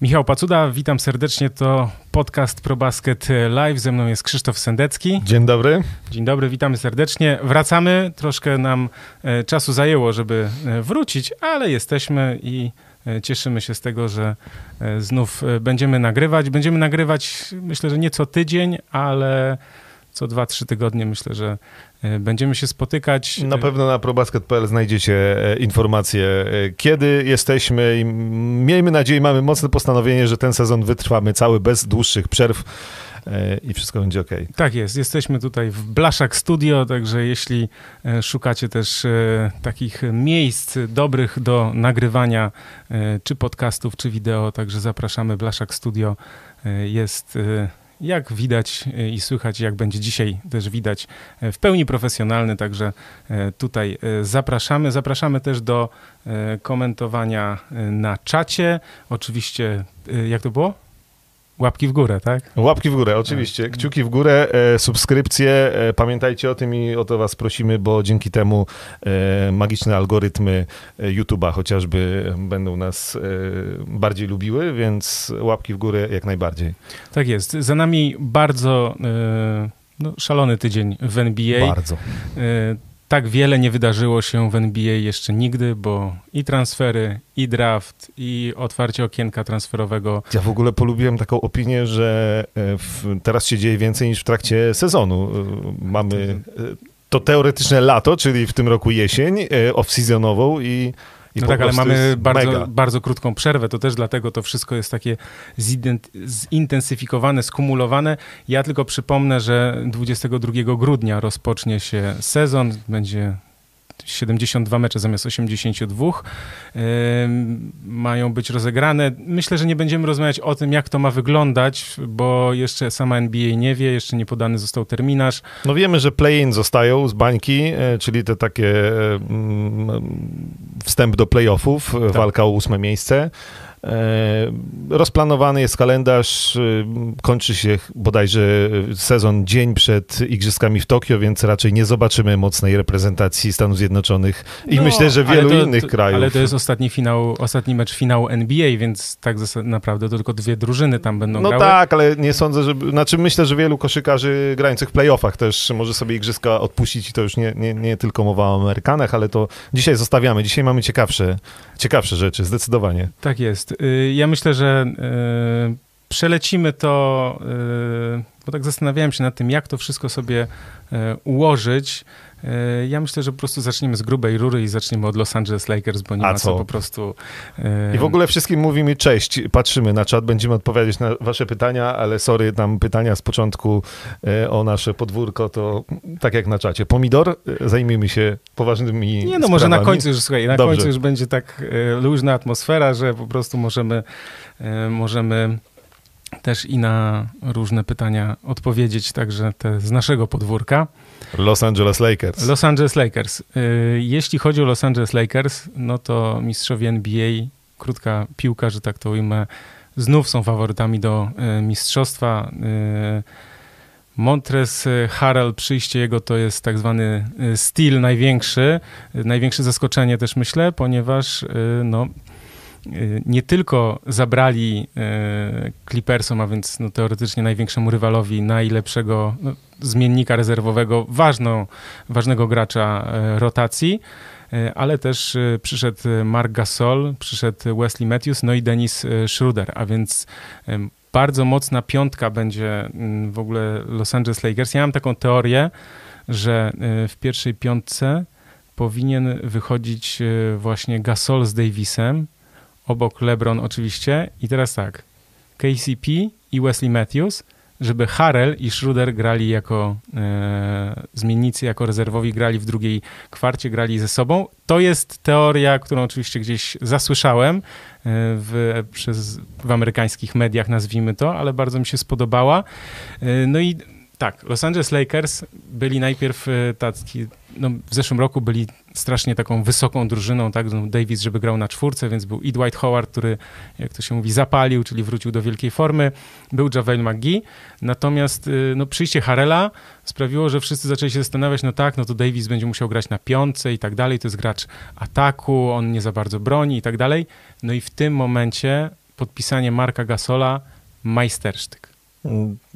Michał Pacuda, witam serdecznie. To podcast ProBasket Live. Ze mną jest Krzysztof Sendecki. Dzień dobry. Dzień dobry, witamy serdecznie. Wracamy. Troszkę nam e, czasu zajęło, żeby e, wrócić, ale jesteśmy i e, cieszymy się z tego, że znów będziemy nagrywać. Będziemy nagrywać, myślę, że nie co tydzień, ale co dwa, trzy tygodnie myślę, że e, będziemy się spotykać. Na pewno na probasket.pl znajdziecie e, informacje, e, kiedy jesteśmy i miejmy nadzieję, mamy mocne postanowienie, że ten sezon wytrwamy cały bez dłuższych przerw i wszystko będzie ok. Tak jest. Jesteśmy tutaj w Blaszak Studio, także jeśli szukacie też takich miejsc dobrych do nagrywania czy podcastów, czy wideo, także zapraszamy. Blaszak Studio jest jak widać e, i słychać, jak będzie dzisiaj też widać, e, w pełni profesjonalny, także e, tutaj zapraszamy. Zapraszamy też do komentowania na czacie. Oczywiście, jak to było? Łapki w górę, tak? Łapki w górę, oczywiście. Tak. Kciuki w górę, e, subskrypcje. E, pamiętajcie o tym i o to was prosimy, bo dzięki temu e, magiczne algorytmy e, YouTube'a chociażby będą nas e, bardziej lubiły, więc łapki w górę jak najbardziej. Tak jest. Za nami bardzo e, no, szalony tydzień w NBA. Bardzo tak wiele nie wydarzyło się w NBA jeszcze nigdy, bo i transfery, i draft, i otwarcie okienka transferowego. Ja w ogóle polubiłem taką opinię, że e, w, teraz się dzieje więcej niż w trakcie sezonu. E, mamy e, to teoretyczne lato, czyli w tym roku jesień, off-seasonową i no tak, ale mamy bardzo, bardzo krótką przerwę, to też dlatego to wszystko jest takie zintensyfikowane, skumulowane. Ja tylko przypomnę, że 22 grudnia rozpocznie się sezon, będzie 72 mecze zamiast 82 mają być rozegrane. Myślę, że nie będziemy rozmawiać o tym, jak to ma wyglądać, bo jeszcze sama NBA nie wie, jeszcze nie podany został terminarz. No wiemy, że play-in zostają z bańki, e, czyli te takie wstęp do playoffów, tak. walka o ósme miejsce. E, rozplanowany jest kalendarz, e, kończy się bodajże sezon dzień przed Igrzyskami w Tokio, więc raczej nie zobaczymy mocnej reprezentacji Stanów Zjednoczonych i no, myślę, że wielu to, innych krajów. Ale to jest ostatni finał, ostatni mecz finału NBA, więc tak naprawdę to tylko dwie drużyny tam będą no grały. No tak, ale nie sądzę, że... Znaczy myślę, że wielu koszykarzy grających w playoffach też może sobie Igrzyska odpuścić i to już nie, nie, nie tylko mowa o Amerykanach, ale to dzisiaj zostawiamy. Dzisiaj mamy ciekawsze, ciekawsze rzeczy, zdecydowanie. Tak jest jest. Y, ja myślę, że y, przelecimy to, y, bo tak zastanawiałem się nad tym, jak to wszystko sobie ułożyć. Ja myślę, że po prostu zaczniemy z grubej rury i zaczniemy od Los Angeles Lakers, bo nie A ma co? po prostu... I w ogóle wszystkim mówimy cześć, patrzymy na czat, będziemy odpowiadać na wasze pytania, ale sorry, tam pytania z początku o nasze podwórko, to tak jak na czacie. Pomidor, zajmijmy się poważnymi Nie no, sprawami. może na końcu już, słuchaj, na Dobrze. końcu już będzie tak luźna atmosfera, że po prostu możemy, możemy też i na różne pytania odpowiedzieć, także te z naszego podwórka. Los Angeles Lakers. Los Angeles Lakers. Y, jeśli chodzi o Los Angeles Lakers, no to mistrzowie NBA, krótka piłka, że tak to ujmę, znów są faworytami do y, mistrzostwa. Y, Montres Harrell, przyjście jego to jest tak zwany styl największy, największe zaskoczenie też myślę, ponieważ no, nie tylko zabrali y, Clippersom, a więc no, teoretycznie największemu rywalowi, najlepszego no, zmiennika rezerwowego, ważną, ważnego gracza y, rotacji, ale też przyszedł Mark Gasol, przyszedł Wesley Matthews, no i Dennis Schroeder, a więc bardzo mocna piątka będzie mm, w ogóle Los Angeles Lakers. Ja mam taką teorię, że w pierwszej piątce powinien wychodzić właśnie Gasol z Davisem, obok LeBron oczywiście. I teraz tak, KCP i Wesley Matthews, żeby Harrell i Schroeder grali jako e, zmiennicy, jako rezerwowi, grali w drugiej kwarcie, grali ze sobą. To jest teoria, którą oczywiście gdzieś zasłyszałem e, w, przez, w amerykańskich mediach, nazwijmy to, ale bardzo mi się spodobała. E, no i tak, Los Angeles Lakers byli najpierw e, tacy, no w zeszłym roku byli strasznie taką wysoką drużyną, tak, no Davis, żeby grał na czwórce, więc był i Dwight Howard, który, jak to się mówi, zapalił, czyli wrócił do wielkiej formy, był Javel McGee, natomiast y, no, przyjście Harela sprawiło, że wszyscy zaczęli się zastanawiać, no tak, no to Davis będzie musiał grać na piątce i tak dalej, to jest gracz ataku, on nie za bardzo broni i tak dalej, no i w tym momencie podpisanie Marka Gasola majstersztyk.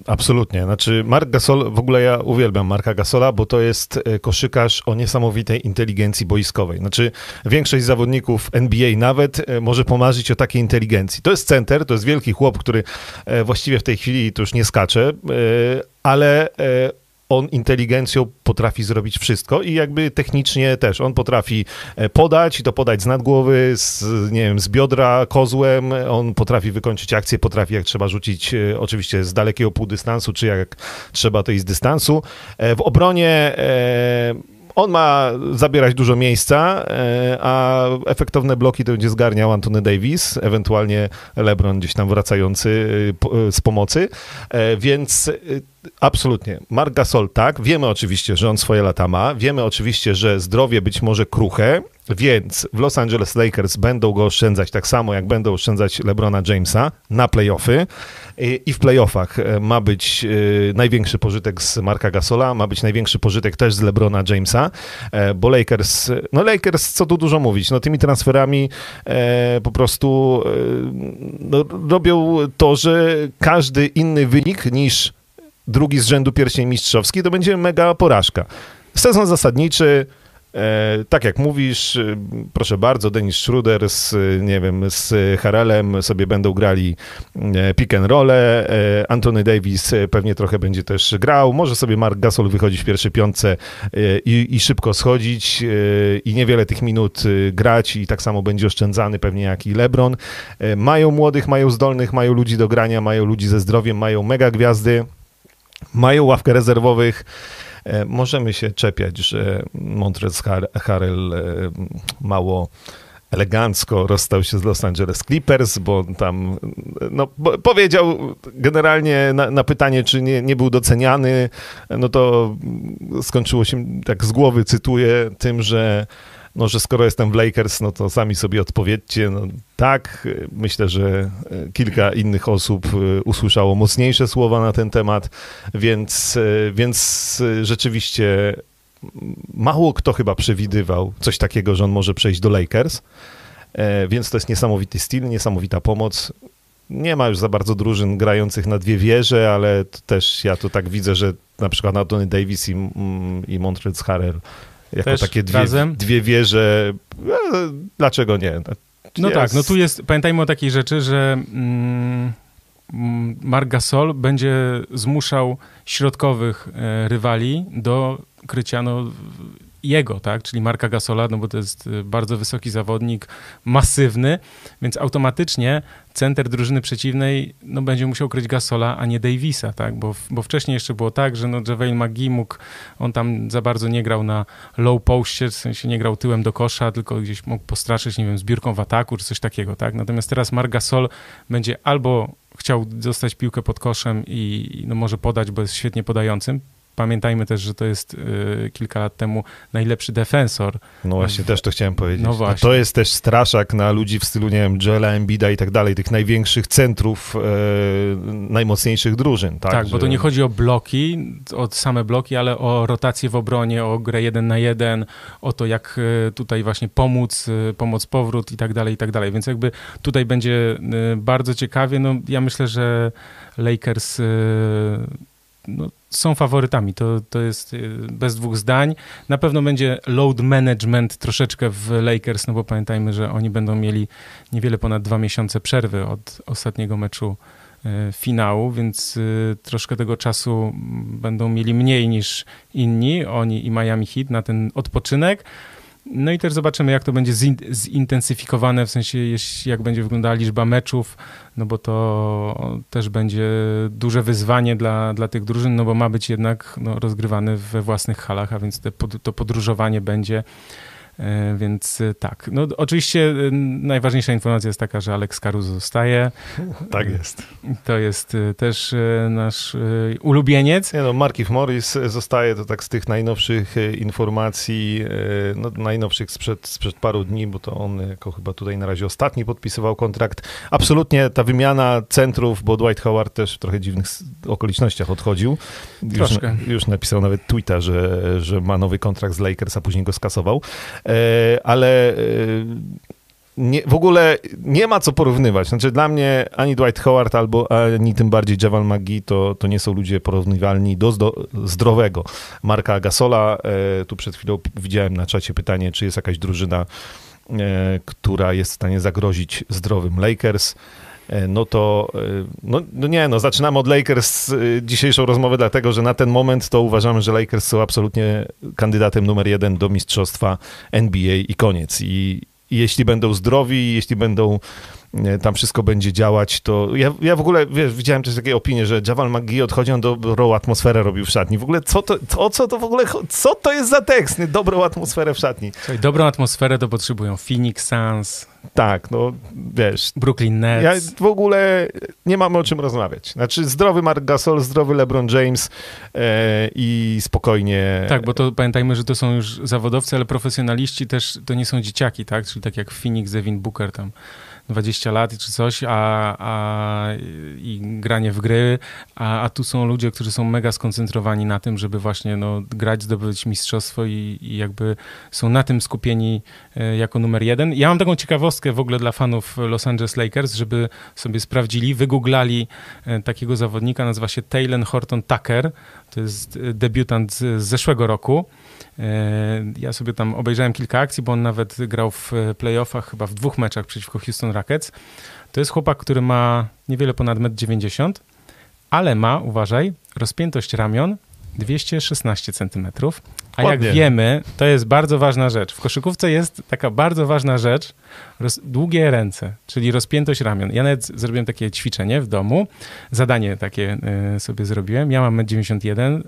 Absolutnie. Znaczy, Mark Gasol, w ogóle ja uwielbiam Marka Gasola, bo to jest e, koszykarz o niesamowitej inteligencji boiskowej. Znaczy, większość zawodników NBA nawet e, może pomarzyć o takiej inteligencji. To jest center, to jest wielki chłop, który e, właściwie w tej chwili to już nie skacze, ale on inteligencją potrafi zrobić wszystko i jakby technicznie też. On potrafi e, podać i to podać z nadgłowy, z, nie wiem, z biodra kozłem. On potrafi wykończyć akcję, potrafi jak trzeba rzucić e, oczywiście z dalekiego półdystansu, czy jak trzeba to i z dystansu. E, w obronie on ma zabierać dużo miejsca, a efektowne bloki to będzie zgarniał Antony Davis, ewentualnie LeBron gdzieś tam wracający z pomocy, więc Absolutnie. Mark Gasol tak. Wiemy oczywiście, że on swoje lata ma. Wiemy oczywiście, że zdrowie być może kruche, więc w Los Angeles Lakers będą go oszczędzać tak samo, jak będą oszczędzać LeBrona Jamesa na playoffy. I w playoffach e, ma być e, największy pożytek z Marka Gasola, ma być największy pożytek też z LeBrona Jamesa, e, bo Lakers, no Lakers, co tu dużo mówić, no tymi transferami po prostu no, robią to, że każdy inny wynik niż drugi z rzędu pierścień mistrzowski, to będzie mega porażka. Sezon zasadniczy, e, tak jak mówisz, e, proszę bardzo, Denis Schruder z, nie wiem, z Harelem sobie będą grali e, pick and roll. E, Anthony Davis pewnie trochę będzie też grał. Może sobie Mark Gasol wychodzić w pierwszej piątce e, i, i, szybko schodzić e, i niewiele tych minut grać i tak samo będzie oszczędzany pewnie jak i LeBron. Mają młodych, mają zdolnych, mają ludzi do grania, mają ludzi ze zdrowiem, mają mega gwiazdy mają ławkę rezerwowych. E, możemy się czepiać, że Montrez Harrell e, mało elegancko rozstał się z Los Angeles Clippers, bo tam no, powiedział generalnie na, na, pytanie, czy nie, nie był doceniany, no to skończyło się, tak z głowy cytuję, tym, że no, że skoro jestem w Lakers, no to sami sobie odpowiedzcie. No, tak, myślę, że e, kilka innych osób e, usłyszało mocniejsze słowa na ten temat, więc, e, więc rzeczywiście mało kto chyba przewidywał coś takiego, że on może przejść do Lakers. Więc to jest niesamowity styl, niesamowita pomoc. Nie ma już za bardzo drużyn grających na dwie wieże, ale też ja to tak widzę, że na przykład Anthony Davis i, mm, i Montrezl Harrell jako Też takie dwie, dwie wieże. No, dlaczego nie? No, no tak, no tu jest, pamiętajmy o takiej rzeczy, że mm, Marc Gasol będzie zmuszał środkowych e, rywali do krycia no, jego, tak, czyli Marka Gasola, no bo to jest y, bardzo wysoki zawodnik, masywny, więc automatycznie center drużyny przeciwnej no, będzie musiał kryć Gasola, a nie Davisa, tak, bo, bo wcześniej jeszcze było tak, że no, JaVale McGee mógł, on tam za bardzo nie grał na low postie, w sensie nie grał tyłem do kosza, tylko gdzieś mógł postraszyć, nie wiem, zbiórką w ataku, czy coś takiego, tak, natomiast teraz Mark Gasol będzie albo chciał dostać piłkę pod koszem i no, może podać, bo jest świetnie podającym, Pamiętajmy też, że to jest y, kilka lat temu najlepszy defensor. No właśnie, w... też to chciałem powiedzieć. No właśnie. To jest też straszak na ludzi w stylu, nie wiem, Joela Embida i tak dalej, tych największych centrów, e, najmocniejszych drużyn. Tak, tak że... bo to nie chodzi o bloki, o same bloki, ale o rotację w obronie, o grę jeden na jeden, o to, jak e, tutaj właśnie pomóc, e, pomóc powrót i tak dalej, i tak dalej. Więc jakby tutaj będzie bardzo ciekawie. No, ja myślę, że Lakers no, są faworytami, to, to jest y, bez dwóch zdań. Na pewno będzie load management troszeczkę w Lakers, no bo pamiętajmy, że oni będą mieli niewiele ponad dwa miesiące przerwy od ostatniego meczu y, finału, więc y, troszkę tego czasu będą mieli mniej niż inni, oni i Miami Heat na ten odpoczynek. No i też zobaczymy, jak to będzie zintensyfikowane, w sensie jak będzie wyglądała liczba meczów, no bo to też będzie duże wyzwanie dla, dla tych drużyn, no bo ma być jednak no, rozgrywany we własnych halach, a więc te, to podróżowanie będzie więc e, tak. No, oczywiście e, najważniejsza informacja jest taka, że Alex Caruso zostaje. Tak jest. To jest też nasz ulubieniec. Nie no, Markif Morris zostaje, to tak z tych najnowszych informacji, no, najnowszych sprzed, sprzed paru dni, bo to on jako chyba tutaj na razie ostatni podpisywał kontrakt. Absolutnie ta wymiana centrów, bo Dwight Howard też w trochę dziwnych okolicznościach odchodził. Już, już napisał nawet tweeta, że, że ma nowy kontrakt z Lakers, a później go skasował. E, ale e, nie, w ogóle nie ma co porównywać. Znaczy dla mnie ani Dwight Howard albo ani tym bardziej Javal McGee to, to nie są ludzie porównywalni do zdo, zdrowego Marka Gasola. E, tu przed chwilą widziałem na czacie pytanie, czy jest jakaś drużyna, e, która jest w stanie zagrozić zdrowym Lakers. E, no to, e, no, no, nie, no zaczynamy od Lakers e, dzisiejszą rozmowę, dlatego że na ten moment to uważamy, że Lakers są absolutnie kandydatem numer jeden do mistrzostwa NBA i koniec. I, i jeśli będą zdrowi, jeśli będą tam wszystko będzie działać, to ja, ja w ogóle, wiesz, widziałem też takie opinie, że Javal McGee odchodzi, on dobrą atmosferę robił w szatni. W ogóle co to, o co to w ogóle, co to jest za tekst? Dobrą atmosferę w szatni. Słuchaj, dobrą atmosferę to potrzebują Phoenix Suns. Tak, no wiesz. Brooklyn Nets. Ja w ogóle nie mamy o czym rozmawiać. Znaczy zdrowy Mark Gasol, zdrowy LeBron James e, i spokojnie. Tak, bo to pamiętajmy, że to są już zawodowcy, ale profesjonaliści też to nie są dzieciaki, tak? Czyli tak jak Phoenix, Devin Booker tam 20 lat czy coś, a, a i granie w gry, a, a tu są ludzie, którzy są mega skoncentrowani na tym, żeby właśnie no, grać, zdobyć mistrzostwo i, i jakby są na tym skupieni e, jako numer jeden. Ja mam taką ciekawostkę w ogóle dla fanów Los Angeles Lakers, żeby sobie sprawdzili, wygooglali e, takiego zawodnika, nazywa się Taylor Horton Tucker, to jest e, debiutant z zeszłego roku. E, ja sobie tam obejrzałem kilka akcji, bo on nawet grał w playoffach chyba w dwóch meczach przeciwko Houston Rockets. To jest chłopak, który ma niewiele ponad 1,90 m, ale ma, uważaj, rozpiętość ramion 216 cm. A Ładnie. jak wiemy, to jest bardzo ważna rzecz. W koszykówce jest taka bardzo ważna rzecz, roz, długie ręce, czyli rozpiętość ramion. Ja nawet zrobiłem takie ćwiczenie w domu, zadanie takie y, sobie zrobiłem. Ja mam 91 y,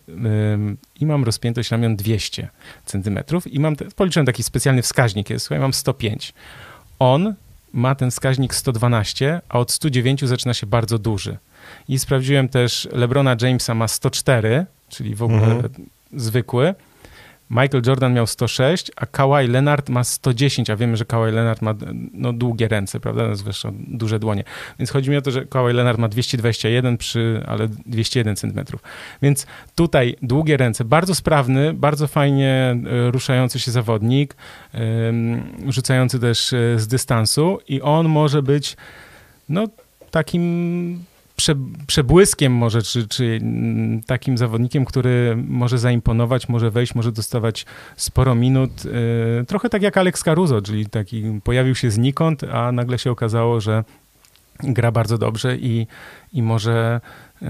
i mam rozpiętość ramion 200 cm i mam, te, policzyłem taki specjalny wskaźnik, jest, słuchaj, mam 105. On ma ten wskaźnik 112, a od 109 zaczyna się bardzo duży. I sprawdziłem też, LeBrona Jamesa ma 104, czyli w ogóle mhm. zwykły. Michael Jordan miał 106, a Kawhi Leonard ma 110, a wiemy, że Kawhi Leonard ma no, długie ręce, prawda, zwłaszcza duże dłonie. Więc chodzi mi o to, że Kawhi Leonard ma 221 przy, ale 201 centymetrów. Więc tutaj długie ręce, bardzo sprawny, bardzo fajnie e, ruszający się zawodnik, rzucający też e, z dystansu i on może być no takim prze, przebłyskiem może, czy, czy mm, takim zawodnikiem, który może zaimponować, może wejść, może dostawać sporo minut. Y, trochę tak jak Alex Caruso, czyli taki pojawił się znikąd, a nagle się okazało, że gra bardzo dobrze i, i może, y,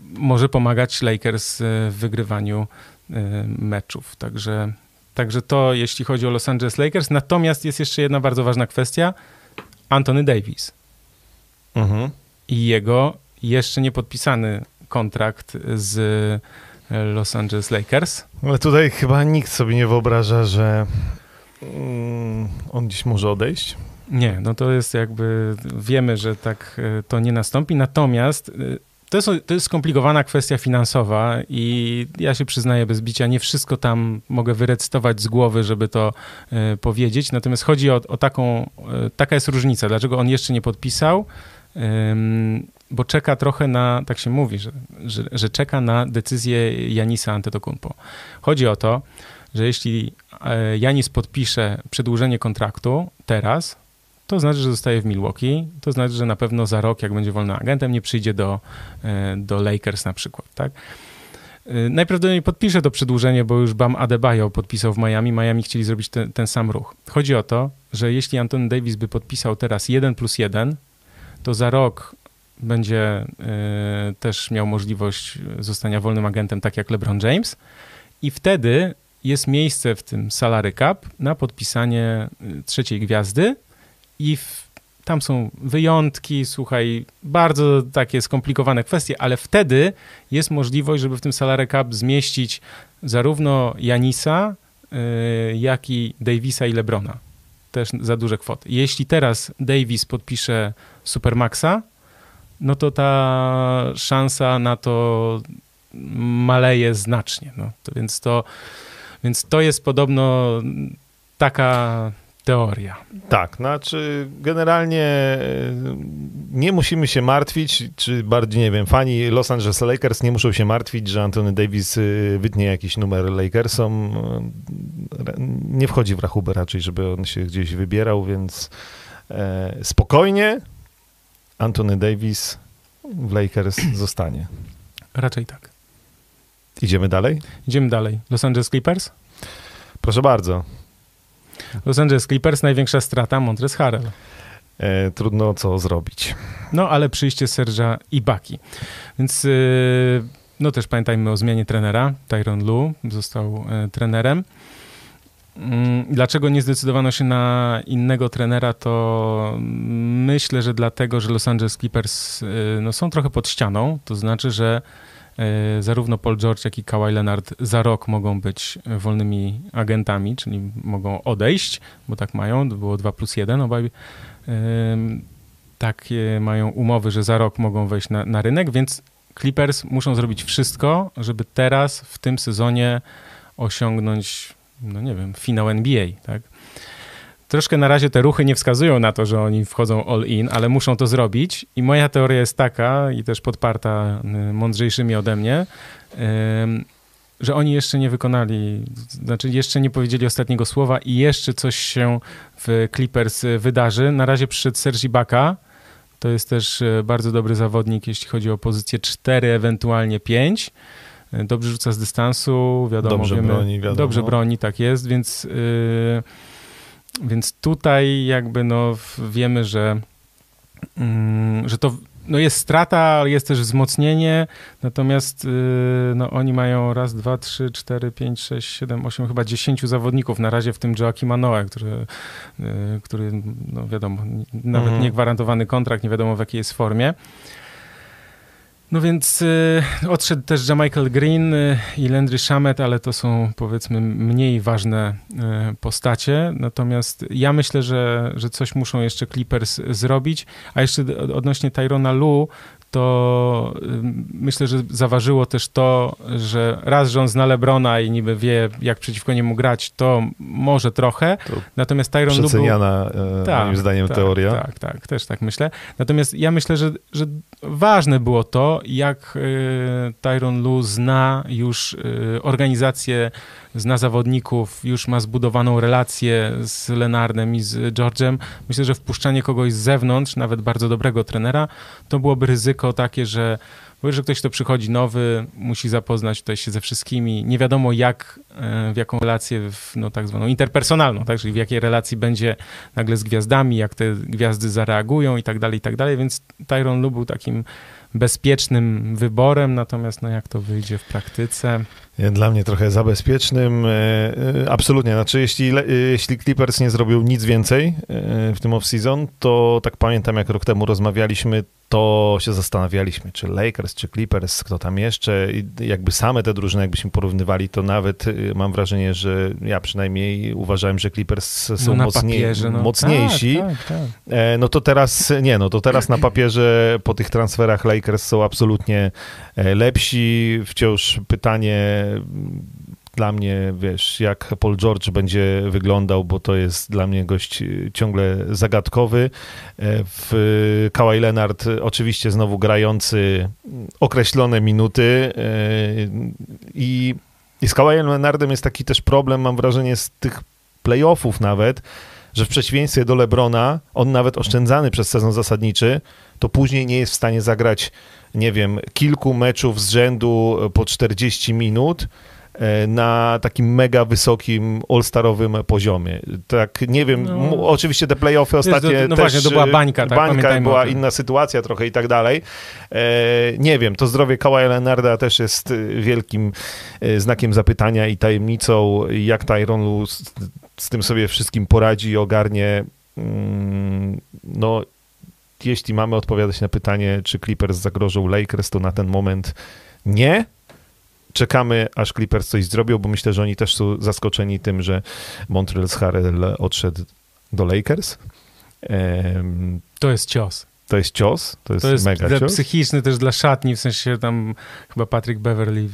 może pomagać Lakers w wygrywaniu y, meczów. Także, także to jeśli chodzi o Los Angeles Lakers. Natomiast jest jeszcze jedna bardzo ważna kwestia. Anthony Davis. Mhm i jego jeszcze nie podpisany kontrakt z Los Angeles Lakers. Ale tutaj chyba nikt sobie nie wyobraża, że mm, on dziś może odejść. Nie, no to jest jakby, wiemy, że tak e, to nie nastąpi, natomiast e, to jest, to jest skomplikowana kwestia finansowa i ja się przyznaję bez bicia, nie wszystko tam mogę wyrecytować z głowy, żeby to powiedzieć, natomiast chodzi o, o taką, taka jest różnica, dlaczego on jeszcze nie podpisał, bo czeka trochę na, tak się mówi, że, że, że czeka na decyzję Janisa Antetokounmpo. Chodzi o to, że jeśli e, Janis podpisze przedłużenie kontraktu teraz, to znaczy, że zostaje w Milwaukee, to znaczy, że na pewno za rok, jak będzie wolnym agentem, nie przyjdzie do, e, do Lakers na przykład, tak? E, najprawdopodobniej podpisze to przedłużenie, bo już Bam Adebayo podpisał w Miami. Miami chcieli zrobić ten, ten sam ruch. Chodzi o to, że jeśli Anton Davis by podpisał teraz 1 plus 1, to za rok będzie y, też miał możliwość zostania wolnym agentem, tak jak LeBron James. I wtedy jest miejsce w tym salary cap na podpisanie y, trzeciej gwiazdy i w, tam są wyjątki, słuchaj, bardzo takie skomplikowane kwestie, ale wtedy jest możliwość, żeby w tym salary cap zmieścić zarówno Janisa, y, jak i Davisa i Lebrona. Też za duże kwoty. Jeśli teraz Davis podpisze Supermaxa, no to ta szansa na to maleje znacznie. No. To więc, to, więc to jest podobno taka, teoria. Tak, znaczy generalnie e, nie musimy się martwić, czy bardziej, nie wiem, fani Los Angeles Lakers nie muszą się martwić, że Anthony Davis e, wytnie jakiś numer Lakersom. E, nie wchodzi w rachubę raczej, żeby on się gdzieś wybierał, więc spokojnie Anthony Davis w Lakers zostanie. Raczej tak. Idziemy dalej? Idziemy dalej. Los Angeles Clippers? Proszę bardzo. Los Angeles Clippers, największa strata, Montrezl Harrell. E, trudno co zrobić. No, ale przyjście Serża Ibaki. Więc yy, no też pamiętajmy o zmianie trenera. Tyron Lu został yy, trenerem. Mm, dlaczego nie zdecydowano się na innego trenera, to myślę, że dlatego, że Los Angeles Clippers y, no, są trochę pod ścianą. To znaczy, że y, zarówno Paul George, jak i Kawhi Leonard za rok mogą być wolnymi agentami, czyli mogą odejść, bo tak mają, było 2 plus 1, obaj takie mają umowy, że za rok mogą wejść na, na rynek, więc Clippers muszą zrobić wszystko, żeby teraz w tym sezonie osiągnąć no nie wiem, finał NBA, tak? Troszkę na razie te ruchy nie wskazują na to, że oni wchodzą all in, ale muszą to zrobić. I moja teoria jest taka, i też podparta mądrzejszymi ode mnie, że oni jeszcze nie wykonali, znaczy jeszcze nie powiedzieli ostatniego słowa i jeszcze coś się w Clippers wydarzy. Na razie przyszedł Sergi Baka, to jest też y, bardzo dobry zawodnik, jeśli chodzi o pozycję 4, ewentualnie 5 dobrze rzuca z dystansu, wiadomo, dobrze wiemy, broni, wiadomo. dobrze broni, tak jest, więc, yy, więc tutaj jakby no wiemy, że, yy, że to no jest strata, ale jest też wzmocnienie, natomiast yy, no oni mają raz, dwa, trzy, cztery, pięć, sześć, siedem, osiem, chyba dziesięciu zawodników na razie, w tym Joaquima Noe, który, yy, który no wiadomo, nawet mhm. niegwarantowany kontrakt, nie wiadomo w jakiej jest formie. No więc y, odszedł też Michael Green y, i Landry Shamet, ale to są powiedzmy mniej ważne y, postacie. Natomiast ja myślę, że, że coś muszą jeszcze Clippers zrobić. A jeszcze odnośnie Tyrona Lu, to myślę, że zaważyło też to, że raz, że on zna Lebrona i niby wie, jak przeciwko niemu grać, to może trochę. To Natomiast Tyron Lu Przeceniana, e, tak, moim zdaniem, tak, teoria. Tak, tak, też tak myślę. Natomiast ja myślę, że, że ważne było to, jak y, Tyron Lu zna już y, organizację, zna zawodników, już ma zbudowaną relację z Lenardem i z George'em. Myślę, że wpuszczanie kogoś z zewnątrz, nawet bardzo dobrego trenera, to byłoby ryzyko takie, że bo że ktoś, kto przychodzi nowy, musi zapoznać tutaj się ze wszystkimi. Nie wiadomo jak, y, w jaką relację, w, no tak zwaną interpersonalną, tak? czyli w jakiej relacji będzie nagle z gwiazdami, jak te gwiazdy zareagują i tak dalej, i tak dalej, więc Tyron Lu był takim bezpiecznym wyborem, natomiast no jak to wyjdzie w praktyce... Dla mnie trochę zabezpiecznym. E, e, absolutnie. Znaczy, jeśli, e, jeśli Clippers nie zrobił nic więcej w tym off-season, to tak pamiętam, jak rok temu rozmawialiśmy, to się zastanawialiśmy, czy Lakers, czy Clippers, kto tam jeszcze. I jakby same te drużyny, jakbyśmy porównywali, to nawet mam wrażenie, że ja przynajmniej uważałem, że Clippers są no mocniej, papierze, no. mocniejsi. Tak, tak, tak. No to teraz, nie, no to teraz na papierze po tych transferach Lakers są absolutnie lepsi. Wciąż pytanie dla mnie, wiesz, jak Paul George będzie wyglądał, bo to jest dla mnie gość ciągle zagadkowy. E, w Kawhi Leonard oczywiście znowu grający określone minuty e, i, i z Kawhi Leonardem jest taki też problem, mam wrażenie, z tych playoffów nawet, że w przeciwieństwie do Lebrona, on nawet oszczędzany przez sezon zasadniczy, to później nie jest w stanie zagrać, nie wiem, kilku meczów z rzędu po 40 minut, E, na takim mega wysokim, all-starowym poziomie. Tak, nie wiem, no. oczywiście te playoffy ostatnie to, no też... właśnie, to była bańka, tak? Bańka, była inna sytuacja trochę i tak dalej. E, nie wiem, to zdrowie Kawaja Leonarda też jest e, wielkim znakiem zapytania i tajemnicą, jak Tyronu z, z tym sobie wszystkim poradzi i ogarnie. Mm, no, jeśli mamy odpowiadać na pytanie, czy Clippers zagrożą Lakers, to na ten moment nie czekamy, aż Clippers coś zrobią, bo myślę, że oni też są zaskoczeni tym, że Montreal Harrell odszedł do Lakers. To jest cios. to jest cios, to jest, To jest mega cios. psychiczny też dla szatni, w sensie tam chyba Patrick Beverly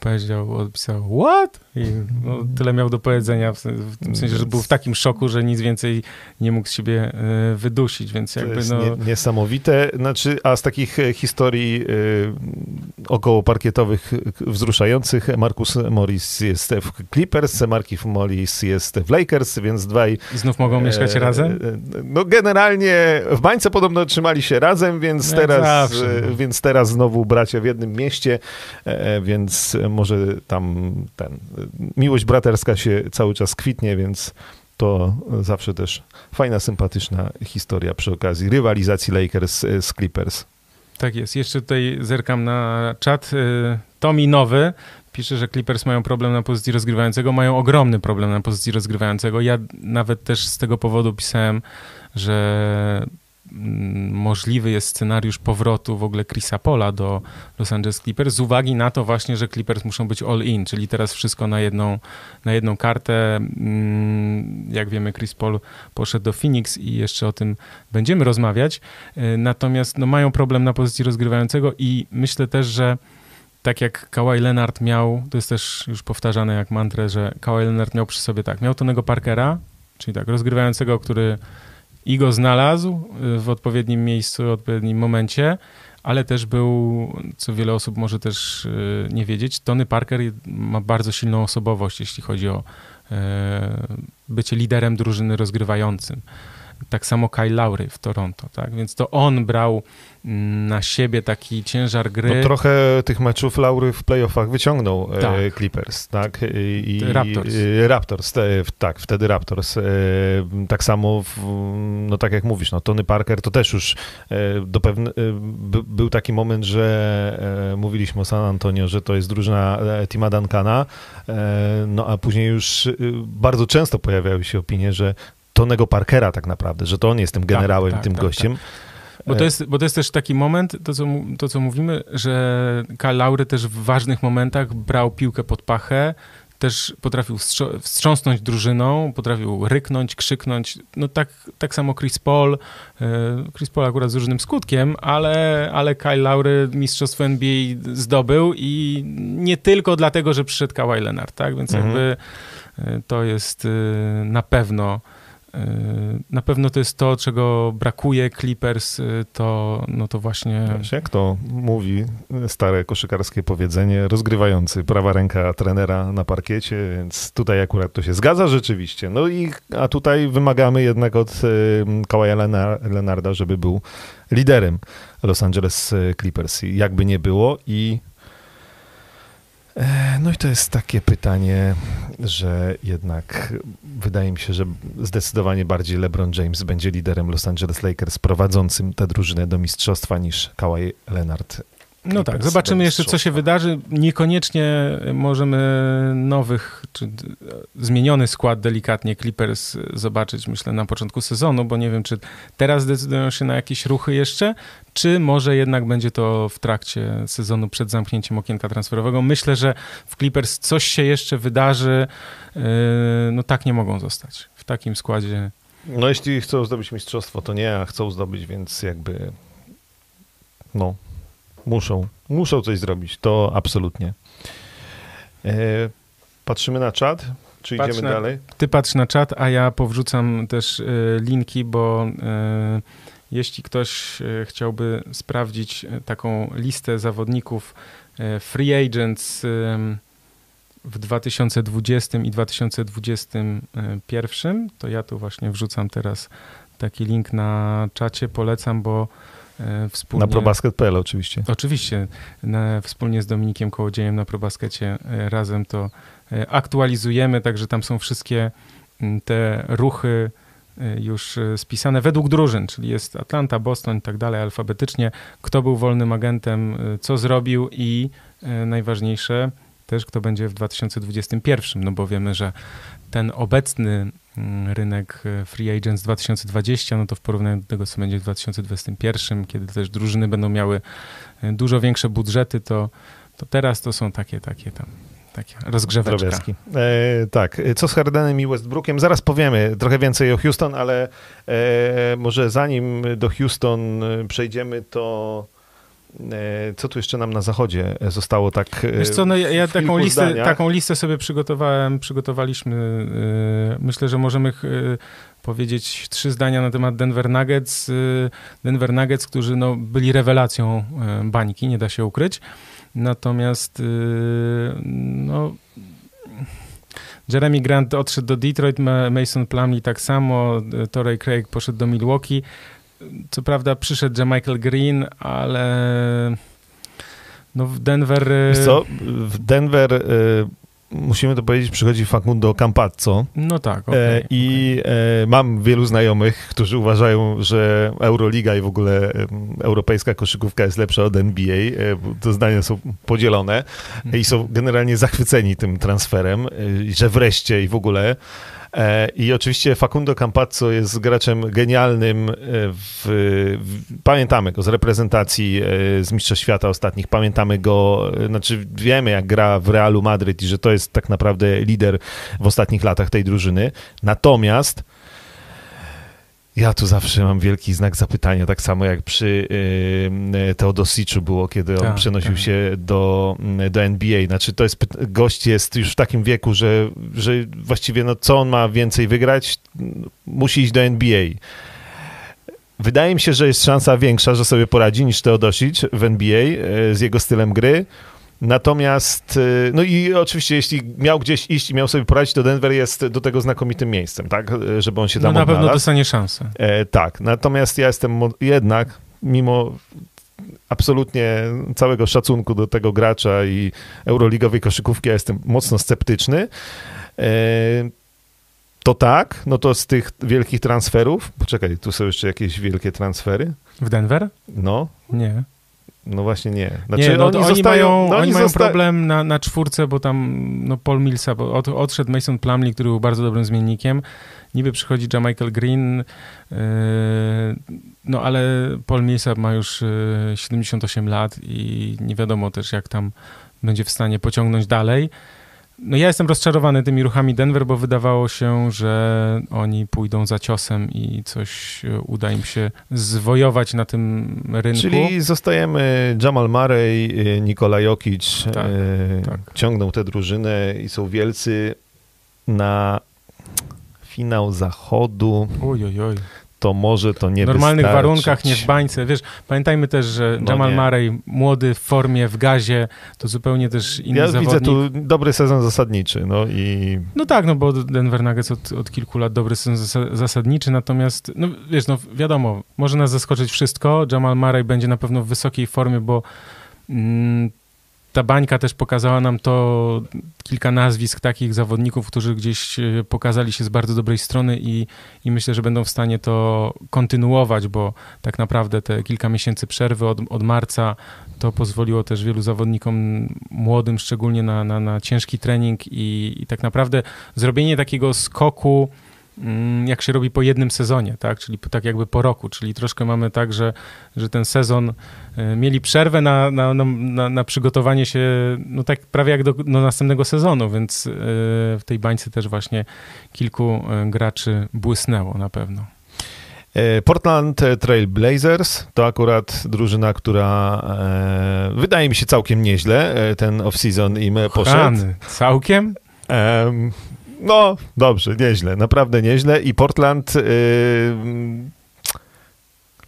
powiedział, odpisał what? I no, tyle miał do powiedzenia, w, w tym sensie, że był w takim szoku, że nic więcej nie mógł z siebie e, wydusić, więc To jakby jest no... nie, niesamowite. Znaczy, a z takich e, historii około parkietowych e, wzruszających, Marcus Morris jest w Clippers, Markif Morris jest w Lakers, więc dwaj... Znów mogą mieszkać e, razem? No generalnie w bańce podobno trzymali się razem, więc teraz, zawsze, więc teraz znowu bracia w jednym mieście, e, więc może tam ten, miłość braterska się cały czas kwitnie, więc to zawsze też fajna, sympatyczna historia przy okazji rywalizacji Lakers z Clippers. Tak jest. Jeszcze tutaj zerkam na czat. Y, Tomi Nowy pisze, że Clippers mają problem na pozycji rozgrywającego. Mają ogromny problem na pozycji rozgrywającego. Ja nawet też z tego powodu pisałem, że możliwy jest scenariusz powrotu w ogóle Chrisa Pola do Los Angeles Clippers z uwagi na to właśnie, że Clippers muszą być all in, czyli teraz wszystko na jedną, na jedną kartę. Mm, Jak wiemy, Chris Paul poszedł do Phoenix i jeszcze o tym będziemy rozmawiać. Y, Natomiast no, mają problem na pozycji rozgrywającego i myślę też, że tak jak Kawhi Leonard miał, to jest też już powtarzane jak mantrę, że Kawhi Leonard miał przy sobie tak, miał Tonego Parkera, czyli tak, rozgrywającego, który i go znalazł y, w odpowiednim miejscu, w odpowiednim momencie, ale też był, co wiele osób może też y, nie wiedzieć, Tony Parker ma bardzo silną osobowość, jeśli chodzi o e, bycie liderem drużyny rozgrywającym. Tak samo Kyle Lowry w Toronto, tak? Więc to on brał mm, na siebie taki ciężar gry. No, trochę tych meczów Laury w playoffach wyciągnął e, Tak. Clippers, tak? I, i, Raptors. i- Raptors, te, tak, wtedy Raptors. E, tak samo, w, no tak jak mówisz, no Tony Parker to też już e, do pewne, e, by, był taki moment, że e, mówiliśmy o San Antonio, że to jest drużyna e, Tima Duncana, e, no a później już e, bardzo często pojawiały się opinie, że Tonego Parkera tak naprawdę, że to on jest tym generałem, tak, tym tak, gościem. Bo E, to, jest, bo to jest też taki moment, to co, to co mówimy, że Kyle Lowry też w ważnych momentach brał piłkę pod pachę, też potrafił wstrząsnąć drużyną, potrafił ryknąć, krzyknąć. No tak, tak samo Chris Paul. e, Chris Paul akurat z różnym skutkiem, ale, ale Kyle Lowry mistrzostwo NBA zdobył i nie tylko dlatego, że przyszedł Kawhi Leonard, tak? Więc Mhm. jakby e, to jest e, na pewno e, na pewno to jest to, czego brakuje Clippers, e, to, no to właśnie jak to mówi stare koszykarskie powiedzenie, rozgrywający prawa ręka trenera na parkiecie, więc tutaj akurat to się zgadza rzeczywiście. No i, a tutaj wymagamy jednak od y, Kawaja Lena- Leonarda, żeby był liderem Los Angeles Clippers. Jakby nie było i e, no i to jest takie pytanie, że jednak wydaje mi się, że zdecydowanie bardziej LeBron James będzie liderem Los Angeles Lakers prowadzącym tę drużynę do mistrzostwa niż Kawhi Leonard. No tak, zobaczymy jeszcze, co się wydarzy. Niekoniecznie możemy nowych, czy zmieniony skład delikatnie Clippers zobaczyć, myślę, na początku sezonu, bo nie wiem, czy teraz decydują się na jakieś ruchy jeszcze, czy może jednak będzie to w trakcie sezonu przed zamknięciem okienka transferowego. Myślę, że w Clippers coś się jeszcze wydarzy. Yy, No tak nie mogą zostać. W takim składzie No jeśli chcą zdobyć mistrzostwo, to nie, a chcą zdobyć, więc jakby no, muszą, muszą coś zrobić, to absolutnie. E, patrzymy na czat, czy Patrz idziemy na- dalej? Ty patrz na czat, a ja powrzucam też y, linki, bo y, jeśli ktoś y, chciałby sprawdzić taką listę zawodników free agents w 2020 i 2021, to ja tu właśnie wrzucam teraz taki link na czacie, polecam, bo wspólnie... Na probasket.pl oczywiście. Oczywiście, na, wspólnie z Dominikiem Kołodziejem na ProBaskecie e, razem to e, aktualizujemy, także tam są wszystkie te ruchy e, już e, spisane według drużyn, czyli jest Atlanta, Boston i tak dalej, alfabetycznie, kto był wolnym agentem, e, co zrobił i e, najważniejsze też, kto będzie w 2021, no bo wiemy, że ten obecny rynek e, free agents 2020, no to w porównaniu do tego, co będzie w 2021, kiedy też drużyny będą miały e, dużo większe budżety, to, to teraz to są takie, takie tam Takie. E, tak, co z Hardenem i Westbrookiem? Zaraz powiemy trochę więcej o Houston, ale e, może zanim do Houston przejdziemy, to e, co tu jeszcze nam na zachodzie zostało tak e, Wiesz co, no ja, ja taką, listę, zdaniach? taką listę sobie przygotowałem, przygotowaliśmy. e, Myślę, że możemy e, powiedzieć trzy zdania na temat Denver Nuggets. E, Denver Nuggets, którzy no, byli rewelacją e, bańki, nie da się ukryć. Natomiast e, no, Jeremy Grant odszedł do Detroit, Ma- Mason Plumlee tak samo, e, Torrey Craig poszedł do Milwaukee. Co prawda przyszedł Michael Green, ale no w Denver... e, Wiesz co, w Denver, e, musimy to powiedzieć, przychodzi Facundo Campazzo No tak, e, okej. i e, mam wielu znajomych, którzy uważają, że Euroliga i w ogóle europejska koszykówka jest lepsza od NBA. e, To zdania są podzielone i są generalnie zachwyceni tym transferem, y, że wreszcie i w ogóle. E, I oczywiście Facundo Campazzo jest graczem genialnym. e, W, w, pamiętamy go z reprezentacji e, z Mistrzostw Świata ostatnich. Pamiętamy go, znaczy wiemy jak gra w Realu Madryt i że to jest tak naprawdę lider w ostatnich latach tej drużyny. Natomiast ja tu zawsze mam wielki znak zapytania, tak samo jak przy y, Teodosiczu było, kiedy on Tak, przenosił tak. się do, do NBA. Znaczy to jest, gość jest już w takim wieku, że, że właściwie no, co on ma więcej wygrać, musi iść do NBA. Wydaje mi się, że jest szansa większa, że sobie poradzi niż Teodosic w NBA y, z jego stylem gry. Natomiast, y, no i oczywiście, jeśli miał gdzieś iść i miał sobie poradzić, to Denver jest do tego znakomitym miejscem, tak, żeby on się No tam na pewno odnalazł. dostanie szansę. E, tak, natomiast ja jestem jednak, mimo absolutnie całego szacunku do tego gracza i euroligowej koszykówki, ja jestem mocno sceptyczny. E, to tak, no to z tych wielkich transferów, poczekaj, tu są jeszcze jakieś wielkie transfery? W Denver? No, Nie. No właśnie nie. nie, no, oni, zostają- mają, no oni mają zosta- problem na, na czwórce, bo tam no, Paul Millsa, bo od, odszedł Mason Plumlee, który był bardzo dobrym zmiennikiem. Niby przychodzi Michael Green, yy, no ale Paul Millsa ma już yy, 78 lat i nie wiadomo też, jak tam będzie w stanie pociągnąć dalej. No ja jestem rozczarowany tymi ruchami Denver, bo wydawało się, że oni pójdą za ciosem i coś yy, uda im się zwojować na tym rynku. Czyli zostajemy Jamal Murray, y, Nikola Jokic, Tak, y, tak. ciągną tę drużynę i są wielcy na finał zachodu, Oj, oj, oj. To może to nie w normalnych wystarczyć. warunkach, nie w bańce. Wiesz, pamiętajmy też, że No Jamal nie. Murray, młody, w formie, w gazie, to zupełnie też inny Ja zawodnik. widzę tu dobry sezon zasadniczy, no i No tak, no bo Denver Nuggets od, od kilku lat dobry sezon zasa- zasadniczy, natomiast, no wiesz, no wiadomo, może nas zaskoczyć wszystko. Jamal Murray będzie na pewno w wysokiej formie, bo mm, ta bańka też pokazała nam to kilka nazwisk takich zawodników, którzy gdzieś e, pokazali się z bardzo dobrej strony i, i myślę, że będą w stanie to kontynuować, bo tak naprawdę te kilka miesięcy przerwy od, od marca to pozwoliło też wielu zawodnikom młodym, szczególnie na, na, na ciężki trening i, i tak naprawdę zrobienie takiego skoku, jak się robi po jednym sezonie, tak? Czyli tak jakby po roku, czyli troszkę mamy tak, że, że ten sezon e, mieli przerwę na, na, na, na, przygotowanie się, no tak prawie jak do, do następnego sezonu, więc e, w tej bańce też właśnie kilku e, graczy błysnęło na pewno. e, Portland Trail Blazers to akurat drużyna, która e, wydaje mi się całkiem nieźle e, ten off-season im poszedł. Rany, całkiem? Em, no, dobrze, nieźle, naprawdę nieźle. I Portland. Yy,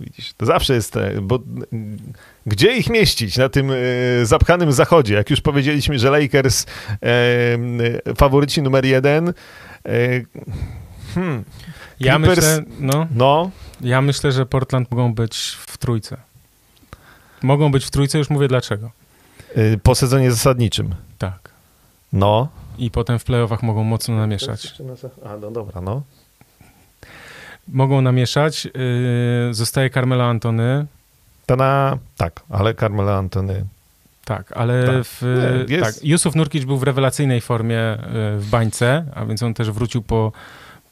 widzisz, to zawsze jest. e, Bo, gdzie ich mieścić na tym e, zapchanym zachodzie? Jak już powiedzieliśmy, że Lakers e, faworyci numer jeden. E, hmm, Ja Clippers- myślę, no, no, ja myślę, że Portland mogą być w trójce. Mogą być w trójce, już mówię dlaczego. e, po sezonie zasadniczym. Tak. No. I potem w playoffach mogą mocno namieszać. A, no dobra, no. Mogą namieszać. Yy, zostaje Carmelo Antony. To na, tak, ale Carmelo Antony. Tak, ale Tak. w, Nie, jest- tak, Jusuf Nurkic był w rewelacyjnej formie y, w bańce, a więc on też wrócił po,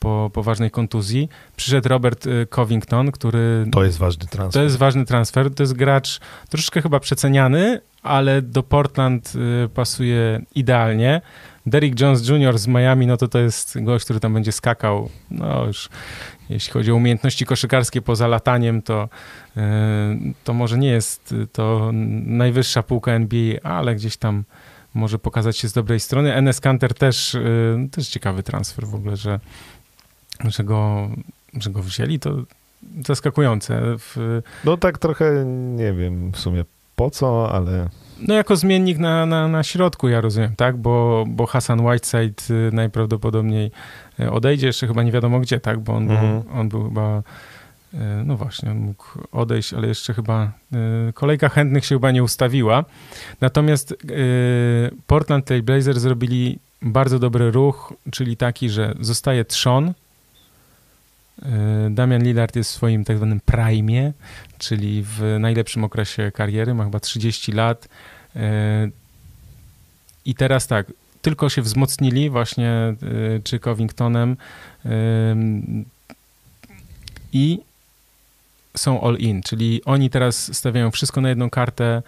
po poważnej kontuzji. Przyszedł Robert y, Covington, który To jest ważny transfer. to jest ważny transfer. To jest gracz troszeczkę chyba przeceniany, ale do Portland y, pasuje idealnie. Derrick Jones Jr. z Miami, no to to jest gość, który tam będzie skakał, no już jeśli chodzi o umiejętności koszykarskie poza lataniem, to, y, to może nie jest to najwyższa półka NBA, ale gdzieś tam może pokazać się z dobrej strony. Enes Kanter też, y, też ciekawy transfer w ogóle, że, że, go, że go wzięli, to zaskakujące. W... No tak trochę, nie wiem w sumie po co, ale... No jako zmiennik na, na, na środku, ja rozumiem, tak? Bo, bo Hassan Whiteside y, najprawdopodobniej y, odejdzie, jeszcze chyba nie wiadomo gdzie, tak? Bo on, mhm. był, on był chyba... Y, no właśnie, on mógł odejść, ale jeszcze chyba kolejka chętnych się chyba nie ustawiła. Natomiast Portland Trail Blazers zrobili bardzo dobry ruch, czyli taki, że zostaje trzon, Damian Lillard jest w swoim tak zwanym prime, czyli w najlepszym okresie kariery, ma chyba 30 lat. E, I teraz tak, tylko się wzmocnili właśnie e, czy Covingtonem e, i są all in, czyli oni teraz stawiają wszystko na jedną kartę,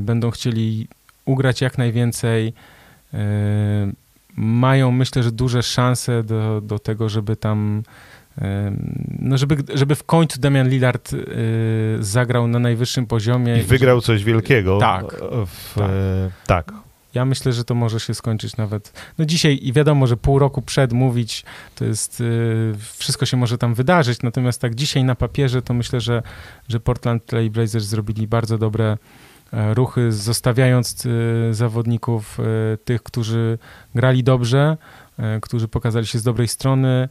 będą chcieli ugrać jak najwięcej. Mają myślę, że duże szanse do, do tego, żeby tam no żeby, żeby w końcu Damian Lillard y, zagrał na najwyższym poziomie. I wygrał coś wielkiego. Tak. W, tak. tak. Ja myślę, że to może się skończyć nawet. No dzisiaj i wiadomo, że pół roku przed mówić, to jest. Y, wszystko się może tam wydarzyć. Natomiast tak dzisiaj na papierze, to myślę, że, że Portland Trail Blazers zrobili bardzo dobre e, ruchy, zostawiając y, zawodników tych, którzy grali dobrze, którzy pokazali się z dobrej strony.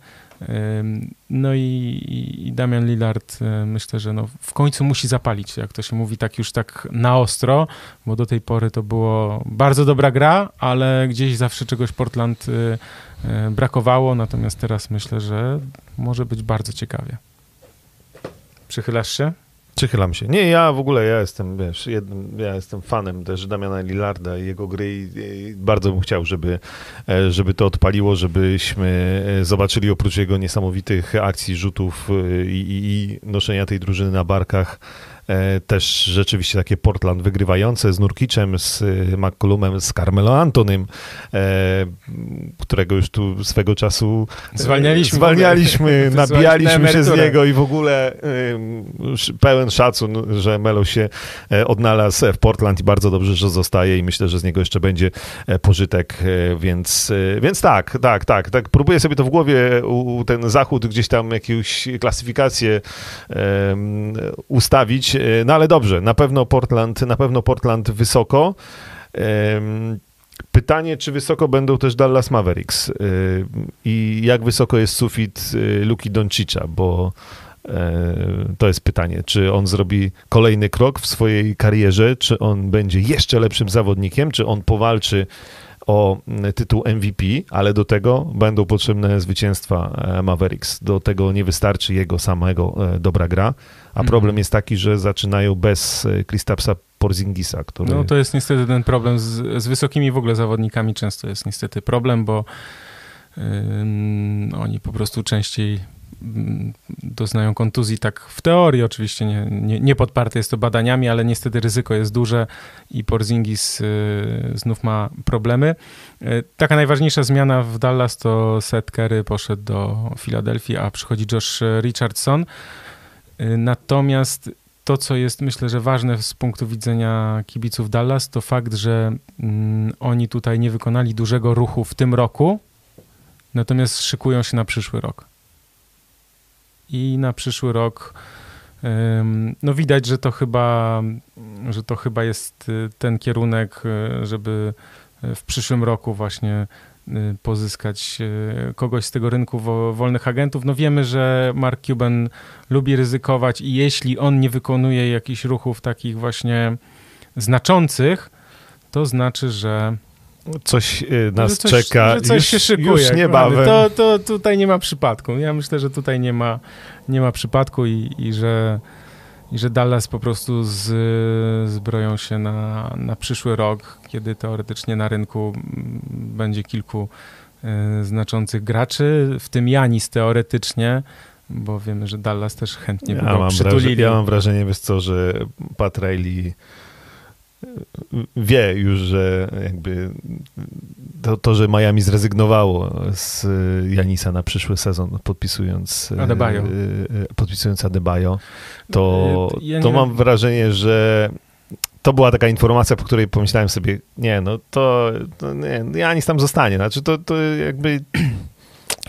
No i, i, Damian Lillard myślę, że no w końcu musi zapalić, jak to się mówi, tak już tak na ostro, bo do tej pory to było bardzo dobra gra, ale gdzieś zawsze czegoś Portland y, y, brakowało, natomiast teraz myślę, że może być bardzo ciekawie. Przychylasz się? Przychylam się. Nie, ja w ogóle, ja jestem, wiesz, jednym, ja jestem fanem też Damiana Lillarda i jego gry i, i bardzo bym chciał, żeby, e, żeby to odpaliło, żebyśmy e, zobaczyli oprócz jego niesamowitych akcji, rzutów e, i, i, i noszenia tej drużyny na barkach, też rzeczywiście takie Portland wygrywające z Nurkiczem, z e, McCollumem, z Carmelo Antonym, e, którego już tu swego czasu zwalnialiśmy, zwalnialiśmy nabijaliśmy się z niego i w ogóle pełen szacun, że Melo się odnalazł w Portland i bardzo dobrze, że zostaje i myślę, że z niego jeszcze będzie pożytek, więc, więc tak, tak, tak, tak. Próbuję sobie to w głowie, u, ten zachód gdzieś tam jakąś klasyfikację um, ustawić, E, no ale dobrze, na pewno Portland, na pewno Portland wysoko. Pytanie, czy wysoko będą też Dallas Mavericks e, i jak wysoko jest sufit e, Luki Doncicza, bo to jest pytanie, czy on zrobi kolejny krok w swojej karierze, czy on będzie jeszcze lepszym zawodnikiem, czy on powalczy o tytuł MVP, ale do tego będą potrzebne zwycięstwa Mavericks. Do tego nie wystarczy jego samego dobra gra, a problem mhm. jest taki, że zaczynają bez Kristapsa Porzingisa, który... No to jest niestety ten problem z, z wysokimi w ogóle zawodnikami często jest niestety problem, bo yy, oni po prostu częściej doznają kontuzji, tak w teorii oczywiście, nie, nie, nie podparte jest to badaniami, ale niestety ryzyko jest duże i Porzingis y, znów ma problemy. Y, taka najważniejsza zmiana w Dallas to Seth Curry poszedł do Filadelfii, a przychodzi Josh Richardson. Y, natomiast to, co jest myślę, że ważne z punktu widzenia kibiców Dallas, to fakt, że mm, oni tutaj nie wykonali dużego ruchu w tym roku, natomiast szykują się na przyszły rok. I na przyszły rok no widać, że to chyba, że to chyba jest y, ten kierunek, y, żeby w przyszłym roku właśnie Y, pozyskać y, kogoś z tego rynku wolnych agentów. No wiemy, że Mark Cuban lubi ryzykować i jeśli on nie wykonuje jakichś ruchów takich właśnie znaczących, to znaczy, że coś y, nas coś, czeka coś już, się szykuje. Już niebawem. To, to tutaj nie ma przypadku. Ja myślę, że tutaj nie ma, nie ma przypadku i, i że i że Dallas po prostu z, zbroją się na, na przyszły rok, kiedy teoretycznie na rynku będzie kilku y, znaczących graczy, w tym Janis teoretycznie, bo wiemy, że Dallas też chętnie ja go mam przytulili. Wrażenie, ja mam wrażenie, wiesz co, że Pat Riley wie już, że jakby to, to, że Miami zrezygnowało z Janisa na przyszły sezon, podpisując Adebayo, podpisując Adebayo to, ja to mam wrażenie, że to była taka informacja, po której pomyślałem sobie, nie, no to, to nie, Janis tam zostanie. Znaczy to, to jakby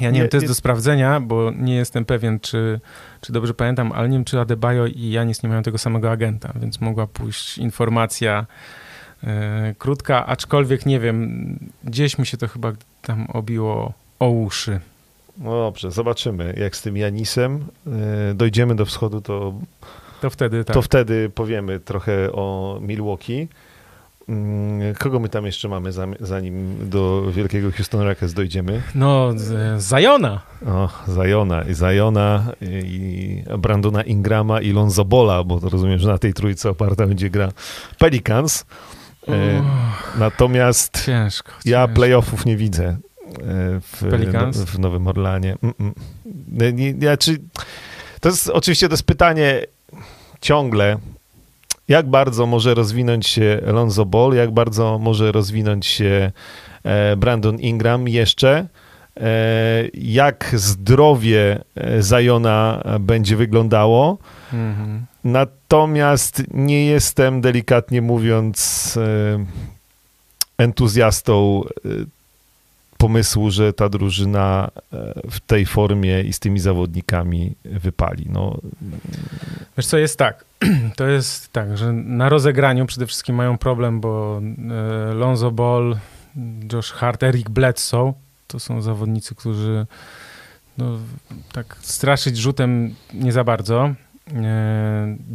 ja nie, wiem, to jest do sprawdzenia, bo nie jestem pewien, czy, czy dobrze pamiętam, ale nie wiem, czy Adebayo i Janis nie mają tego samego agenta, więc mogła pójść informacja e, krótka, aczkolwiek nie wiem, gdzieś mi się to chyba tam obiło o uszy. No dobrze, zobaczymy, jak z tym Janisem e, dojdziemy do wschodu, to, to, wtedy, tak. to wtedy powiemy trochę o Milwaukee. Mm, kogo my tam jeszcze mamy, zanim do wielkiego Houston Rockets dojdziemy? No, Zajona. O, Zajona. I Zajona, i Brandona Ingrama, i Lonzo Bola, bo to rozumiem, że na tej trójce oparta będzie gra Pelicans. Uch, Natomiast ciężko, ja ciężko. playoffów nie widzę e, w, no, w Nowym Orlanie. Mm -mm. Nie, czy, to jest oczywiście to jest pytanie ciągle, jak bardzo może rozwinąć się Lonzo Ball, jak bardzo może rozwinąć się e, Brandon Ingram jeszcze, e, jak zdrowie e, Zajona będzie wyglądało. Mhm. Natomiast nie jestem, delikatnie mówiąc, entuzjastą pomysłu, że ta drużyna e, w tej formie i z tymi zawodnikami wypali. No. Wiesz co, jest tak, to jest tak, że na rozegraniu przede wszystkim mają problem, bo e, Lonzo Ball, Josh Hart, Eric Bledsoe to są zawodnicy, którzy no, tak straszyć rzutem nie za bardzo.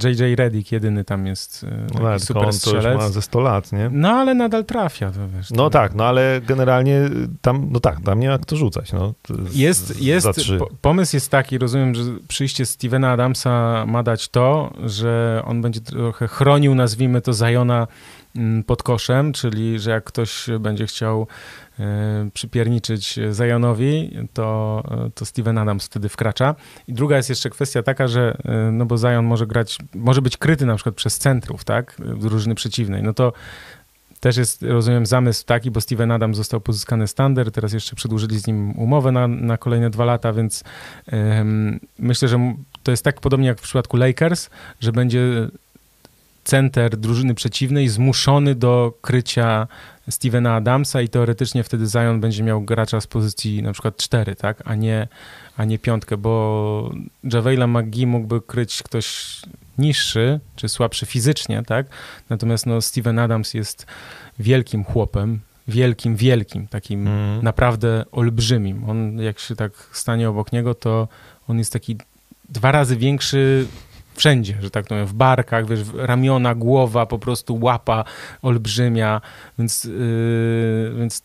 JJ e, Reddick jedyny tam jest e, taki no, super on strzelec. to już ma ze 100 lat, nie? No ale nadal trafia, to wiesz. No tak, no ale generalnie tam, no tak, tam nie ma kto rzucać, no. Jest, jest, pomysł jest taki, rozumiem, że przyjście Stevena Adamsa ma dać to, że on będzie trochę chronił, nazwijmy to, Zajona mm, pod koszem, czyli że jak ktoś będzie chciał przypierniczyć Zionowi, to, to Steven Adams wtedy wkracza. I druga jest jeszcze kwestia taka, że e, no bo Zion może grać, może być kryty na przykład przez centrów, tak, drużyny przeciwnej, no to też jest, rozumiem, zamysł taki, bo Steven Adams został pozyskany standard, teraz jeszcze przedłużyli z nim umowę na, na kolejne dwa lata, więc myślę, że to jest tak podobnie jak w przypadku Lakers, że będzie center drużyny przeciwnej zmuszony do krycia Stevena Adamsa i teoretycznie wtedy Zion będzie miał gracza z pozycji na przykład 4, tak, a nie, a nie piątkę, bo Javela McGee mógłby kryć ktoś niższy, czy słabszy fizycznie, tak, natomiast no Steven Adams jest wielkim chłopem, wielkim, wielkim, takim mm. naprawdę olbrzymim. On jak się tak stanie obok niego, to on jest taki dwa razy większy wszędzie, że tak powiem, w barkach, wiesz, ramiona, głowa, po prostu łapa olbrzymia, więc, yy, więc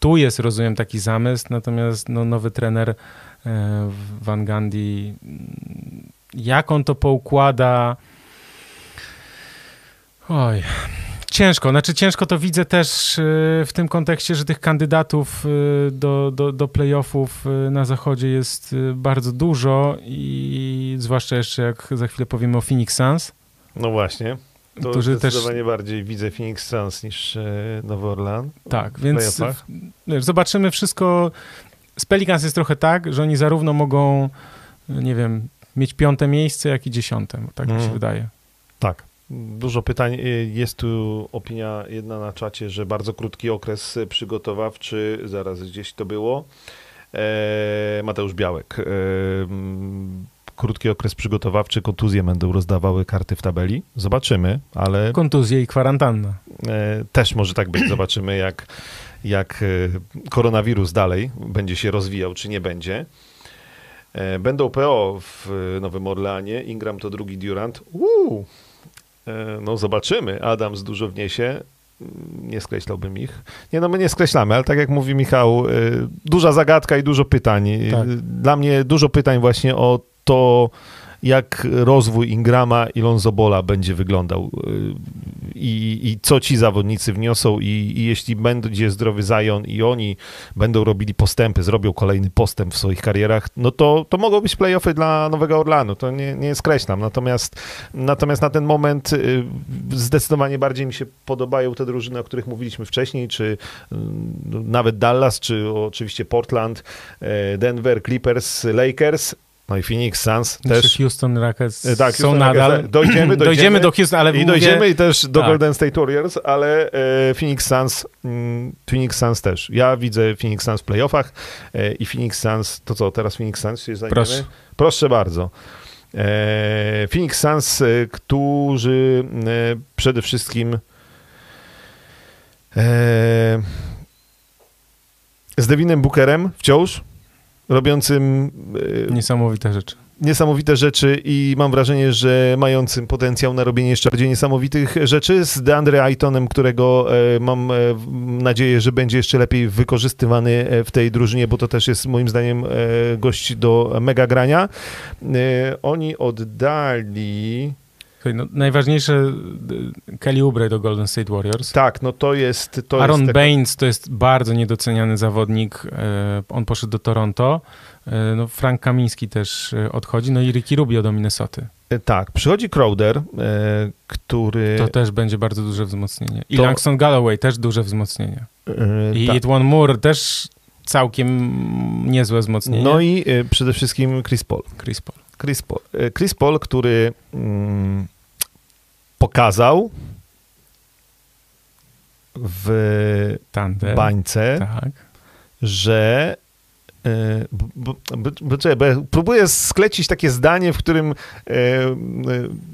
tu jest, rozumiem, taki zamysł, natomiast no, nowy trener yy, Van Gandhi, jak on to poukłada, oj, Ciężko, znaczy ciężko to widzę też y, w tym kontekście, że tych kandydatów y, do, do, do playoffów y, na zachodzie jest bardzo dużo i zwłaszcza jeszcze jak za chwilę powiemy o Phoenix Suns. No właśnie. To którzy zdecydowanie też... bardziej widzę Phoenix Suns niż Nowy Orlan. Tak, więc zobaczymy wszystko. Z Pelicans jest trochę tak, że oni zarówno mogą, nie wiem, mieć piąte miejsce, jak i dziesiąte. Tak mm. mi się mhm. wydaje. Tak. Dużo pytań. Y, jest tu opinia jedna na czacie, że bardzo krótki okres przygotowawczy, zaraz gdzieś to było. E, Mateusz Białek. E, krótki okres przygotowawczy, kontuzje będą rozdawały karty w tabeli. Zobaczymy, ale. Kontuzje i kwarantanna. E, też może tak być. Zobaczymy, jak, jak koronawirus dalej będzie się rozwijał, czy nie będzie. Będą PO w Nowym Orleanie. Ingram to drugi Durant. Uuu, no zobaczymy. Adams dużo wniesie. Nie skreślałbym ich. Nie, no my nie skreślamy, ale tak jak mówi Michał, e, duża zagadka i dużo pytań. Tak. Dla mnie dużo pytań właśnie o to, jak rozwój Ingrama i Lonzo Bola będzie wyglądał. E, i, i co ci zawodnicy wniosą i, i jeśli będzie zdrowy Zion i oni będą robili postępy, zrobią kolejny postęp w swoich karierach, no to, to mogą być playoffy dla Nowego Orlanu, to nie, nie skreślam. Natomiast, natomiast na ten moment y, zdecydowanie bardziej mi się podobają te drużyny, o których mówiliśmy wcześniej, czy y, nawet Dallas, czy oczywiście Portland, y, Denver, Clippers, Lakers, no i Phoenix Suns też. Houston Rockets E, tak, są Houston nadal. Rockets, dojdziemy, dojdziemy, dojdziemy do Houston, ale I mówię, dojdziemy i też do tak. Golden State Warriors, ale e, Phoenix Suns, mm, Phoenix Suns też. Ja widzę Phoenix Suns w playoffach e, i Phoenix Suns, to co, teraz Phoenix Suns się zajmiemy? Proszę. Proszę bardzo. E, Phoenix Suns, e, którzy e, przede wszystkim z Devinem Bookerem wciąż robiącym e, Niesamowite rzeczy. niesamowite rzeczy i mam wrażenie, że mającym potencjał na robienie jeszcze bardziej niesamowitych rzeczy z DeAndre Aytonem, którego e, mam e, nadzieję, że będzie jeszcze lepiej wykorzystywany w tej drużynie, bo to też jest moim zdaniem gość do mega grania. Oni oddali... No, najważniejsze y, Kelly Oubre do Golden State Warriors. Tak, no to jest... To Aaron jest Baines to jest bardzo niedoceniany zawodnik. e, On poszedł do Toronto. E, No, Frank Kamiński też odchodzi. No i Ricky Rubio do Minnesoty. e, Tak, przychodzi Crowder, e, który... To też będzie bardzo duże wzmocnienie. I To- Langston Galloway też duże wzmocnienie. e, I tak. Edwin Moore też całkiem niezłe wzmocnienie. No i przede wszystkim Chris Paul. Chris Paul. Chris Paul, e, Chris Paul który mm, pokazał w Tander. bańce, Tak. że bo, bo, bo, próbuję sklecić takie zdanie, w którym e, e,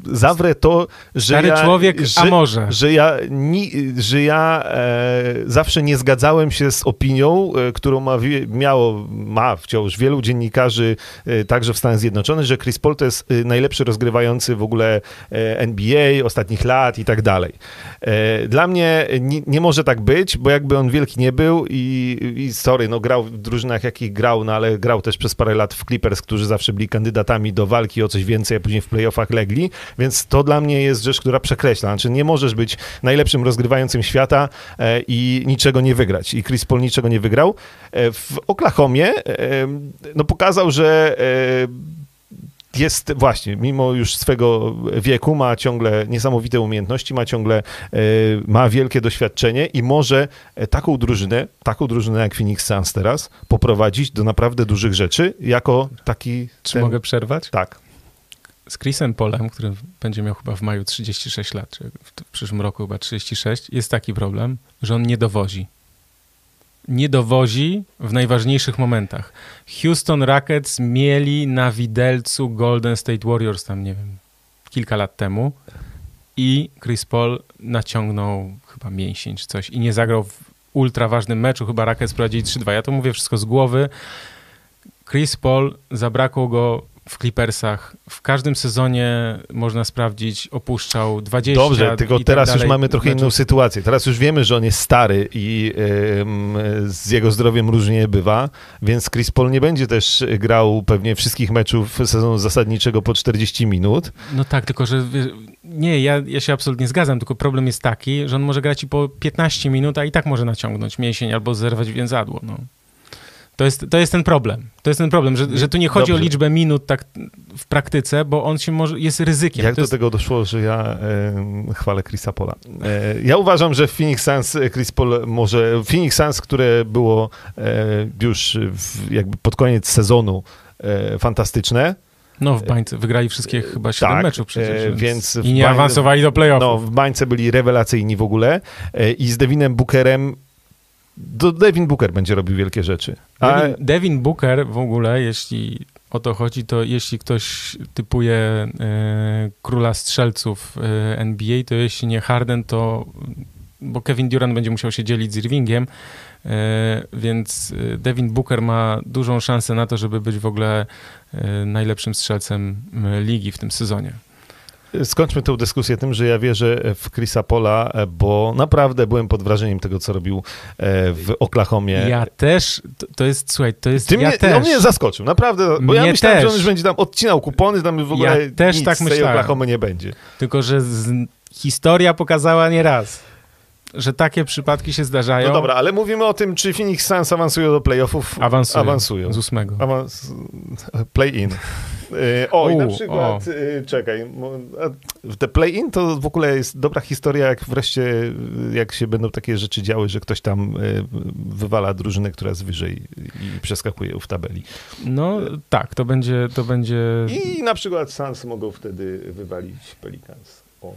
zawrę to, że Stary ja, człowiek, że, a może. że ja, ni, że ja e, zawsze nie zgadzałem się z opinią, e, którą ma, miało, ma wciąż wielu dziennikarzy, e, także w Stanach Zjednoczonych, że Chris Paul to jest e, najlepszy rozgrywający w ogóle NBA ostatnich lat i tak dalej. Dla mnie nie, nie może tak być, bo jakby on wielki nie był i, i sorry, no grał w drużynach, jakich grał, no ale grał też przez parę lat w Clippers, którzy zawsze byli kandydatami do walki o coś więcej, a później w playoffach legli, więc to dla mnie jest rzecz, która przekreśla. Znaczy nie możesz być najlepszym rozgrywającym świata e, i niczego nie wygrać. I Chris Paul niczego nie wygrał. E, w Oklahomie e, no pokazał, że jest właśnie, mimo już swego wieku, ma ciągle niesamowite umiejętności, ma ciągle, e, ma wielkie doświadczenie i może e, taką drużynę, taką drużynę jak Phoenix Suns teraz, poprowadzić do naprawdę dużych rzeczy, jako taki... Czy ten- mogę przerwać? Tak. Z Chrisem Polem, który będzie miał chyba w maju 36 lat, czy w, w przyszłym roku chyba 36, jest taki problem, że on nie dowozi. Nie dowozi w najważniejszych momentach. Houston Rockets mieli na widelcu Golden State Warriors tam, nie wiem, kilka lat temu i Chris Paul naciągnął chyba mięsień czy coś i nie zagrał w ultra ważnym meczu, chyba Rockets prowadzili 3-2. Ja to mówię wszystko z głowy. Chris Paul, zabrakło go w Clippersach. W każdym sezonie można sprawdzić, opuszczał 20 Dobrze, tylko tak teraz już dalej mamy trochę inną sytuację. Teraz już wiemy, że on jest stary i ym, z jego zdrowiem różnie bywa, więc Chris Paul nie będzie też grał pewnie wszystkich meczów sezonu zasadniczego po 40 minut. No tak, tylko że nie, ja, ja się absolutnie zgadzam, tylko problem jest taki, że on może grać i po 15 minut, a i tak może naciągnąć mięsień albo zerwać więzadło. No. To, jest, to jest ten problem. To jest ten problem, że, że tu nie chodzi Dobrze. o liczbę minut tak w praktyce, bo on się może, jest ryzykiem. Jak to do jest, tego doszło, że ja chwalę Chrisa Pola? E, ja uważam, że w Phoenix Suns e, Chris Paul może... Phoenix Suns, które było e, już w, jakby pod koniec sezonu fantastyczne, No w bańce wygrali wszystkie chyba 7 tak, meczów przecież, więc, więc i nie bań- awansowali do playoffów. No, w bańce byli rewelacyjni w ogóle i z Devinem Bookerem do Devin Booker będzie robił wielkie rzeczy. A, Devin, Devin Booker w ogóle, jeśli o to chodzi, to jeśli ktoś typuje e, króla strzelców e, NBA, to jeśli nie Harden, to bo Kevin Durant będzie musiał się dzielić z Irvingiem, e, więc e, Devin Booker ma dużą szansę na to, żeby być w ogóle e, najlepszym strzelcem ligi w tym sezonie. Skończmy tę dyskusję tym, że ja wierzę w Chrisa Pola, bo naprawdę byłem pod wrażeniem tego, co robił e, w Oklahomie. Ja też, to, jest, słuchaj, to jest, Ty ja mnie, też. on mnie zaskoczył, naprawdę, bo ja Mnie myślałem, że on też. już będzie tam odcinał kupony, tam w ogóle Ja też nic tak z tej myślałem. Oklahomy nie będzie. Tylko, że z historia pokazała nieraz, że takie przypadki się zdarzają. No dobra, ale mówimy o tym, czy Phoenix Suns awansują do playoffów. Awansują. Awansują. Z ósmego. Awans... Play-in. E, O, i na przykład, e, czekaj, mo- a te play-in to w ogóle jest dobra historia, jak wreszcie, e, jak się będą takie rzeczy działy, że ktoś tam e, wywala drużynę, która jest wyżej i przeskakuje w tabeli. No tak, to będzie, to będzie... I na przykład Suns mogą wtedy wywalić Pelicans. O.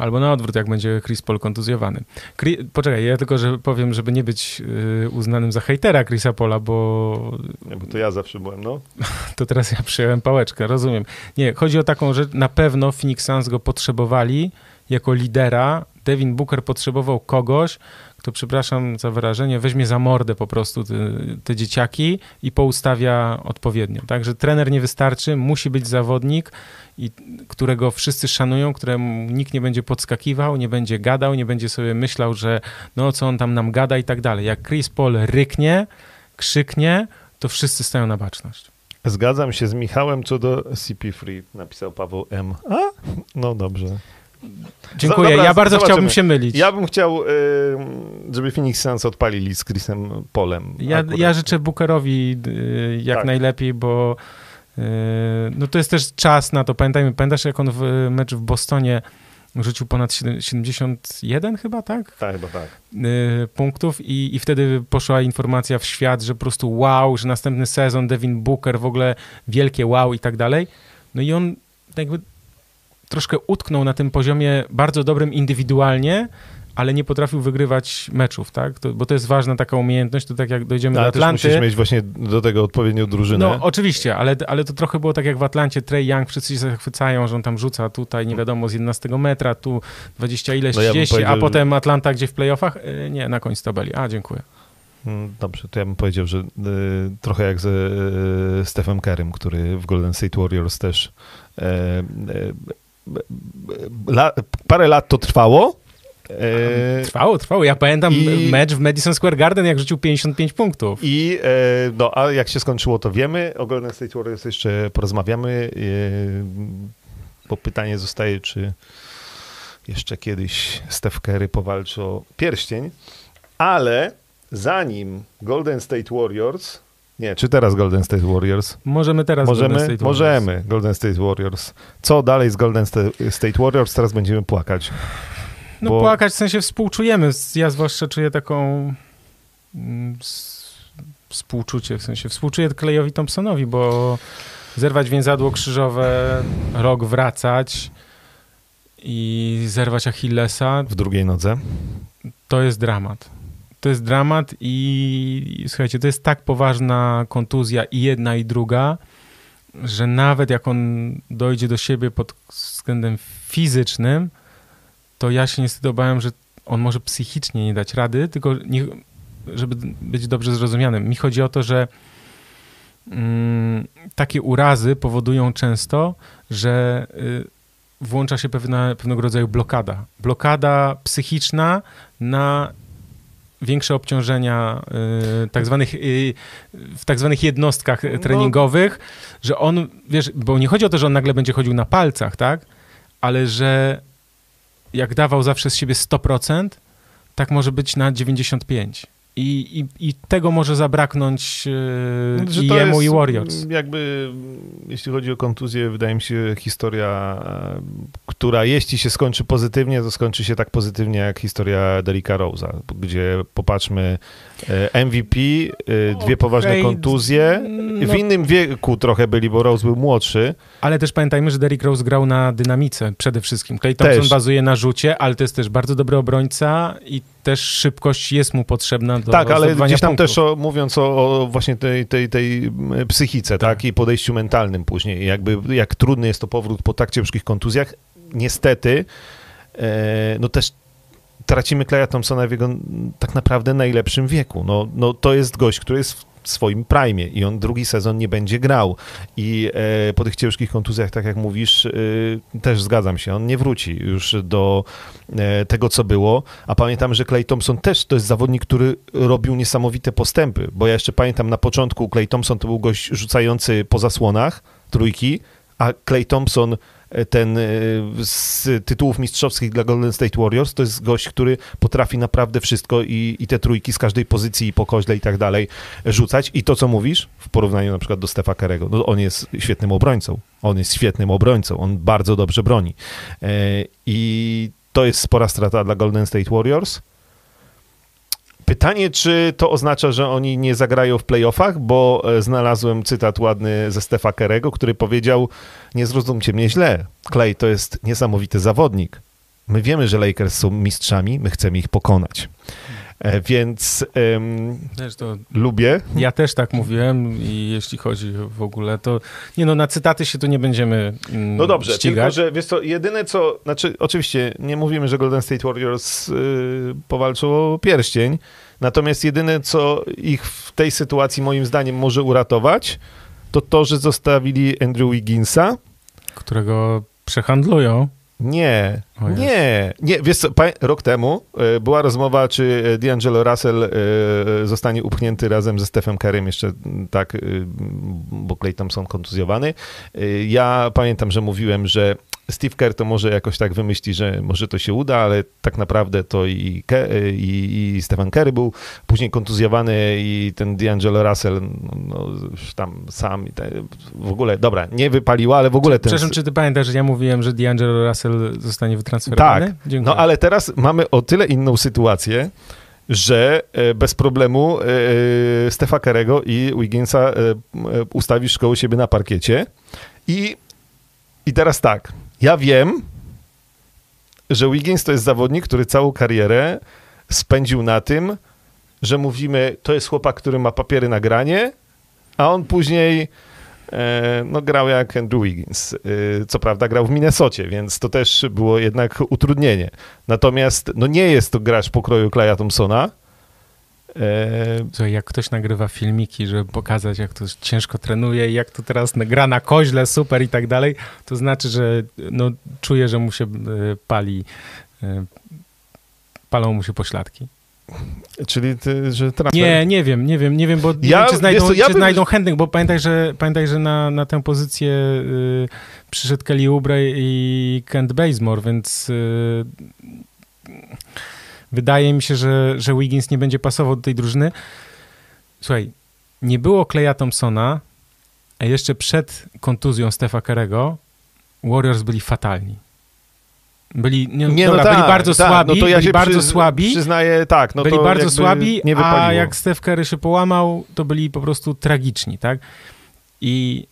Albo na odwrót, jak będzie Chris Paul kontuzjowany. Chri- Poczekaj, ja tylko że powiem, żeby nie być y, uznanym za hejtera Chrisa Pola, bo Nie, bo to ja zawsze byłem, no. to teraz ja przyjąłem pałeczkę, rozumiem. Nie, chodzi o taką rzecz, na pewno Phoenix Suns go potrzebowali jako lidera. Devin Booker potrzebował kogoś, kto, przepraszam za wyrażenie, weźmie za mordę po prostu te, te dzieciaki i poustawia odpowiednio. Także trener nie wystarczy, musi być zawodnik, i, którego wszyscy szanują, któremu nikt nie będzie podskakiwał, nie będzie gadał, nie będzie sobie myślał, że no co on tam nam gada i tak dalej. Jak Chris Paul ryknie, krzyknie, to wszyscy stają na baczność. Zgadzam się z Michałem co do CP3, napisał Paweł M. A? No dobrze. Dziękuję. Dobra, ja bardzo zobaczymy. chciałbym się mylić. Ja bym chciał, y, żeby Phoenix Suns odpalili z Chrisem Polem. Ja, ja życzę Bookerowi y, jak Tak. najlepiej, bo y, no to jest też czas na to. Pamiętajmy, pamiętasz jak on w mecz w Bostonie rzucił ponad siedem- 71 chyba, tak? Tak, chyba tak. Punktów i, i wtedy poszła informacja w świat, że po prostu wow, że następny sezon Devin Booker, w ogóle wielkie wow i tak dalej. No i on jakby troszkę utknął na tym poziomie bardzo dobrym indywidualnie, ale nie potrafił wygrywać meczów, tak? To, bo to jest ważna taka umiejętność, to tak jak dojdziemy No, Ale do Atlanty. musisz mieć właśnie do tego odpowiednią drużynę. No oczywiście, ale, ale to trochę było tak jak w Atlancie, Trey Young, wszyscy się zachwycają, że on tam rzuca tutaj nie wiadomo z 11 metra, tu 20 ileś, No ja bym 30, a potem Atlanta gdzie w playoffach? Y, Nie, na końcu tabeli. A, dziękuję. Mm, Dobrze, to ja bym powiedział, że y, trochę jak ze y, Stephem Kerem, który w Golden State Warriors też e, e, la, parę lat to trwało. E, Trwało, trwało. Ja pamiętam I- mecz w Madison Square Garden, jak rzucił 55 punktów. I e, no, a jak się skończyło, to wiemy. O Golden State Warriors jeszcze porozmawiamy, e, bo pytanie zostaje, czy jeszcze kiedyś Steph Curry powalczy o pierścień, ale zanim Golden State Warriors, nie, czy teraz Golden State Warriors? Możemy teraz Golden Możemy? State Możemy, Golden State Warriors. Co dalej z Golden Sta- State Warriors? Teraz będziemy płakać. No bo- płakać w sensie współczujemy. Ja zwłaszcza czuję taką mm, współczucie, w sensie współczuję Klejowi Thompsonowi, bo zerwać więzadło krzyżowe, rok wracać i zerwać Achillesa, W drugiej nodze. to jest dramat. To jest dramat i, słuchajcie, to jest tak poważna kontuzja i jedna i druga, że nawet jak on dojdzie do siebie pod względem fizycznym, to ja się niestety obawiam, że on może psychicznie nie dać rady, tylko nie, żeby być dobrze zrozumianym. Mi chodzi o to, że mm, takie urazy powodują często, że y, włącza się pewna, pewnego rodzaju blokada. Blokada psychiczna na większe obciążenia y, tak zwanych, y, w tak zwanych jednostkach No. treningowych, że on, wiesz, bo nie chodzi o to, że on nagle będzie chodził na palcach, tak? Ale że jak dawał zawsze z siebie 100%, tak może być na 95%. I, i, i tego może zabraknąć y, Że i jemu, i Warriors. Jakby, jeśli chodzi o kontuzję, wydaje mi się historia, która jeśli się skończy pozytywnie, to skończy się tak pozytywnie jak historia Derricka Rose'a, gdzie popatrzmy e, MVP, e, dwie poważne Okej, kontuzje. no- W innym wieku trochę byli, bo Rose był młodszy. Ale też pamiętajmy, że Derrick Rose grał na dynamice przede wszystkim. Clay Thompson Też. bazuje na rzucie, ale to jest też bardzo dobry obrońca i też szybkość jest mu potrzebna do tak, ale gdzieś tam punktów. też o, mówiąc o, o właśnie tej, tej, tej m, psychice, tak. i podejściu mentalnym później, jakby jak trudny jest to powrót po tak ciężkich kontuzjach, niestety, e, no też tracimy Claya Thompsona w jego mm, tak naprawdę najlepszym wieku. No, no to jest gość, który jest w swoim prime i on drugi sezon nie będzie grał. I e, po tych ciężkich kontuzjach, tak jak mówisz, e, też zgadzam się, on nie wróci już do e, tego, co było, a pamiętam, że Clay Thompson też to jest zawodnik, który robił niesamowite postępy, bo ja jeszcze pamiętam na początku Clay Thompson to był gość rzucający po zasłonach trójki, a Clay Thompson ten z tytułów mistrzowskich dla Golden State Warriors, to jest gość, który potrafi naprawdę wszystko i, i te trójki z każdej pozycji i po koźle i tak dalej rzucać. I to, co mówisz, w porównaniu na przykład do Stefa Karego, no on jest świetnym obrońcą. On jest świetnym obrońcą, on bardzo dobrze broni. I to jest spora strata dla Golden State Warriors. Pytanie, czy to oznacza, że oni nie zagrają w playoffach, bo e, znalazłem cytat ładny ze Stefa Kerego, który powiedział, nie zrozumcie mnie źle, Clay to jest niesamowity zawodnik. My wiemy, że Lakers są mistrzami, my chcemy ich pokonać. E, więc um, to, lubię. Ja też tak mówiłem i jeśli chodzi w ogóle, to nie no, na cytaty się tu nie będziemy mm, No dobrze, ścigać. tylko że wiesz co, jedyne co, znaczy oczywiście nie mówimy, że Golden State Warriors yy, powalczą o pierścień, natomiast jedyne co ich w tej sytuacji moim zdaniem może uratować, to to, że zostawili Andrew Wigginsa. Którego przehandlują. Nie, nie, nie. Wiesz co, rok temu e, była rozmowa, czy e, D'Angelo Russell e, zostanie upchnięty razem ze Stephem Kerrym, jeszcze tak, bo Clay Thompson kontuzjowany. Ja pamiętam, że mówiłem, że Steve Kerr to może jakoś tak wymyśli, że może to się uda, ale tak naprawdę to i, Ke, i, i Stephen Kerry był później kontuzjowany i ten D'Angelo Russell no, no, tam sam te, w ogóle, dobra, nie wypaliła, ale w ogóle ten... Przepraszam, czy ty pamiętasz, że ja mówiłem, że D'Angelo Russell zostanie wytransferowany? Tak, Dziękuję. no ale teraz mamy o tyle inną sytuację, że e, bez problemu e, e, Stefa Kerego i Wigginsa ustawisz koło siebie na parkiecie i i teraz tak, ja wiem, że Wiggins to jest zawodnik, który całą karierę spędził na tym, że mówimy, to jest chłopak, który ma papiery na granie, a on później e, no, grał jak Andrew Wiggins. E, co prawda grał w Minnesocie, więc to też było jednak utrudnienie. Natomiast no, nie jest to gracz pokroju Claya Thompsona, co, jak ktoś nagrywa filmiki, żeby pokazać, jak to ciężko trenuje i jak to teraz gra na koźle, super i tak dalej, to znaczy, że no, czuje, że mu się e, pali, e, palą mu się pośladki. Czyli ty, że transfer... Nie, nie wiem, nie wiem, nie wiem, bo ja, wiem, czy znajdą, co, ja czy bym... znajdą chętnych, bo pamiętaj, że, pamiętaj, że na, na tę pozycję y, przyszedł Kelly Oubre i Kent Bazemore, więc y, Wydaje mi się, że, że Wiggins nie będzie pasował do tej drużyny. Słuchaj, nie było Kleja Thompsona, a jeszcze przed kontuzją Stefa Kerego Warriors byli fatalni. Byli, nie, nie no dobra, no tak, byli bardzo tak, słabi, no to ja byli bardzo przy, słabi. Przyznaję, tak. No byli bardzo słabi, a jak Steph Curry się połamał, to byli po prostu tragiczni, tak? I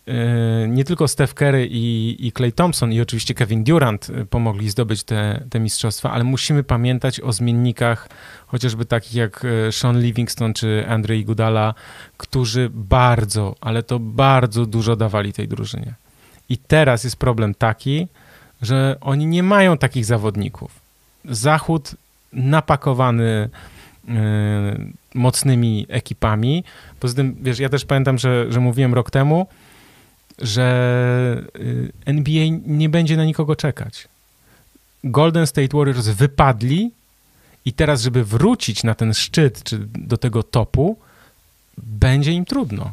y, nie tylko Steph Curry i, i Clay Thompson i oczywiście Kevin Durant y, pomogli zdobyć te, te mistrzostwa, ale musimy pamiętać o zmiennikach chociażby takich jak y, Sean Livingston czy Andrzej Gudala, którzy bardzo, ale to bardzo dużo dawali tej drużynie. I teraz jest problem taki, że oni nie mają takich zawodników. Zachód napakowany mocnymi ekipami. Poza tym, wiesz, ja też pamiętam, że, że mówiłem rok temu, że y, NBA nie będzie na nikogo czekać. Golden State Warriors wypadli i teraz, żeby wrócić na ten szczyt, czy do tego topu, będzie im trudno.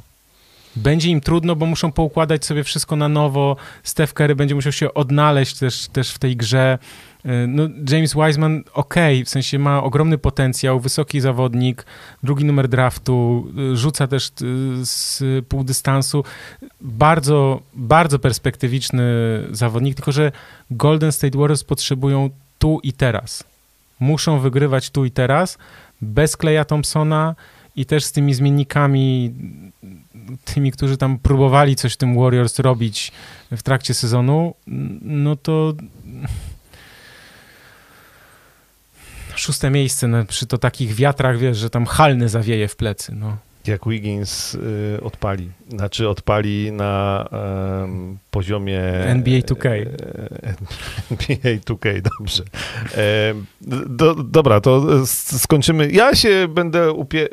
Będzie im trudno, bo muszą poukładać sobie wszystko na nowo. Steph Curry będzie musiał się odnaleźć też, też w tej grze. E, no, James Wiseman, ok, w sensie ma ogromny potencjał, wysoki zawodnik, drugi numer draftu, e, rzuca też e, z pół dystansu. Bardzo, bardzo perspektywiczny zawodnik, tylko że Golden State Warriors potrzebują tu i teraz. Muszą wygrywać tu i teraz, bez Kleja Thompsona i też z tymi zmiennikami, tymi, którzy tam próbowali coś w tym Warriors robić w trakcie sezonu, no to szóste miejsce no, przy to takich wiatrach, wiesz, że tam halny zawieje w plecy, no. Jak Wiggins y, odpali, znaczy odpali na um, poziomie... NBA 2K. E, NBA 2K, dobrze. E, do, dobra, to skończymy. Ja się będę upie...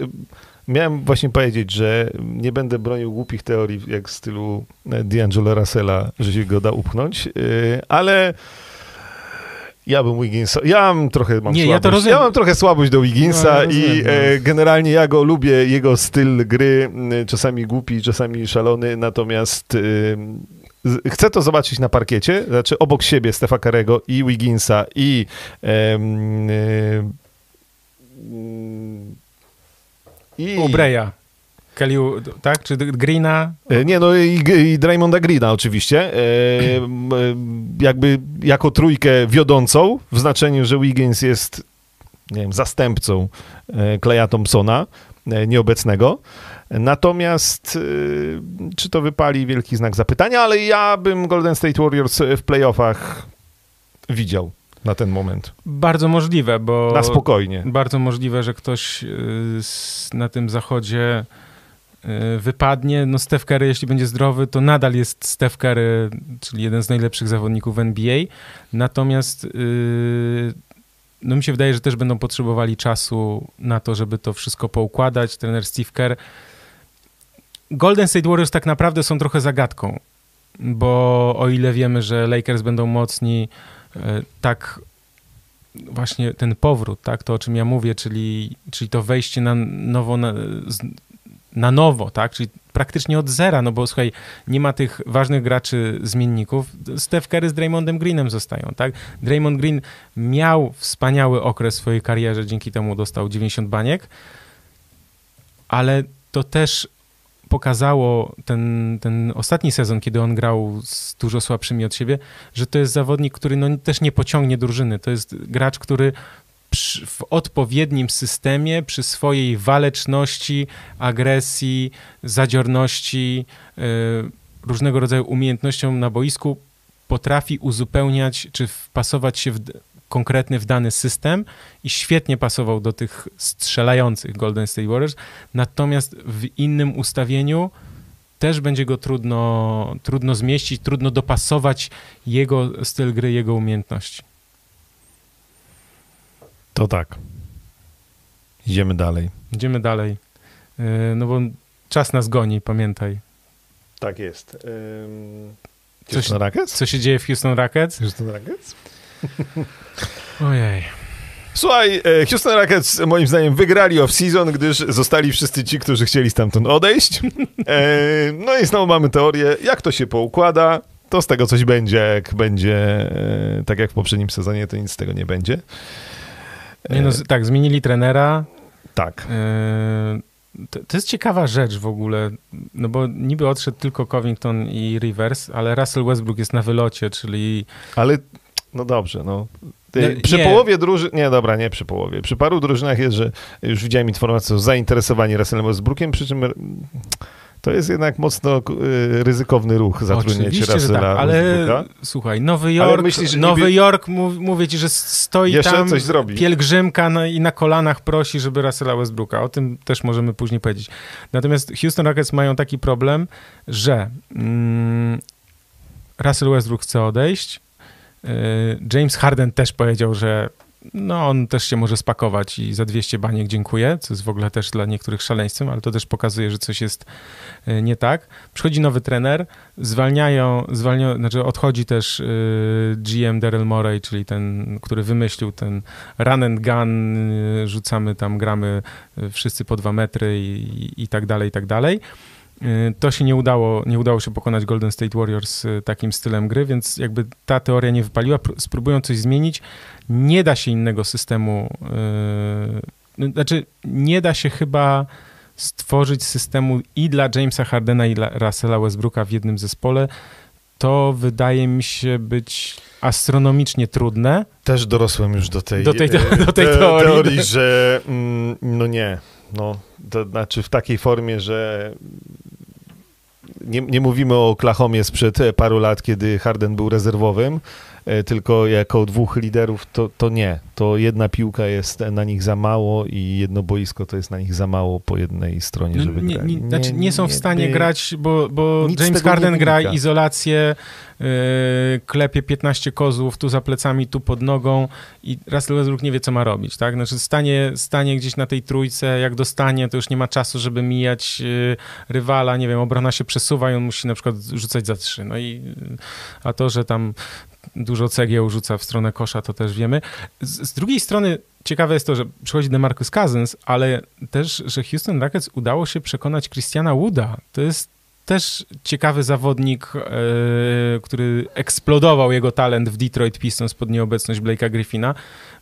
Miałem właśnie powiedzieć, że nie będę bronił głupich teorii jak w stylu D'Angelo Russella, że się go da upchnąć, y, ale ja bym Wigginsa. Ja mam trochę mam nie, słabość. Ja, ja, mam trochę słabość do Wigginsa no, rozumiem, i no. e, generalnie ja go lubię, jego styl gry, czasami głupi, czasami szalony, natomiast e, chcę to zobaczyć na parkiecie, znaczy obok siebie Stefa Karego i Wigginsa i em, i Ubreya. Kelly, tak? Czy Greena? E, nie, no i, i Draymonda Greena oczywiście. E, jakby jako trójkę wiodącą, w znaczeniu, że Wiggins jest nie wiem, zastępcą e, Kleja Thompsona, e, nieobecnego. Natomiast e, czy to wypali wielki znak zapytania, ale ja bym Golden State Warriors w playoffach widział na ten moment. Bardzo możliwe, bo... Na spokojnie. Bardzo możliwe, że ktoś na tym zachodzie wypadnie. No Steph Curry, jeśli będzie zdrowy, to nadal jest Steph Curry, czyli jeden z najlepszych zawodników NBA. Natomiast no mi się wydaje, że też będą potrzebowali czasu na to, żeby to wszystko poukładać. Trener Steve Kerr. Golden State Warriors tak naprawdę są trochę zagadką, bo o ile wiemy, że Lakers będą mocni, e, tak właśnie ten powrót, tak, to o czym ja mówię, czyli, czyli to wejście na nowo, na, na nowo, tak? Czyli praktycznie od zera, no bo słuchaj, nie ma tych ważnych graczy zmienników. Steph Curry z Draymondem Greenem zostają, tak? Draymond Green miał wspaniały okres w swojej karierze, dzięki temu dostał 90 baniek, ale to też pokazało ten, ten ostatni sezon, kiedy on grał z dużo słabszymi od siebie, że to jest zawodnik, który no, też nie pociągnie drużyny. To jest gracz, który w odpowiednim systemie, przy swojej waleczności, agresji, zadziorności, e, różnego rodzaju umiejętnościom na boisku potrafi uzupełniać czy wpasować się w konkretny w dany system i świetnie pasował do tych strzelających Golden State Warriors. Natomiast w innym ustawieniu też będzie go trudno, trudno zmieścić, trudno dopasować jego styl gry, jego umiejętności. To tak. Idziemy dalej. Idziemy dalej. Yy, no bo czas nas goni, pamiętaj. Tak jest. Houston co, Rockets? Co się dzieje w Houston Rockets? Houston Rockets? Ojej. Słuchaj, e, Houston Rockets moim zdaniem wygrali off-season, gdyż zostali wszyscy ci, którzy chcieli stamtąd odejść. E, no i znowu mamy teorię, jak to się poukłada, to z tego coś będzie, jak będzie e, tak jak w poprzednim sezonie, to nic z tego nie będzie. Nie no, tak, zmienili trenera. Tak. E, to, to, jest ciekawa rzecz w ogóle, no bo niby odszedł tylko Covington i Rivers, ale Russell Westbrook jest na wylocie, czyli... Ale, no dobrze, no. no przy nie. połowie drużyn, nie dobra, nie przy połowie, przy paru drużynach jest, że już widziałem informację o zainteresowaniu Russellem Westbrookiem, przy czym to jest jednak mocno y, ryzykowny ruch zatrudnienie Russella tak, ale słuchaj, Nowy Jork, myślisz, Nowy niby... Jork mów, mówię ci, że stoi Jeszcze tam coś zrobi. pielgrzymka na, i na kolanach prosi, żeby Russella Westbrooka. O tym też możemy później powiedzieć. Natomiast Houston Rockets mają taki problem, że mm, Russell Westbrook chce odejść, y, James Harden też powiedział, że no on też się może spakować i za 200 baniek dziękuję, co jest w ogóle też dla niektórych szaleństwem, ale to też pokazuje, że coś jest e, nie tak. Przychodzi nowy trener, zwalniają, zwalnia, znaczy odchodzi też e, GM Daryl Morey, czyli ten, który wymyślił ten run and gun, e, rzucamy tam, gramy wszyscy po dwa metry i, i tak dalej, i tak dalej. To się nie udało, nie udało się pokonać Golden State Warriors takim stylem gry, więc jakby ta teoria nie wypaliła. Spróbują coś zmienić nie da się innego systemu, yy, znaczy nie da się chyba stworzyć systemu i dla Jamesa Hardena i dla Russella Westbrooka w jednym zespole. To wydaje mi się być astronomicznie trudne. Też dorosłem już do tej, do tej, do, do tej te, teorii. teorii, że mm, no nie, no, to znaczy w takiej formie, że nie, nie mówimy o Oklahomie sprzed paru lat, kiedy Harden był rezerwowym, E, tylko jako dwóch liderów, to, to nie. To jedna piłka jest na nich za mało i jedno boisko to jest na nich za mało po jednej stronie, no, żeby nie, grali. Nie, znaczy nie są w stanie nie, grać, bo, bo James Harden gra izolację, yy, klepie 15 kozłów tu za plecami, tu pod nogą i Russell Westbrook nie wie, co ma robić, tak? Znaczy stanie, stanie gdzieś na tej trójce, jak dostanie, to już nie ma czasu, żeby mijać yy, rywala, nie wiem, obrona się przesuwa i on musi na przykład rzucać za trzy. No i a to, że tam dużo cegieł rzuca w stronę kosza, to też wiemy. Z, z drugiej strony ciekawe jest to, że przychodzi DeMarcus Cousins, ale też, że Houston Rockets udało się przekonać Christiana Wooda. To jest też ciekawy zawodnik, e, który eksplodował jego talent w Detroit Pistons pod nieobecność Blake'a Griffina.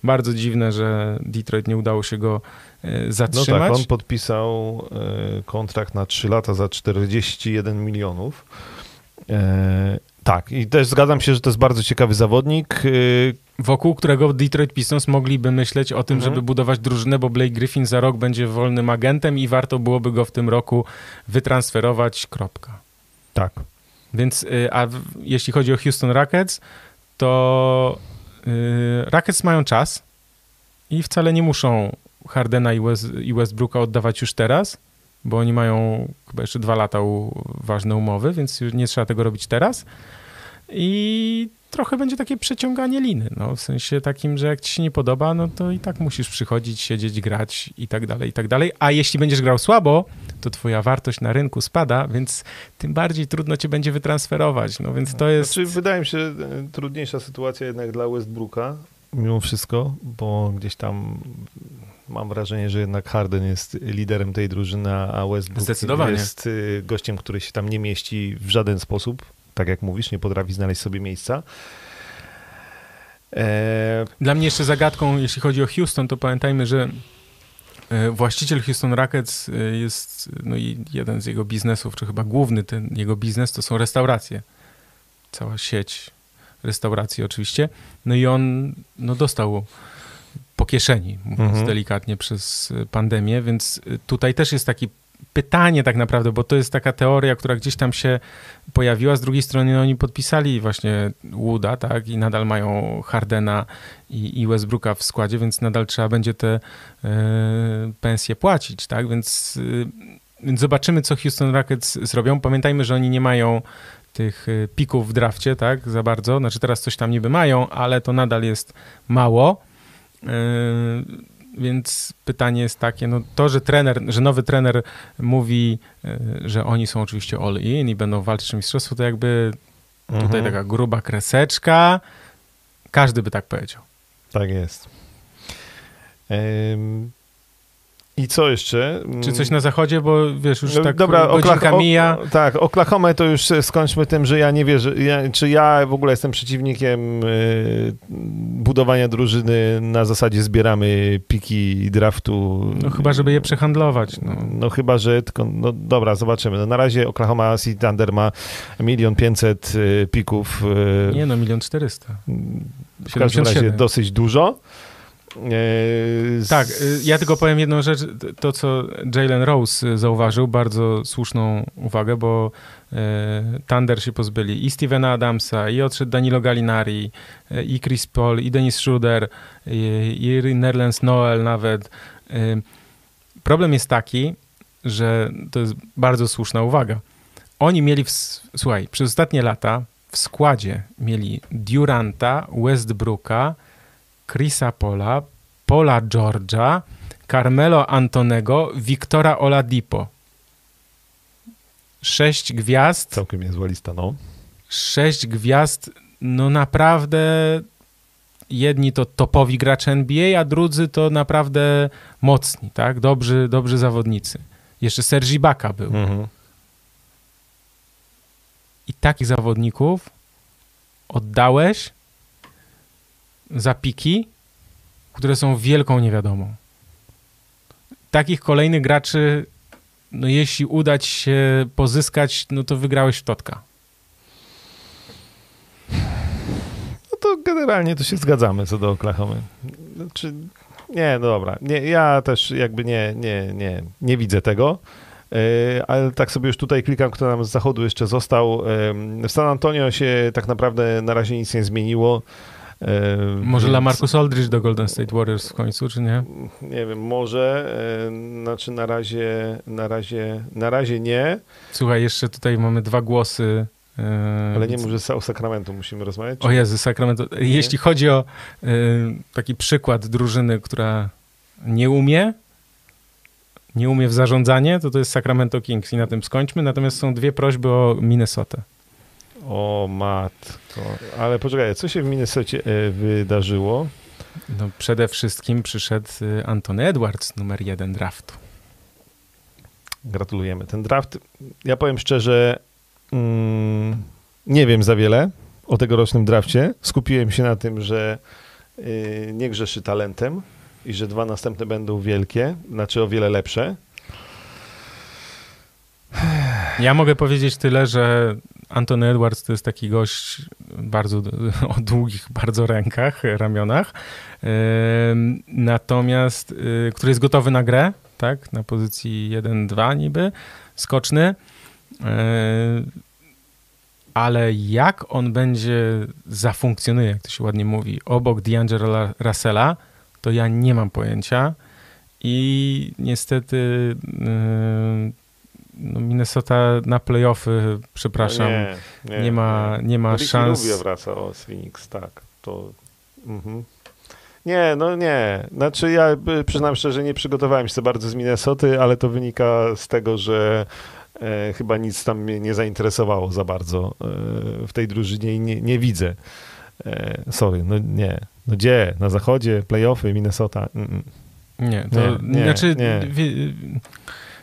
Bardzo dziwne, że Detroit nie udało się go e, zatrzymać. No tak, on podpisał e, kontrakt na 3 lata za 41 milionów. Tak, i też zgadzam się, że to jest bardzo ciekawy zawodnik. Wokół którego Detroit Pistons mogliby myśleć o tym, mhm. żeby budować drużynę, bo Blake Griffin za rok będzie wolnym agentem i warto byłoby go w tym roku wytransferować. Kropka. Tak. Więc, y, a jeśli chodzi o Houston Rockets, to yy, Rockets mają czas i wcale nie muszą Hardena i, West, i Westbrooka oddawać już teraz, bo oni mają chyba jeszcze dwa lata u, ważne umowy, więc nie trzeba tego robić teraz. I trochę będzie takie przeciąganie liny, no, w sensie takim, że jak ci się nie podoba, no to i tak musisz przychodzić, siedzieć, grać i tak dalej, i tak dalej. A jeśli będziesz grał słabo, to twoja wartość na rynku spada, więc tym bardziej trudno cię będzie wytransferować, no więc to jest... Znaczy, wydaje mi się, e, trudniejsza sytuacja jednak dla Westbrooka, mimo wszystko, bo gdzieś tam mam wrażenie, że jednak Harden jest liderem tej drużyny, a Westbrook jest e, gościem, który się tam nie mieści w żaden sposób tak jak mówisz, nie potrafi znaleźć sobie miejsca. E... Dla mnie jeszcze zagadką, jeśli chodzi o Houston, to pamiętajmy, że e, właściciel Houston Rockets e, jest, no i jeden z jego biznesów, czy chyba główny ten jego biznes, to są restauracje. Cała sieć restauracji oczywiście. No i on no, dostał po kieszeni, mówiąc mhm. delikatnie, przez pandemię, więc tutaj też jest taki pytanie tak naprawdę, bo to jest taka teoria, która gdzieś tam się pojawiła. Z drugiej strony no, oni podpisali właśnie Wooda, tak, i nadal mają Hardena i, i Westbrooka w składzie, więc nadal trzeba będzie te y, pensje płacić, tak, więc, y, więc zobaczymy, co Houston Rockets zrobią. Pamiętajmy, że oni nie mają tych e, pików w drafcie, tak, za bardzo. Znaczy teraz coś tam niby mają, ale to nadal jest mało. Więc pytanie jest takie, no to, że trener, że nowy trener mówi, e, że oni są oczywiście all in i będą walczyć o mistrzostwo, to jakby mhm. tutaj taka gruba kreseczka. Każdy by tak powiedział. Tak jest. I co jeszcze? Czy coś na zachodzie, bo wiesz, już no, tak dobra, godzinka mija. O, tak, Oklahoma to już skończmy tym, że ja nie wierzę, ja, czy ja w ogóle jestem przeciwnikiem y, budowania drużyny na zasadzie zbieramy piki draftu. No chyba, żeby je przehandlować. No, no chyba, że tylko, no dobra, zobaczymy. No, na razie Oklahoma City Thunder ma milion pięćset y, pików. Y, nie no, milion czterysta. W każdym razie dosyć dużo. Eee, tak, y, ja tylko powiem jedną rzecz, to co Jalen Rose zauważył, bardzo słuszną uwagę, bo e, Thunder się pozbyli i Stevena Adamsa, i odszedł Danilo Gallinari, e, i Chris Paul, i Dennis Schroeder, i, i Nerlens Noel nawet. E, problem jest taki, że to jest bardzo słuszna uwaga. Oni mieli, w, słuchaj, przez ostatnie lata w składzie mieli Duranta, Westbrooka, Chrisa Pola, Pola Georgia, Carmelo Antonego, Wiktora Oladipo. Sześć gwiazd. Całkiem niezła lista, no. Sześć gwiazd, no naprawdę jedni to topowi gracze NBA, a drudzy to naprawdę mocni, tak? Dobrzy, dobrzy zawodnicy. Jeszcze Sergi Baka był. Mhm. I takich zawodników oddałeś zapiki, które są wielką niewiadomą. Takich kolejnych graczy, no jeśli udać się pozyskać, no to wygrałeś w totka. No to generalnie to się zgadzamy co do Oklahoma. Znaczy, nie, no dobra. Nie, ja też jakby nie, nie, nie, nie widzę tego. Yy, ale tak sobie już tutaj klikam, kto nam z zachodu jeszcze został. Yy, w San Antonio się tak naprawdę na razie nic nie zmieniło. E, może więc... Lamarcus Aldridge do Golden State Warriors w końcu, czy nie? Nie wiem, może. E, znaczy na razie, na razie, na razie nie. Słuchaj, jeszcze tutaj mamy dwa głosy. E, Ale nie może o Sacramento musimy rozmawiać? Czy... O Jezu, Sacramento. Jeśli chodzi o taki przykład drużyny, która nie umie, nie umie w zarządzanie, to to jest Sacramento Kings i na tym skończmy. Natomiast są dwie prośby o Minnesota. O matko. Ale poczekaj, co się w Minnesocie wydarzyło? No przede wszystkim przyszedł e, Antony Edwards, numer jeden draftu. Gratulujemy. Ten draft, ja powiem szczerze, mm, nie wiem za wiele o tegorocznym drafcie. Skupiłem się na tym, że y, nie grzeszy talentem i że dwa następne będą wielkie, znaczy o wiele lepsze. Ja mogę powiedzieć tyle, że Antony Edwards to jest taki gość bardzo o długich bardzo rękach, ramionach. Natomiast, y, który jest gotowy na grę, tak, na pozycji 1-2 niby, skoczny. Ale jak on będzie zafunkcjonuje, jak to się ładnie mówi, obok D'Angelo Russella, to ja nie mam pojęcia. I niestety no Minnesota na playoffy, przepraszam, no nie, nie, nie, ma, nie. nie ma szans. Lubię wraca o Phoenix, tak. To, mhm. Nie, no nie. Znaczy ja przyznam szczerze, nie przygotowałem się bardzo z Minnesoty, ale to wynika z tego, że e, chyba nic tam mnie nie zainteresowało za bardzo e, w tej drużynie i nie, nie widzę. E, sorry, no nie. No gdzie? Na zachodzie, playoffy, Minnesota. Mm, mm. Nie, to nie, nie, znaczy nie.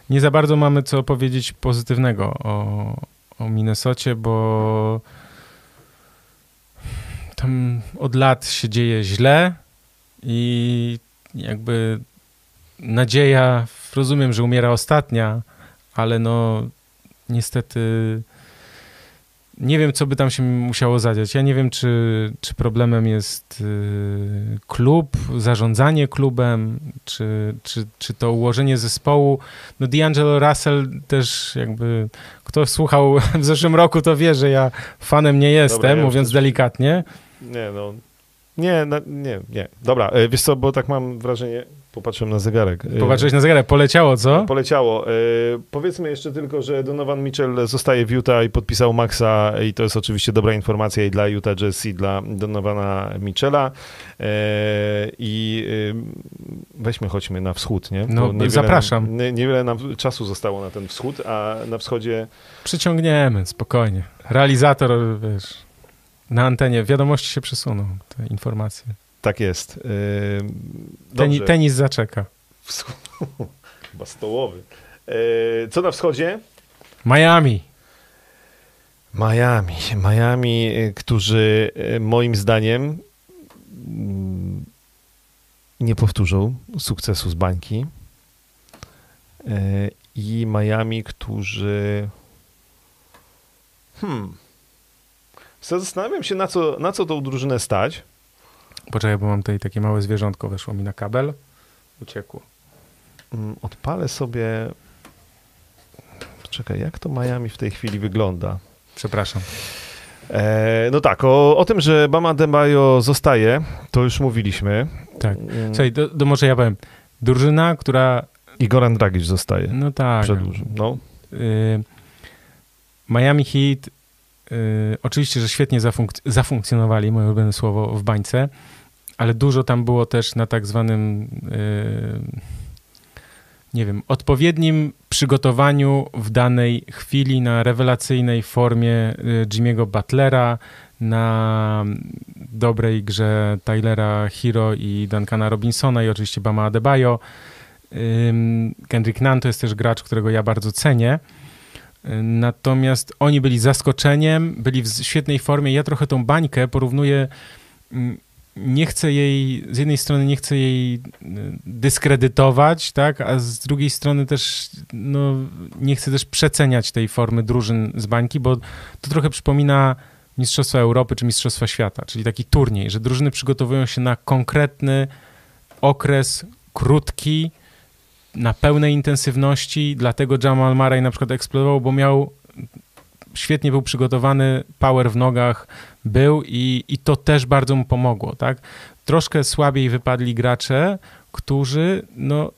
Nie za bardzo mamy co powiedzieć pozytywnego o, o Minnesocie, bo tam od lat się dzieje źle i jakby nadzieja, rozumiem, że umiera ostatnia, ale no niestety nie wiem, co by tam się musiało zadziać. Ja nie wiem, czy, czy problemem jest y, klub, zarządzanie klubem, czy, czy, czy to ułożenie zespołu. No D'Angelo Russell też jakby, kto słuchał w zeszłym roku, to wie, że ja fanem nie jestem, Dobra, ja mówiąc delikatnie. Nie, no. Nie, no, nie, nie. Dobra, e, wiesz co, bo tak mam wrażenie, Popatrzyłem na zegarek. Y, Popatrzyłeś na zegarek, poleciało, co? Poleciało. Y, powiedzmy jeszcze tylko, że Donovan Mitchell zostaje w Utah i podpisał Maxa i to jest oczywiście dobra informacja i dla Utah Jazz i dla Donovana Mitchella. Y, I weźmy, chodźmy na wschód, nie? no, niewiele, zapraszam. Nie, niewiele nam czasu zostało na ten wschód, a na wschodzie... Przyciągniemy, spokojnie. Realizator, wiesz, na antenie, wiadomości się przesuną, te informacje. Tak jest. Teni, tenis zaczeka. Chyba stołowy. Co na wschodzie? Miami. Miami. Miami, którzy moim zdaniem nie powtórzą sukcesu z bańki. I Miami, którzy. Hmm. Zastanawiam się, na co, na co tą drużynę stać. Poczekaj, bo mam tutaj takie małe zwierzątko, weszło mi na kabel, uciekło. Mm, odpalę sobie... Czekaj, jak to Miami w tej chwili wygląda? Przepraszam. E, no tak, o, o tym, że Bama Debajo zostaje, to już mówiliśmy. Tak. Mm. Słuchaj, do, do może ja powiem. Drużyna, która... I Goran Dragic zostaje. No tak. Przedłuży. No. Y, Miami Heat y, oczywiście, że świetnie zafunk zafunkcjonowali, moje ulubione słowo, w bańce ale dużo tam było też na tak zwanym, yy, nie wiem, odpowiednim przygotowaniu w danej chwili, na rewelacyjnej formie yy, Jimmy'ego Butlera, na dobrej grze Tylera Hero i Duncana Robinsona i oczywiście Bama Adebayo. Kendrick Nunn to jest też gracz, którego ja bardzo cenię. Natomiast oni byli zaskoczeniem, byli w świetnej formie. Ja trochę tą bańkę porównuję mm, nie chcę jej, z jednej strony nie chcę jej y, dyskredytować, tak, a z drugiej strony też no, nie chcę też przeceniać tej formy drużyn z bańki, bo to trochę przypomina Mistrzostwa Europy czy Mistrzostwa Świata, czyli taki turniej, że drużyny przygotowują się na konkretny okres, krótki, na pełnej intensywności, dlatego Jamal Murray na przykład eksplodował, bo miał świetnie był przygotowany, power w nogach był i, i to też bardzo mu pomogło, tak? Troszkę słabiej wypadli gracze, którzy, no,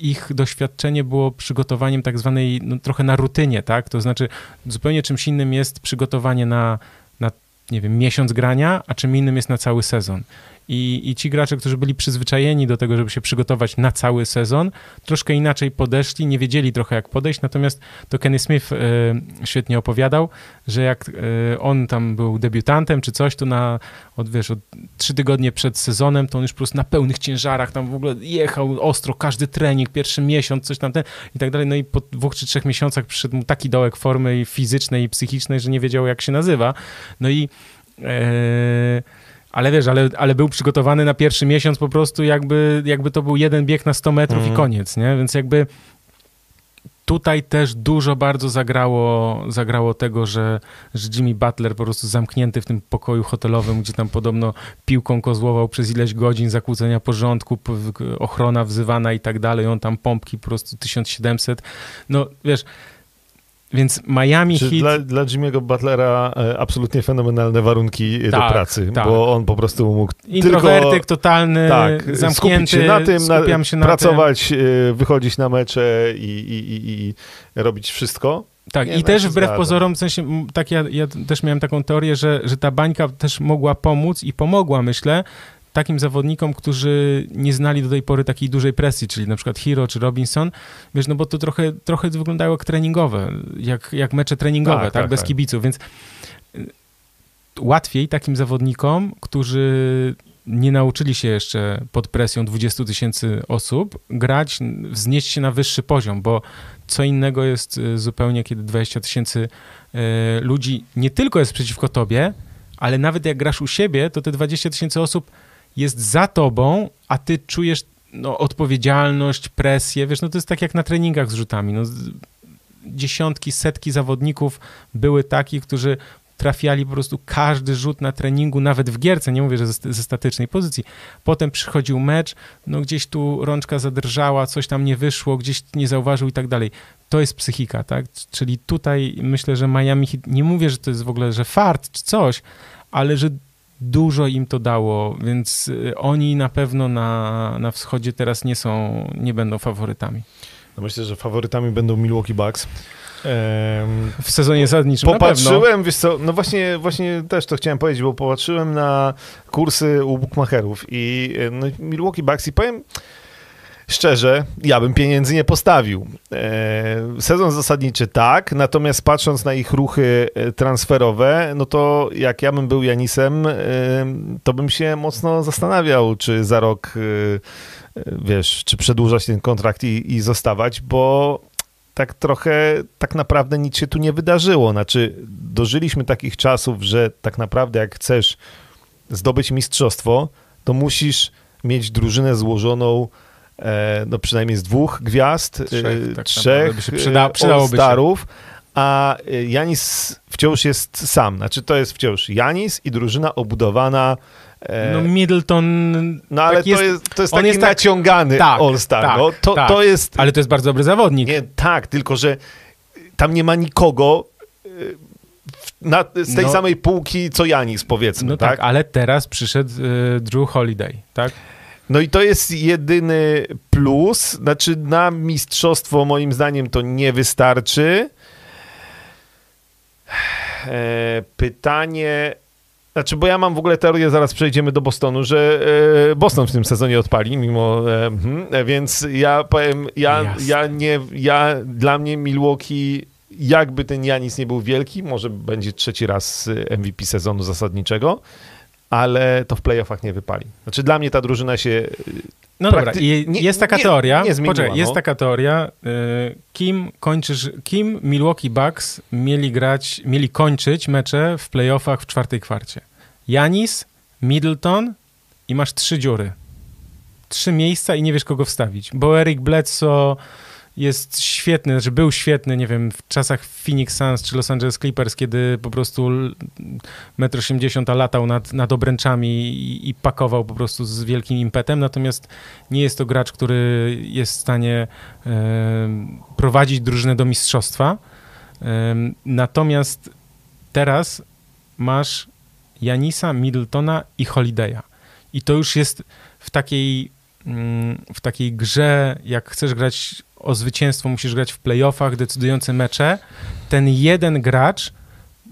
ich doświadczenie było przygotowaniem tak zwanej, no, trochę na rutynie, tak? To znaczy zupełnie czymś innym jest przygotowanie na, na, nie wiem, miesiąc grania, a czym innym jest na cały sezon. I, I ci gracze, którzy byli przyzwyczajeni do tego, żeby się przygotować na cały sezon, troszkę inaczej podeszli, nie wiedzieli trochę jak podejść, natomiast to Kenny Smith y, świetnie opowiadał, że jak y, on tam był debiutantem czy coś, to na, od, wiesz, od trzy tygodnie przed sezonem, to on już po prostu na pełnych ciężarach tam w ogóle jechał ostro, każdy trening, pierwszy miesiąc, coś tam ten i tak dalej, no i po dwóch czy trzech miesiącach przyszedł mu taki dołek formy fizycznej i psychicznej, że nie wiedział jak się nazywa, no i e, ale wiesz, ale, ale był przygotowany na pierwszy miesiąc po prostu jakby, jakby to był jeden bieg na 100 metrów mm. i mhm. koniec, nie? Więc jakby tutaj też dużo bardzo zagrało, zagrało tego, że, że Jimmy Butler po prostu zamknięty w tym pokoju hotelowym, gdzie tam podobno piłką kozłował przez ileś godzin zakłócenia porządku, ochrona wzywana i tak dalej, on tam pompki po prostu 1700. No wiesz, więc Miami Czy Heat... Dla, dla Jimmy'ego Butlera e, absolutnie fenomenalne warunki tak, do pracy, tak. bo on po prostu mógł Introwertyk tylko, totalny, tak, zamknięty, się na tym, na, się na pracować, tym. wychodzić na mecze i, i, i, i robić wszystko. Tak, Nie, i też wbrew zgadza. pozorom, w sensie, tak ja, ja też miałem taką teorię, że, że ta bańka też mogła pomóc i pomogła, myślę, takim zawodnikom, którzy nie znali do tej pory takiej dużej presji, czyli na przykład Hero czy Robinson, wiesz, no bo to trochę, trochę wyglądało jak treningowe, jak, jak mecze treningowe, tak, tak, tak bez tak. kibiców, więc y, łatwiej takim zawodnikom, którzy nie nauczyli się jeszcze pod presją 20 tysięcy osób grać, wznieść się na wyższy poziom, bo co innego jest y, zupełnie, kiedy 20 tysięcy y, ludzi nie tylko jest przeciwko tobie, ale nawet jak grasz u siebie, to te 20 tysięcy osób jest za tobą, a ty czujesz no, odpowiedzialność, presję, wiesz, no to jest tak jak na treningach z rzutami, no, dziesiątki, setki zawodników były takich, którzy trafiali po prostu każdy rzut na treningu, nawet w gierce, nie mówię, że ze, ze, statycznej pozycji. Potem przychodził mecz, no gdzieś tu rączka zadrżała, coś tam nie wyszło, gdzieś nie zauważył i tak dalej. To jest psychika, tak? Czyli tutaj myślę, że Miami, nie mówię, że to jest w ogóle, że fart czy coś, ale że dużo im to dało, więc y, oni na pewno na, na wschodzie teraz nie są, nie będą faworytami. No myślę, że faworytami będą Milwaukee Bucks. w sezonie zasadniczym Popatrzyłem, wiesz co, no właśnie, właśnie też to chciałem powiedzieć, bo popatrzyłem na kursy u bookmacherów i no, Milwaukee Bucks i powiem, szczerze, ja bym pieniędzy nie postawił. E, sezon zasadniczy tak, natomiast patrząc na ich ruchy e, transferowe, no to jak ja bym był Janisem, e, to bym się mocno zastanawiał, czy za rok, wiesz, czy przedłużać ten kontrakt i, i zostawać, bo tak trochę, tak naprawdę nic się tu nie wydarzyło. Znaczy, dożyliśmy takich czasów, że tak naprawdę jak chcesz zdobyć mistrzostwo, to musisz mieć drużynę złożoną no przynajmniej z dwóch gwiazd, trzech, e, tak trzech się przyda, e, starów, a Janis wciąż jest sam. Znaczy to jest wciąż Janis i drużyna obudowana no Middleton... No ale tak to, jest, to jest taki jest tak- naciągany tak, All-Star. Tak, no, to, tak. to jest... Ale to jest bardzo dobry zawodnik. Nie, tak, tylko że tam nie ma nikogo na, z tej no, samej półki co Janis, powiedzmy. No tak, tak ale teraz przyszedł y, Drew Holiday, tak? No i to jest jedyny plus. Znaczy, na mistrzostwo moim zdaniem to nie wystarczy. E, pytanie. Znaczy, bo ja mam w ogóle teorię, zaraz przejdziemy do Bostonu, że e, Boston w tym sezonie odpali, mimo. E, hmm, więc ja powiem, ja, ja nie. Ja, dla mnie Milwaukee jakby ten Janis nie był wielki, może będzie trzeci raz MVP sezonu zasadniczego, ale to w playoffach nie wypali. Znaczy dla mnie ta drużyna się... No dobra, nie, jest taka nie, teoria, nie zmieniła, poczekaj, jest no. taka teoria, y, kim kończysz, kim Milwaukee Bucks mieli grać, mieli kończyć mecze w playoffach w czwartej kwarcie. Janis, Middleton i masz trzy dziury. Trzy miejsca i nie wiesz kogo wstawić, bo Eric Bledsoe jest świetny, znaczy był świetny, nie wiem, w czasach Phoenix Suns czy Los Angeles Clippers, kiedy po prostu 1,80 m latał nad, nad obręczami i, i, pakował po prostu z wielkim impetem, natomiast nie jest to gracz, który jest w stanie prowadzić drużynę do mistrzostwa. Natomiast teraz masz Janisa, Middletona i Holiday'a. I to już jest w takiej, mm, w takiej grze, jak chcesz grać o zwycięstwo musisz grać w playoffach, decydujące mecze, ten jeden gracz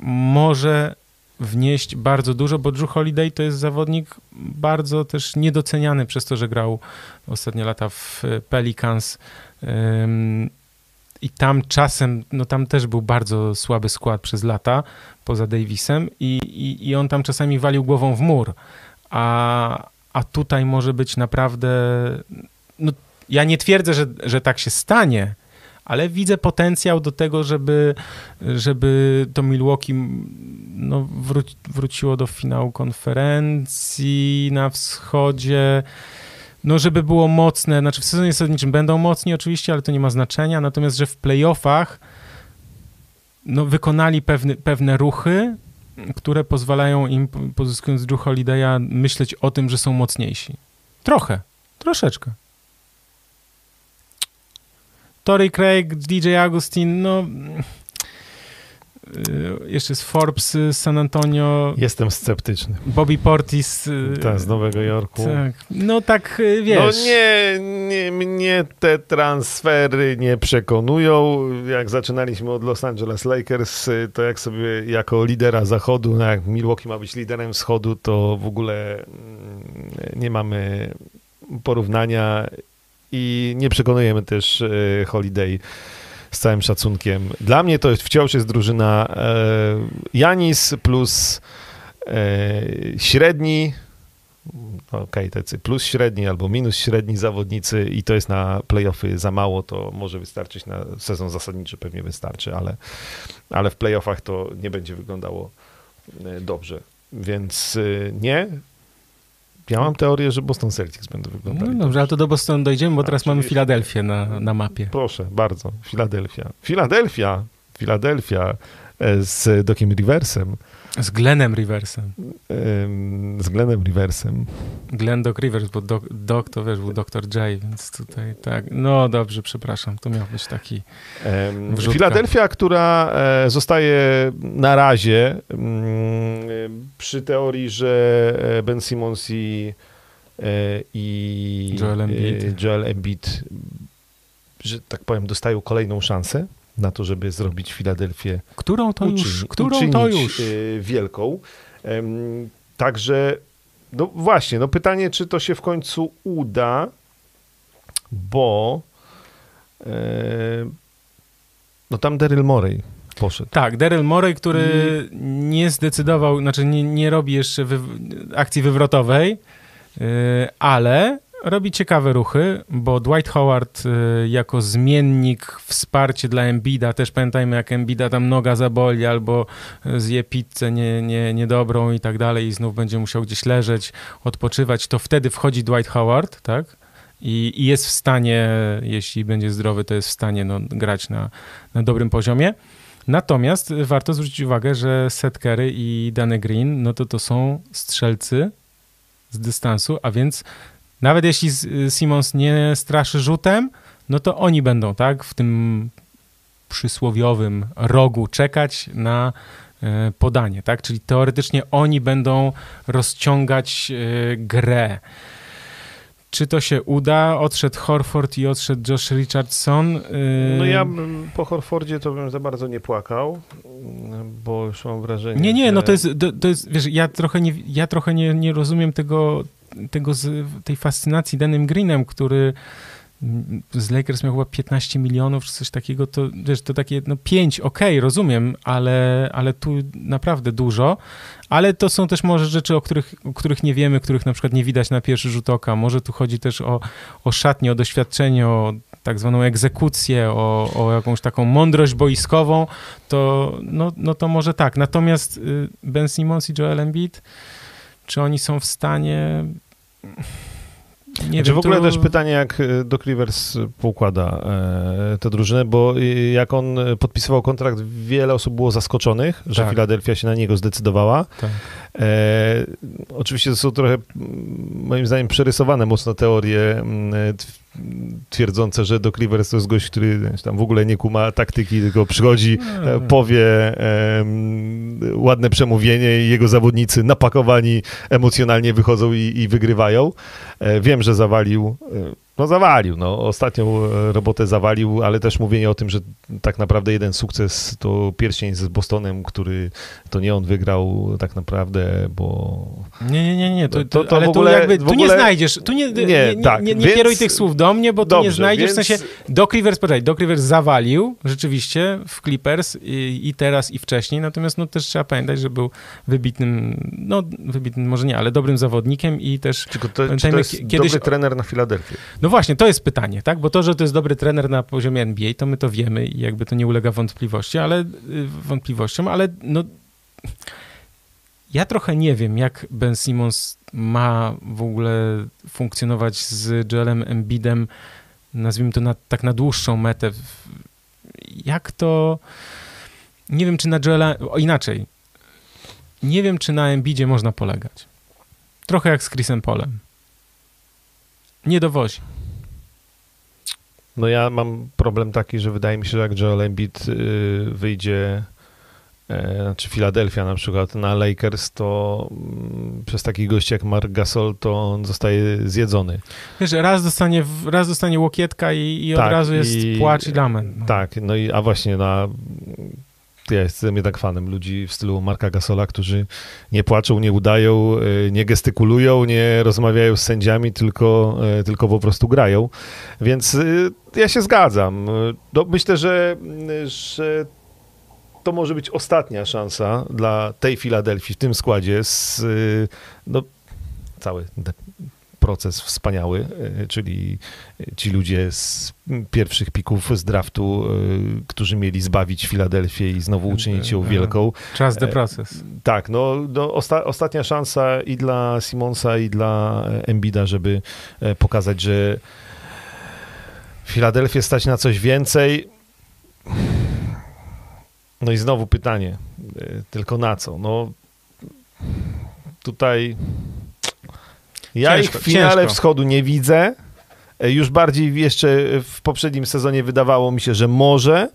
może wnieść bardzo dużo, bo Drew Holiday to jest zawodnik bardzo też niedoceniany przez to, że grał ostatnie lata w Pelicans. I tam czasem, no tam też był bardzo słaby skład przez lata, poza Davisem, i, i, i on tam czasami walił głową w mur. A, a tutaj może być naprawdę. No, ja nie twierdzę, że, że tak się stanie, ale widzę potencjał do tego, żeby, żeby to Milwaukee no, wró- wróciło do finału konferencji na wschodzie. No, żeby było mocne, znaczy w sezonie zasadniczym będą mocni oczywiście, ale to nie ma znaczenia, natomiast, że w playoffach no, wykonali pewne, pewne ruchy, które pozwalają im, pozyskując Drew Holiday'a, myśleć o tym, że są mocniejsi. Trochę, troszeczkę. Tory Craig, DJ Agustin, no... Y, jeszcze z Forbes z San Antonio. Jestem sceptyczny. Bobby Portis. Y, tak, z Nowego Jorku. Tak. No tak, y, wiesz. No nie, nie, mnie te transfery nie przekonują. Jak zaczynaliśmy od Los Angeles Lakers, to jak sobie jako lidera zachodu, no jak Milwaukee ma być liderem wschodu, to w ogóle mm, nie mamy porównania i nie przekonujemy też Holiday z całym szacunkiem. Dla mnie to wciąż jest drużyna e, Janis plus e, średni, okej, okay, tacy plus średni albo minus średni zawodnicy i to jest na playoffy za mało, to może wystarczyć na sezon zasadniczy, pewnie wystarczy, ale, ale w playoffach to nie będzie wyglądało e, dobrze. Więc nie, ja mam teorię, że Boston Celtics będą wyglądali. No dobrze, ale to do Boston dojdziemy, bo teraz mamy Filadelfię na, na mapie. Proszę, bardzo. Filadelfia. Filadelfia. Filadelfia z Dokiem Riversem. Z Glenem Riversem. Z Glenem Riversem. Glen Doc Rivers, bo Doc, Doc to wiesz, był Dr. J, więc tutaj tak. No dobrze, przepraszam, to miał być taki wrzutka. Filadelfia, która e, zostaje na razie mm, przy teorii, że e, Ben Simmons i, e, i Joel Embiid. Joel Embiid, że tak powiem, dostają kolejną szansę na to, żeby zrobić Filadelfię. Którą to już? Którą to już? Wielką. Także, no właśnie, no pytanie, czy to się w końcu uda, bo no tam Daryl Morey poszedł. Tak, Daryl Morey, który nie zdecydował, znaczy nie, nie robi jeszcze wy, akcji wywrotowej, ale robi ciekawe ruchy, bo Dwight Howard y, jako zmiennik, wsparcie dla Embida, też pamiętajmy jak Embida tam noga zaboli albo zje pizzę nie, nie, niedobrą i tak dalej i znów będzie musiał gdzieś leżeć, odpoczywać, to wtedy wchodzi Dwight Howard, tak? I, i jest w stanie, jeśli będzie zdrowy, to jest w stanie no, grać na, na dobrym poziomie. Natomiast warto zwrócić uwagę, że Seth Curry i Danny Green, no to to są strzelcy z dystansu, a więc nawet jeśli Simons nie straszy rzutem, no to oni będą, tak, w tym przysłowiowym rogu czekać na e, podanie, tak? Czyli teoretycznie oni będą rozciągać e, grę. Czy to się uda? Odszedł Horford i odszedł Josh Richardson. No ja po Horfordzie to bym za bardzo nie płakał, bo już mam wrażenie, Nie, nie, że... no to jest, to, to jest, wiesz, ja trochę nie, ja trochę nie, nie rozumiem tego, tego tej fascynacji Danem Greenem, który z Lakers miał chyba 15 milionów czy coś takiego, to wiesz, to takie, no 5, okej, okay, rozumiem, ale, ale tu naprawdę dużo, ale to są też może rzeczy, o których, o których nie wiemy, których na przykład nie widać na pierwszy rzut oka. Może tu chodzi też o, o szatnię, o doświadczenie, o tak zwaną egzekucję, o, o jakąś taką mądrość boiskową, to, no, no to może tak. Natomiast y, Ben Simmons i Joel Embiid, czy oni są w stanie nie znaczy, wiem, w ogóle to... też pytanie, jak e, Doc Rivers poukłada e, tę drużynę, bo e, jak on podpisywał kontrakt, wiele osób było zaskoczonych, że tak. Filadelfia się na niego zdecydowała. Tak. E, oczywiście to są trochę, moim zdaniem, przerysowane mocno teorie twierdzące, że Doc Rivers to jest gość, który tam w ogóle nie kuma taktyki, tylko przychodzi, no. powie e, ładne przemówienie i jego zawodnicy napakowani emocjonalnie wychodzą i, i wygrywają. E, wiem, że zawalił no zawalił, no ostatnią e, robotę zawalił, ale też mówienie o tym, że tak naprawdę jeden sukces to pierścień z Bostonem, który to nie on wygrał tak naprawdę, bo... Nie, nie, nie, nie, to, to, to ale w ogóle, tu jakby, tu ogóle... nie znajdziesz, tu nie, nie, nie, tak, nie, nie więc... kieruj tych słów do mnie, bo tu Dobrze, nie znajdziesz, więc... w sensie Doc Rivers, poczekaj, Doc Rivers zawalił rzeczywiście w Clippers i, i, teraz i wcześniej, natomiast no też trzeba pamiętać, że był wybitnym, no wybitnym może nie, ale dobrym zawodnikiem i też... Czy to, czy to jest kiedyś... dobry trener na Filadelfię? No właśnie, to jest pytanie, tak? Bo to, że to jest dobry trener na poziomie NBA, to my to wiemy i jakby to nie ulega wątpliwości, ale y, wątpliwościom, ale no ja trochę nie wiem, jak Ben Simmons ma w ogóle funkcjonować z Joelem Embidem, nazwijmy to na, tak na dłuższą metę. Jak to... Nie wiem, czy na Joela... O, inaczej. Nie wiem, czy na Embidzie można polegać. Trochę jak z Chrisem Polem. Nie dowozi. No ja mam problem taki, że wydaje mi się, że jak Joel Embiid y, wyjdzie e, znaczy Philadelphia na przykład na Lakers, to mm, przez takich gości jak Mark Gasol, to on zostaje zjedzony. Wiesz, raz dostanie, raz dostanie łokietka i, i tak, od razu jest i, płacz i lament. No. Tak, no i a właśnie na ja jestem jednak fanem ludzi w stylu Marka Gasola, którzy nie płaczą, nie udają, e, nie gestykulują, nie rozmawiają z sędziami, tylko, e, tylko po prostu grają. Więc e, ja się zgadzam. No, myślę, że, że to może być ostatnia szansa dla tej Filadelfii w tym składzie z no, cały proces wspaniały, e, czyli ci ludzie z pierwszych pików z draftu, e, którzy mieli zbawić Filadelfię i znowu uczynić ją wielką. Czas the proces. Tak, no, no osta ostatnia szansa i dla Simonsa, i dla Embida, żeby pokazać, że Filadelfię stać na coś więcej. No i znowu pytanie, tylko na co? No tutaj ja ciężko, ich w finale ciężko. wschodu nie widzę. E, już bardziej jeszcze w poprzednim sezonie wydawało mi się, że może,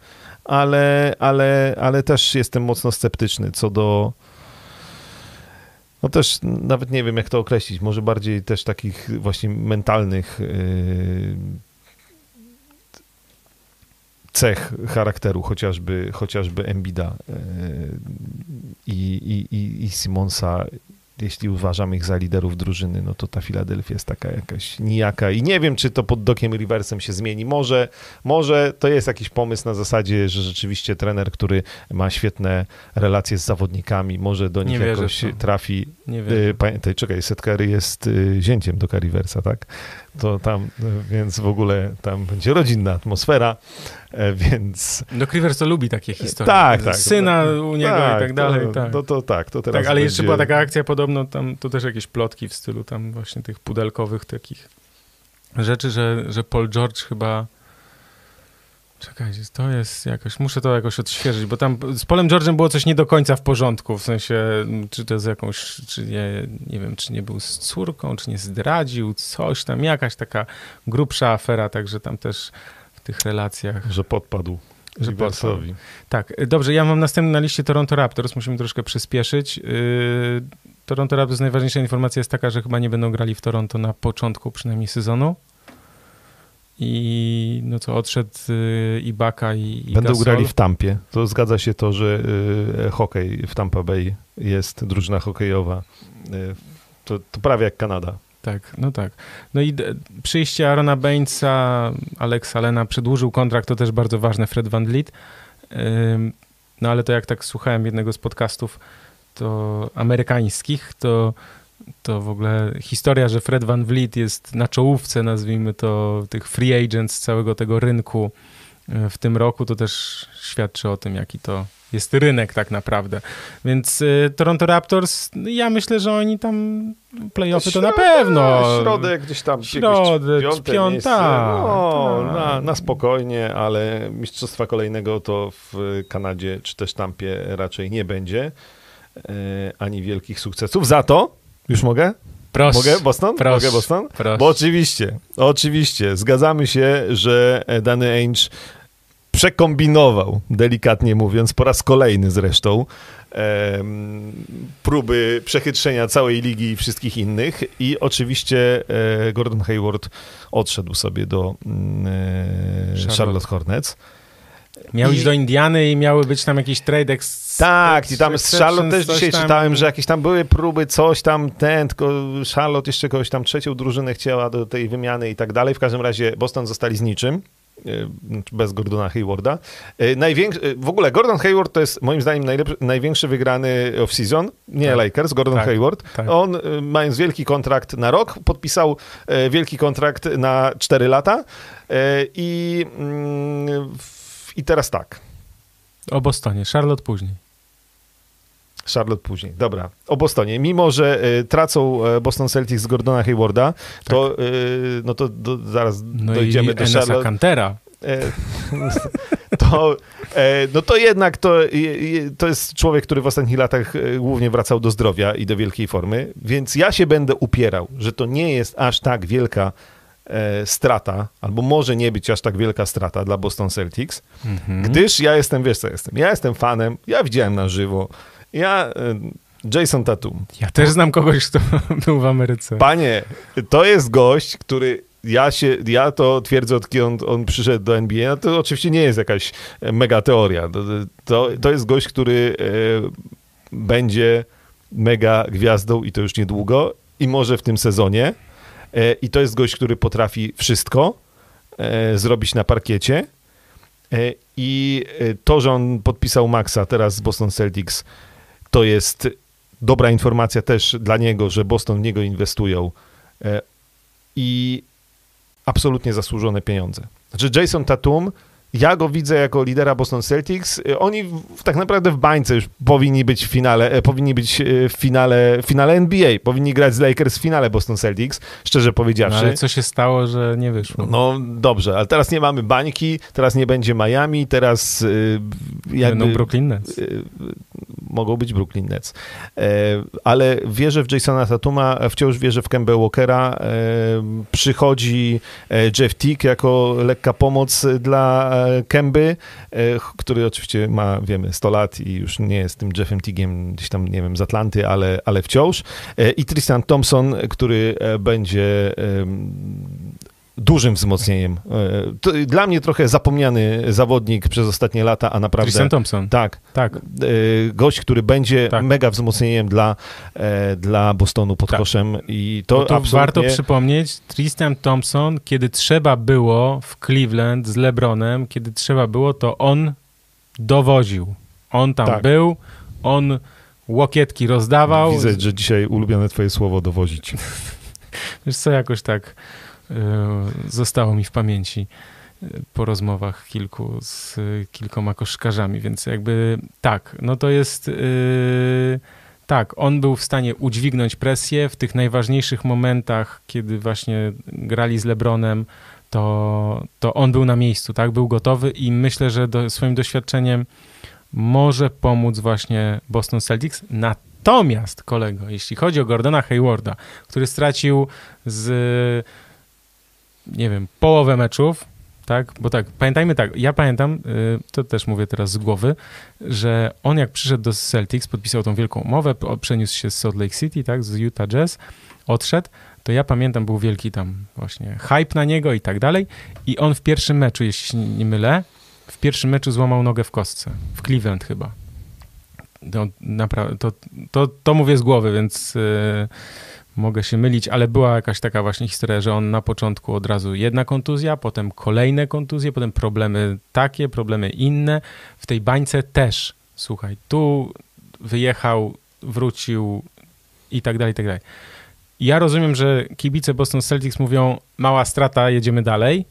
ale, ale, ale też jestem mocno sceptyczny co do. No też nawet nie wiem, jak to określić. Może bardziej też takich właśnie mentalnych yy, cech charakteru, chociażby, chociażby Embida yy, i, i, i Simonsa jeśli uważamy ich za liderów drużyny, no to ta Filadelfia jest taka jakaś nijaka i nie wiem, czy to pod Dokiem Riversem się zmieni. Może, może to jest jakiś pomysł na zasadzie, że rzeczywiście trener, który ma świetne relacje z zawodnikami, może do nich jakoś trafi. Nie wiem. Y, pamiętaj, czekaj, Setkery jest y, zięciem Doka Riversa, tak? To tam, więc w ogóle tam będzie rodzinna atmosfera. E, więc... No Rivers to lubi takie historie. Tak, tak. Syna tak, u niego tak, i tak dalej. To, tak. To, to, tak, to teraz tak, ale będzie... jeszcze była taka akcja podobno, tam to też jakieś plotki w stylu tam właśnie tych pudelkowych takich rzeczy, że, że Paul George chyba Czekajcie, to jest jakoś, muszę to jakoś odświeżyć, bo tam z Polem George'em było coś nie do końca w porządku, w sensie, czy to z jakąś, czy nie, nie wiem, czy nie był z córką, czy nie zdradził, coś tam, jakaś taka grubsza afera, także tam też tych relacjach. Że podpadł. Że podpadł. Tak, dobrze, ja mam następny na liście Toronto Raptors, musimy troszkę przyspieszyć. Yy, Toronto Raptors, najważniejsza informacja jest taka, że chyba nie będą grali w Toronto na początku przynajmniej sezonu. I no co, odszedł yy, Ibaka i, i Będą Gasol. grali w Tampie. To zgadza się to, że y, hokej w Tampa Bay jest drużyna hokejowa. Y, to, to prawie jak Kanada. Tak, no tak. No i przyjście Arona Bainesa, Alexa Lena przedłużył kontrakt, to też bardzo ważne, Fred Van Vliet. No ale to jak tak słuchałem jednego z podcastów to amerykańskich, to, to w ogóle historia, że Fred Van Vliet jest na czołówce, nazwijmy to, tych free agents całego tego rynku w tym roku, to też świadczy o tym, jaki to jest rynek tak naprawdę. Więc y, Toronto Raptors, ja myślę, że oni tam playoffy to na pewno. Środek gdzieś tam. Środek, piąte piąta. No, ta. na, na spokojnie, ale mistrzostwa kolejnego to w Kanadzie czy też Tampie raczej nie będzie. E, ani wielkich sukcesów. Za to, już mogę? Proszę. Mogę Boston? Proszę. Mogę Boston? Proszę. Bo oczywiście, oczywiście, zgadzamy się, że Danny Ainge przekombinował, delikatnie mówiąc, po raz kolejny zresztą, próby przechytrzenia całej ligi i wszystkich innych i oczywiście e, Gordon Hayward odszedł sobie do mm, e, Charlotte, Charlotte Hornets. Miał I... iść do Indiany i miały być tam jakieś trade ex... Tak, i tam z Charlotte też dzisiaj tam... czytałem, że jakieś tam były próby, coś tam, ten, tylko Charlotte jeszcze kogoś tam trzecią drużynę chciała do tej wymiany i tak dalej. W każdym razie Boston zostali z niczym. E, bez Gordona Haywarda. E, największy, e, w ogóle Gordon Hayward to jest moim zdaniem największy wygrany off-season, nie tak. Lakers, Gordon tak. Hayward. Tak. On mając wielki kontrakt na rok, podpisał wielki kontrakt na 4 lata i, mm, i teraz tak. O Bostonie, Charlotte później. Charlotte później. Dobra. O Bostonie. Mimo, że y, tracą Boston Celtics z Gordona Haywarda, to, tak. y, no to do, zaraz no dojdziemy do Charlotte. Cantera. to, e, no to jednak to, to jest człowiek, który w ostatnich latach głównie wracał do zdrowia i do wielkiej formy, więc ja się będę upierał, że to nie jest aż tak wielka e, strata, albo może nie być aż tak wielka strata dla Boston Celtics, mhm. gdyż ja jestem, wiesz co jestem, ja jestem fanem, ja widziałem na żywo, ja... E, Jason Tatum. Ja też znam kogoś, kto był w Ameryce. Panie, to jest gość, który ja, się, ja to twierdzę, od kiedy on, on przyszedł do NBA, no to oczywiście nie jest jakaś mega teoria. To, to, to jest gość, który e, będzie mega gwiazdą i to już niedługo i może w tym sezonie. E, I to jest gość, który potrafi wszystko e, zrobić na parkiecie. E, I e, to, że on podpisał Maxa teraz z Boston Celtics, to jest dobra informacja też dla niego, że Boston w niego inwestują. E, I absolutnie zasłużone pieniądze. Znaczy Jason Tatum ja go widzę jako lidera Boston Celtics. Oni w, tak naprawdę w bańce już powinni być w finale, e, powinni być e, w finale, w finale NBA. Powinni grać z Lakers w finale Boston Celtics, szczerze powiedziawszy. No, ale co się stało, że nie wyszło? No dobrze, ale teraz nie mamy bańki, teraz nie będzie Miami, teraz e, jakby... Będą Brooklyn Nets. Mogą być Brooklyn Nets. Ale wierzę w Jasona Tatuma, wciąż wierzę w Kemba Walkera. Przychodzi Jeff Tick jako lekka pomoc dla Kęby, e, który oczywiście ma, wiemy, 100 lat i już nie jest tym Jeffem Tigiem gdzieś tam, nie wiem, z Atlanty, ale, ale wciąż. E, I Tristan Thompson, który e, będzie dużym wzmocnieniem. To dla mnie trochę zapomniany zawodnik przez ostatnie lata, a naprawdę... Tristan Thompson. Tak. tak. Gość, który będzie tak. mega wzmocnieniem dla, dla Bostonu pod tak. koszem i to, to absolutnie... Warto przypomnieć, Tristan Thompson, kiedy trzeba było w Cleveland z LeBronem, kiedy trzeba było, to on dowoził. On tam tak. był, on łokietki rozdawał. Widzę, że dzisiaj ulubione twoje słowo dowozić. Wiesz co, jakoś tak E, zostało mi w pamięci e, po rozmowach kilku z kilkoma koszkarzami, więc jakby tak, no to jest yy, tak, on był w stanie udźwignąć presję w tych najważniejszych momentach, kiedy właśnie grali z LeBronem, to, to on był na miejscu, tak, był gotowy i myślę, że do, swoim doświadczeniem może pomóc właśnie Boston Celtics. Natomiast, kolego, jeśli chodzi o Gordona Haywarda, który stracił z nie wiem, połowę meczów, tak? Bo tak, pamiętajmy tak, ja pamiętam, y, to też mówię teraz z głowy, że on jak przyszedł do Celtics, podpisał tą wielką umowę, przeniósł się z Salt Lake City, tak, z Utah Jazz, odszedł, to ja pamiętam, był wielki tam właśnie hype na niego i tak dalej i on w pierwszym meczu, jeśli nie mylę, w pierwszym meczu złamał nogę w kostce, w Cleveland chyba. No, naprawdę, to, to, to mówię z głowy, więc... Yy, mogę się mylić, ale była jakaś taka właśnie historia, że on na początku od razu jedna kontuzja, potem kolejne kontuzje, potem problemy takie, problemy inne. W tej bańce też, słuchaj, tu wyjechał, wrócił i tak dalej, i tak dalej. Ja rozumiem, że kibice Boston Celtics mówią, mała strata, jedziemy dalej,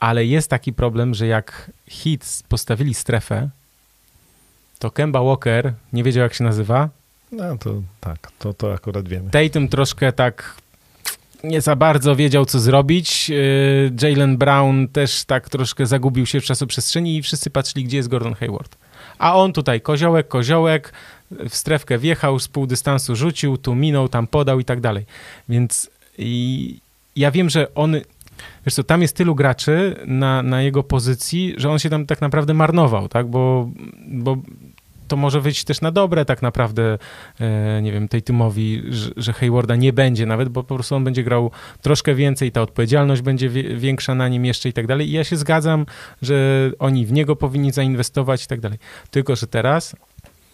ale jest taki problem, że jak Hits postawili strefę, to Kemba Walker nie wiedział, jak się nazywa, no to tak, to, to akurat wiemy. Tatum troszkę tak nie za bardzo wiedział, co zrobić. Y, Jalen Brown też tak troszkę zagubił się w czasoprzestrzeni i wszyscy patrzyli, gdzie jest Gordon Hayward. A on tutaj koziołek, koziołek, w strefkę wjechał, z pół dystansu rzucił, tu minął, tam podał i tak dalej. Więc ja wiem, że on Wiesz co, tam jest tylu graczy na, na jego pozycji, że on się tam tak naprawdę marnował, tak? Bo, bo to może wyjść też na dobre tak naprawdę, e, nie wiem, tej Tymowi, że, że Haywarda nie będzie nawet, bo po prostu on będzie grał troszkę więcej, ta odpowiedzialność będzie większa na nim jeszcze i tak dalej. I ja się zgadzam, że oni w niego powinni zainwestować i tak dalej. Tylko, że teraz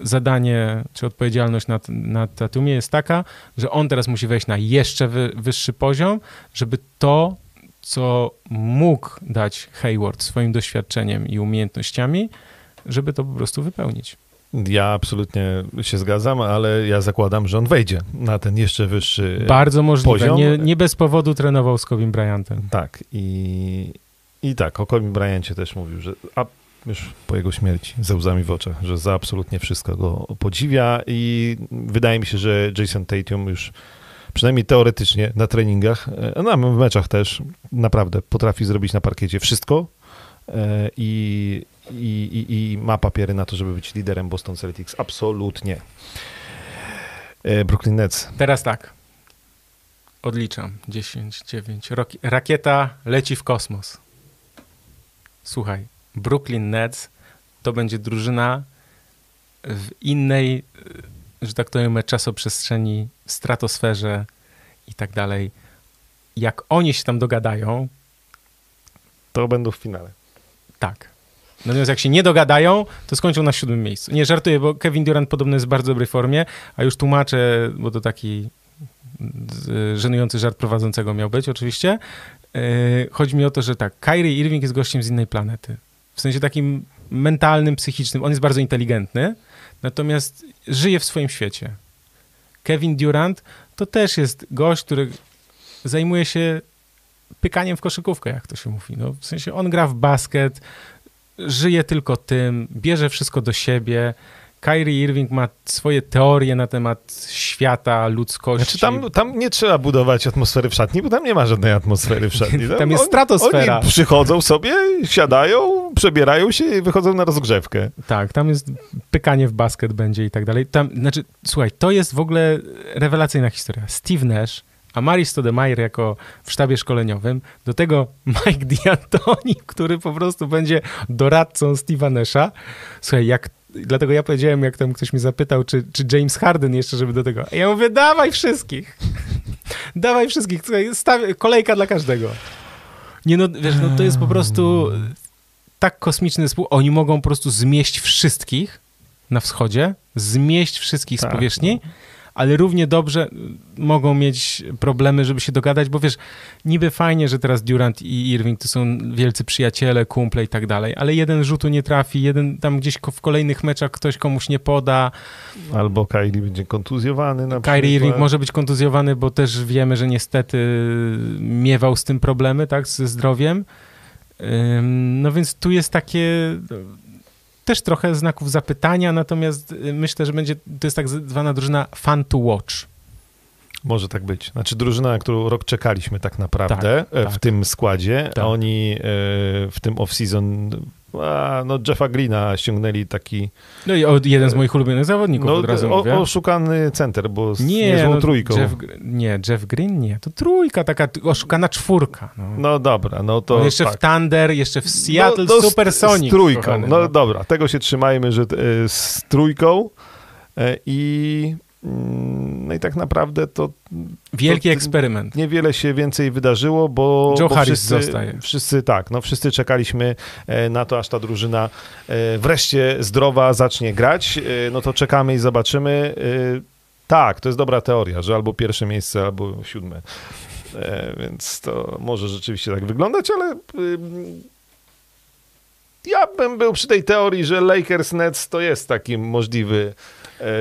zadanie czy odpowiedzialność nad, nad Tatumie jest taka, że on teraz musi wejść na jeszcze wy, wyższy poziom, żeby to, co mógł dać Hayward swoim doświadczeniem i umiejętnościami, żeby to po prostu wypełnić. Ja absolutnie się zgadzam, ale ja zakładam, że on wejdzie na ten jeszcze wyższy Bardzo możliwe. poziom. Nie, nie bez powodu trenował z Kobim Bryantem. Tak. I, i tak, o Kobe Bryancie też mówił, że a, już po jego śmierci, ze łzami w oczach, że za absolutnie wszystko go podziwia i wydaje mi się, że Jason Tatum już przynajmniej teoretycznie na treningach, e, no, w meczach też naprawdę potrafi zrobić na parkiecie wszystko e, i, i, i, i ma papiery na to, żeby być liderem Boston Celtics. Absolutnie. E, Brooklyn Nets. Teraz tak. Odliczam. 10, 9. Roki- rakieta leci w kosmos. Słuchaj, Brooklyn Nets to będzie drużyna w innej, y, że tak to ujmę, czasoprzestrzeni, stratosferze i tak dalej. Jak oni się tam dogadają, To będą w finale. tak. Natomiast jak się nie dogadają, to skończą na siódmym miejscu. Nie, żartuję, bo Kevin Durant podobno jest w bardzo dobrej formie, a już tłumaczę, bo to taki żenujący żart prowadzącego miał być oczywiście. Yy, Chodzi mi o to, że tak, Kyrie Irving jest gościem z innej planety. W sensie takim mentalnym, psychicznym. On jest bardzo inteligentny, natomiast żyje w swoim świecie. Kevin Durant to też jest gość, który zajmuje się pykaniem w koszykówkę, jak to się mówi. No, w sensie on gra w basket, żyje tylko tym, bierze wszystko do siebie. Kyrie Irving ma swoje teorie na temat świata, ludzkości. Znaczy tam, tam nie trzeba budować atmosfery w szatni, bo tam nie ma żadnej atmosfery w szatni. Tam jest stratosfera. Oni przychodzą sobie, siadają, przebierają się i wychodzą na rozgrzewkę. Tak, tam jest pykanie w basket będzie i tak dalej. Tam, znaczy, słuchaj, to jest w ogóle rewelacyjna historia. Steve Nash, a Mari Stoudemire jako w sztabie szkoleniowym, do tego Mike D'Antoni, który po prostu będzie doradcą Steve'a Nasha. Słuchaj, jak Dlatego ja powiedziałem, jak tam ktoś mnie zapytał, czy, czy James Harden jeszcze, żeby do tego. A ja mówię, dawaj wszystkich. dawaj wszystkich. Słuchaj, staw- kolejka dla każdego. Nie no, wiesz, no to jest po prostu tak kosmiczny zespół. Oni mogą po prostu zmieść wszystkich na wschodzie, zmieść wszystkich Tak, z powierzchni, ale równie dobrze mogą mieć problemy, żeby się dogadać, bo wiesz, niby fajnie, że teraz Durant i Irving to są wielcy przyjaciele, kumple i tak dalej, ale jeden rzutu nie trafi, jeden tam gdzieś w kolejnych meczach ktoś komuś nie poda. Albo Kylie będzie kontuzjowany na przykład. Kyrie Irving może być kontuzjowany, bo też wiemy, że niestety miewał z tym problemy, tak, ze zdrowiem. No więc tu jest takie też trochę znaków zapytania, natomiast y, myślę, że będzie, to jest tak zwana drużyna fun to watch. Może tak być. Znaczy drużyna, na którą rok czekaliśmy tak naprawdę Tak, e, w tak. tym składzie, Tak. a oni e, w tym off-season a, no Jeffa Greena ściągnęli taki No i od, jeden z moich ulubionych zawodników no, od razu o, mówię. oszukany center, bo z nie, niezłą no, trójką. Jeff, nie, Jeff Green nie, to trójka, taka oszukana czwórka. No. No dobra, no to On jeszcze tak. w Thunder, jeszcze w Seattle, no, no, z- Supersonic. Z trójką, kochany, no, dobra, tego się trzymajmy, że e, z trójką e, i no i tak naprawdę to Wielki to- eksperyment. niewiele się więcej wydarzyło, bo, Joe bo Harris wszyscy, zostaje. wszyscy tak, no wszyscy czekaliśmy e, na to, aż ta drużyna e, wreszcie zdrowa zacznie grać, E, no to czekamy i zobaczymy. Tak, to jest dobra teoria, że albo pierwsze miejsce, albo siódme. Więc to może rzeczywiście tak wyglądać, ale ja bym był przy tej teorii, że Lakers Nets to jest taki możliwy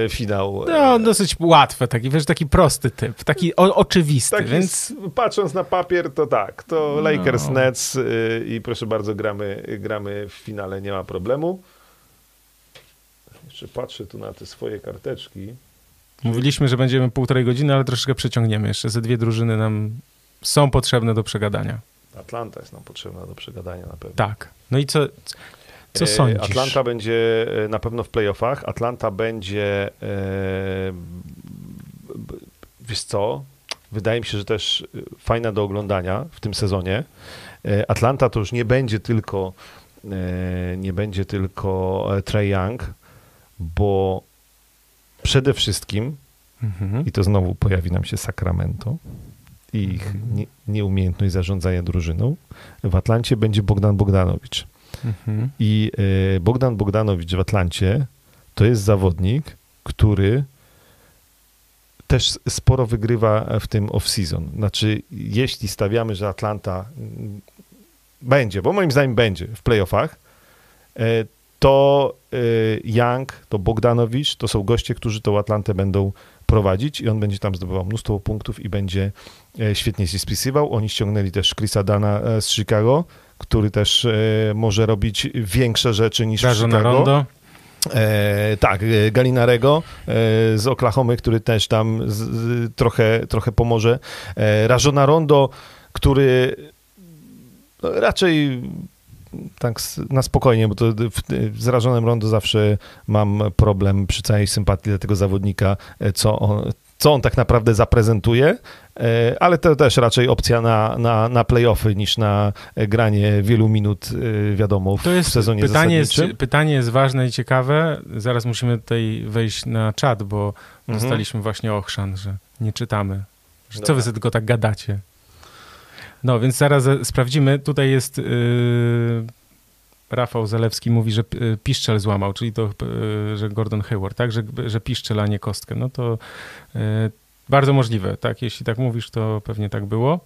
e, finał. No, dosyć łatwe, taki, wiesz, taki prosty typ, taki o, oczywisty, Taki, więc patrząc na papier, to tak. To No. Lakers Nets y, i proszę bardzo, gramy, gramy w finale, nie ma problemu. Jeszcze patrzę tu na te swoje karteczki. mówiliśmy, że będziemy półtorej godziny, ale troszeczkę przeciągniemy. Jeszcze ze dwie drużyny nam są potrzebne do przegadania. Atlanta jest nam potrzebna do przegadania na pewno. Tak. No i co, co E, sądzisz? Atlanta będzie e, na pewno w playoffach. Atlanta będzie. E, wiesz co? wydaje mi się, że też fajna do oglądania w tym sezonie. Atlanta to już nie będzie tylko nie będzie tylko e, Trey Young, bo przede wszystkim Mhm. i to znowu pojawi nam się Sacramento i ich Mhm. nie, nieumiejętność zarządzania drużyną. W Atlancie będzie Bogdan Bogdanowicz. Mhm. I e, Bogdan Bogdanowicz w Atlancie to jest zawodnik, który też sporo wygrywa w tym off-season. Znaczy, jeśli stawiamy, że Atlanta będzie, bo moim zdaniem będzie w playoffach, e, to e, Young, to Bogdanowicz, to są goście, którzy tą Atlantę będą prowadzić i on będzie tam zdobywał mnóstwo punktów i będzie świetnie się spisywał. Oni ściągnęli też Chrisa Dana z Chicago, który też e, może robić większe rzeczy niż w Chicago. Rondo. E, tak, e, Galinarego e, z Oklahomy, który też tam z, z, trochę, trochę pomoże. E, Rajona Rondo, który no, raczej tak na spokojnie, bo to z Rajonem Rondo zawsze mam problem przy całej sympatii dla tego zawodnika, e, co on, co on tak naprawdę zaprezentuje, e, ale to też raczej opcja na, na, na playoffy niż na e, granie wielu minut, e, wiadomo, w To jest sezonie pytanie, jest, zasadniczym. pytanie jest ważne i ciekawe. Zaraz musimy tutaj wejść na czat, bo Mhm. dostaliśmy właśnie ochrzan, że nie czytamy. Że co wy sobie tylko tak gadacie? No, więc zaraz sprawdzimy. Tutaj jest yy, Rafał Zalewski mówi, że y, piszczel złamał, czyli to, y, że Gordon Hayward, tak? Że, że piszczel, a nie kostkę. No to y, bardzo możliwe, tak? Jeśli tak mówisz, to pewnie tak było.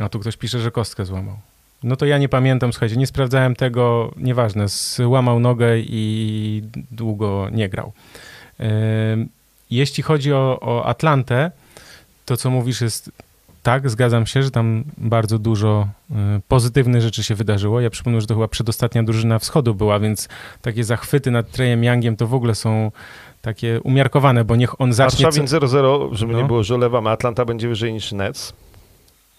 A tu ktoś pisze, że kostkę złamał. No to ja nie pamiętam, słuchajcie, nie sprawdzałem tego, nieważne, złamał nogę i długo nie grał. Jeśli chodzi o, o Atlantę, to co mówisz jest tak, zgadzam się, że tam bardzo dużo y, pozytywnych rzeczy się wydarzyło. Ja przypomnę, że to chyba przedostatnia drużyna wschodu była, więc takie zachwyty nad Trejem Youngiem to w ogóle są takie umiarkowane, bo niech on zacznie... Warszawin 0-0, żeby No. nie było, że olewamy. Atlanta będzie wyżej niż Nets.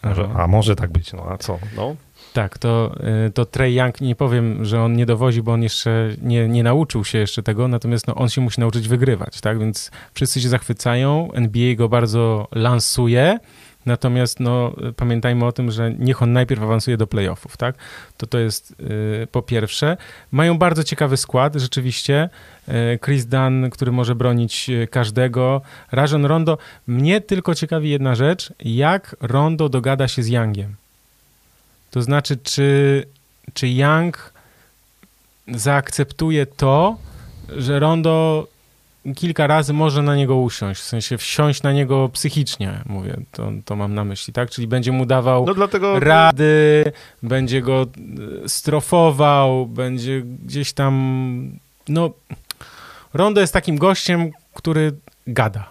Aha. a może tak być, no a co? No. Tak, to, y, to Trey Young, nie powiem, że on nie dowozi, bo on jeszcze nie, nie nauczył się jeszcze tego, natomiast no, on się musi nauczyć wygrywać, tak? Więc wszyscy się zachwycają, NBA go bardzo lansuje, natomiast no, pamiętajmy o tym, że niech on najpierw awansuje do playoffów, tak? To to jest y, po pierwsze. Mają bardzo ciekawy skład, rzeczywiście. Y, Chris Dunn, który może bronić y, każdego. Rajon Rondo. Mnie tylko ciekawi jedna rzecz, jak Rondo dogada się z Youngiem. To znaczy, czy, czy Young zaakceptuje to, że Rondo kilka razy może na niego usiąść, w sensie wsiąść na niego psychicznie, mówię, to, to mam na myśli, tak? Czyli będzie mu dawał no dlatego... rady, będzie go e, strofował, będzie gdzieś tam, no, Rondo jest takim gościem, który gada.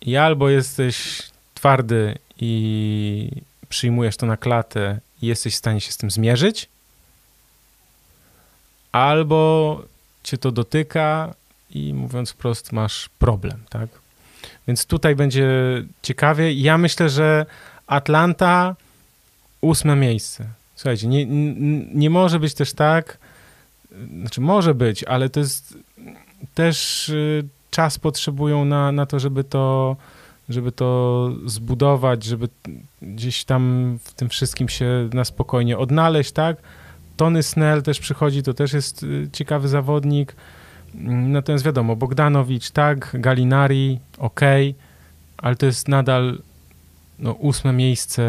I albo jesteś twardy i przyjmujesz to na klatę i jesteś w stanie się z tym zmierzyć, albo cię to dotyka i mówiąc wprost masz problem, tak? Więc tutaj będzie ciekawie. Ja myślę, że Atlanta ósme miejsce. Słuchajcie, nie, nie, może być też tak, znaczy może być, ale to jest też y, czas potrzebują na, na to, żeby to żeby to zbudować, żeby gdzieś tam w tym wszystkim się na spokojnie odnaleźć, tak? Tony Snell też przychodzi, to też jest y, ciekawy zawodnik. Natomiast wiadomo, Bogdanowicz, tak, Galinari, ok, ale to jest nadal no, ósme miejsce,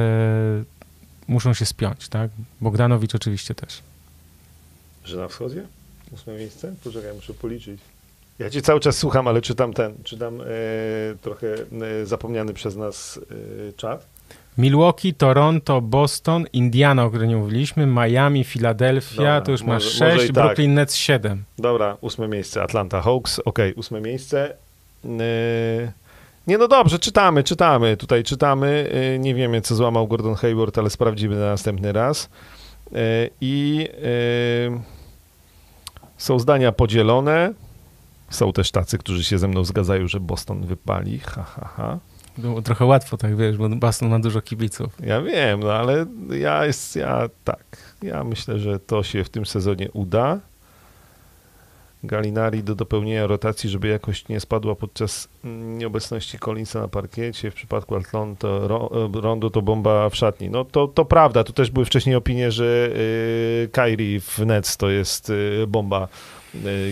muszą się spiąć, tak? Bogdanowicz oczywiście też. Że na wschodzie? Ósme miejsce? Poczekaj, muszę policzyć. Ja cię cały czas słucham, ale czytam ten, czytam e, trochę e, zapomniany przez nas e, czat. Milwaukee, Toronto, Boston, Indiana, o której nie mówiliśmy, Miami, Dobra, to już masz może- może 6, i tak. Brooklyn Nets 7. Dobra, ósme miejsce, Atlanta Hawks, okej, ósme miejsce. E, nie, no dobrze, czytamy, czytamy, tutaj czytamy. E, nie wiemy, co złamał Gordon Hayward, ale sprawdzimy na następny raz. E, I e, są zdania podzielone. Są też tacy, którzy się ze mną zgadzają, że Boston wypali. Ha, ha, ha. Było trochę łatwo, tak wiesz, bo Boston ma dużo kibiców. Ja wiem, no ale ja jest, ja tak, ja myślę, że to się w tym sezonie uda. Galinari do dopełnienia rotacji, żeby jakość nie spadła podczas nieobecności Collinsa na parkiecie. W przypadku Atlanta Rondo to bomba w szatni. No to, to prawda, tu też były wcześniej opinie, że y, Kyrie w Nets to jest y, bomba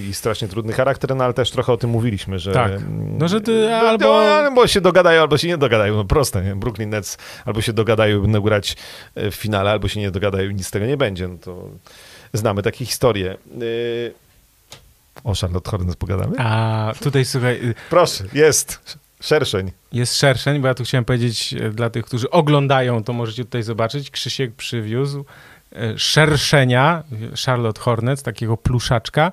i strasznie trudny charakter, no ale też trochę o tym mówiliśmy, że... Tak, no że ty albo... No, albo się dogadają, albo się nie dogadają, no proste, nie? Brooklyn Nets albo się dogadają, będą grać w finale, albo się nie dogadają i nic z tego nie będzie, no to znamy takie historie. O Charlotte Hornets pogadamy? A tutaj słuchaj. Y, Proszę, jest. Szerszeń. Jest szerszeń, bo ja tu chciałem powiedzieć dla tych, którzy oglądają, to możecie tutaj zobaczyć. Krzysiek przywiózł szerszenia Charlotte Hornets, takiego pluszaczka,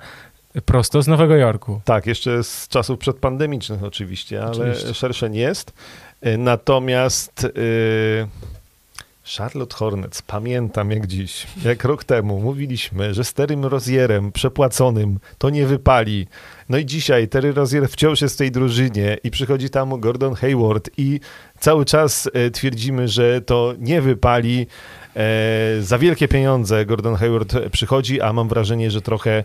prosto z Nowego Jorku. Tak, jeszcze z czasów przedpandemicznych oczywiście, ale oczywiście. szerszeń jest. E, natomiast... Yy Charlotte Hornets, pamiętam jak dziś, jak rok temu mówiliśmy, że z Terrym Rozierem przepłaconym to nie wypali. No i dzisiaj Terry Rozier wciąż jest w tej drużynie i przychodzi tam Gordon Hayward i cały czas e, twierdzimy, że to nie wypali. E, za wielkie pieniądze Gordon Hayward przychodzi, a mam wrażenie, że trochę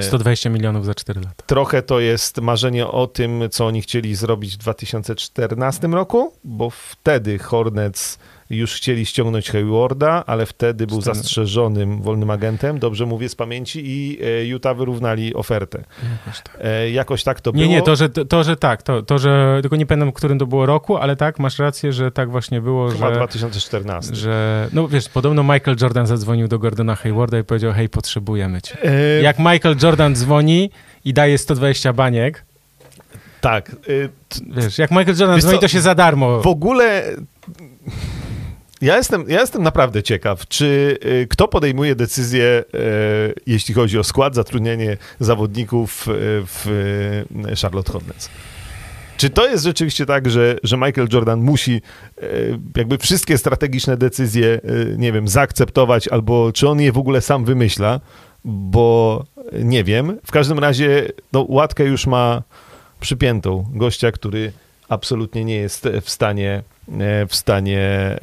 120 mm, milionów za 4 lata. Trochę to jest marzenie o tym, co oni chcieli zrobić w 2014 roku, bo wtedy Hornets już chcieli ściągnąć Haywarda, ale wtedy był zastrzeżonym wolnym agentem, dobrze mówię z pamięci, i e, Utah wyrównali ofertę. Jakoś tak, e, Jakoś tak to było. Nie, nie, to, że, to, że tak, to, to, że tylko nie pamiętam, którym to było roku, ale tak, masz rację, że tak właśnie było, Chyba że... 2014. Że, no wiesz, podobno Michael Jordan zadzwonił do Gordona Haywarda i powiedział, hej, potrzebujemy cię. E... Jak Michael Jordan dzwoni i daje 120 baniek, tak. Wiesz, jak Michael Jordan dzwoni, to się za darmo. W ogóle ja jestem, ja jestem naprawdę ciekaw, czy y, kto podejmuje decyzję, y, jeśli chodzi o skład, zatrudnienie zawodników y, w Charlotte Hornets. Czy to jest rzeczywiście tak, że, że Michael Jordan musi jakby wszystkie strategiczne decyzje, nie wiem, zaakceptować, albo czy on je w ogóle sam wymyśla, bo nie wiem. W każdym razie no, łatkę już ma przypiętą gościa, który absolutnie nie jest w stanie w stanie e,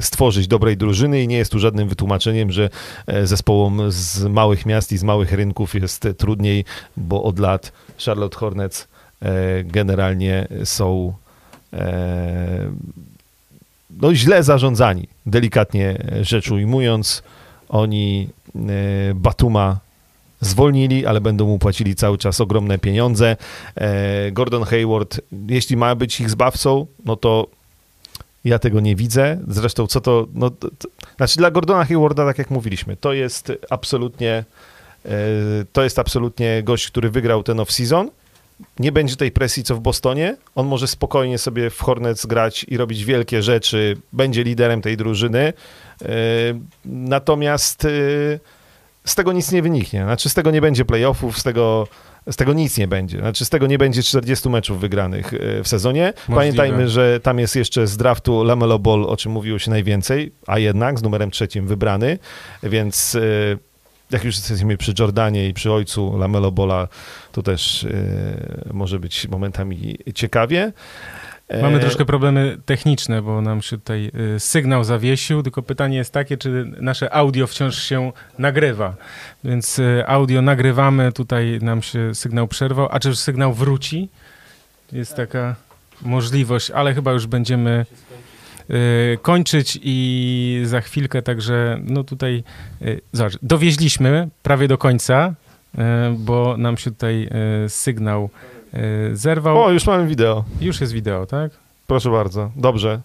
stworzyć dobrej drużyny i nie jest tu żadnym wytłumaczeniem, że e, zespołom z małych miast i z małych rynków jest trudniej, bo od lat Charlotte Hornets generalnie są no, źle zarządzani, delikatnie rzecz ujmując. Oni Batuma zwolnili, ale będą mu płacili cały czas ogromne pieniądze. E, Gordon Hayward, jeśli ma być ich zbawcą, no to ja tego nie widzę. Zresztą co to, no, to, to znaczy dla Gordona Haywarda, tak jak mówiliśmy, to jest absolutnie e, to jest absolutnie gość, który wygrał ten off-season. Nie będzie tej presji, co w Bostonie. On może spokojnie sobie w Hornets grać i robić wielkie rzeczy. Będzie liderem tej drużyny. E, natomiast z tego nic nie wyniknie. Znaczy z tego nie będzie playoffów, z tego, z tego nic nie będzie. Znaczy z tego nie będzie 40 meczów wygranych e, w sezonie. Możliwe. Pamiętajmy, że tam jest jeszcze z draftu Lamelo Ball, o czym mówiło się najwięcej, a jednak z numerem trzecim wybrany, więc e, jak już jesteśmy przy Jordanie i przy ojcu Lamelo Bola, to też e, może być momentami ciekawie. Mamy e, troszkę problemy techniczne, bo nam się tutaj y, sygnał zawiesił, tylko pytanie jest takie, czy nasze audio wciąż się nagrywa. Więc y, audio nagrywamy, tutaj nam się sygnał przerwał, a czy sygnał wróci? Jest taka możliwość, ale chyba już będziemy kończyć i za chwilkę także, no tutaj, zobacz, dowieźliśmy prawie do końca, bo nam się tutaj sygnał E, zerwał. O, już mamy wideo. Już jest wideo, tak? Proszę bardzo, dobrze.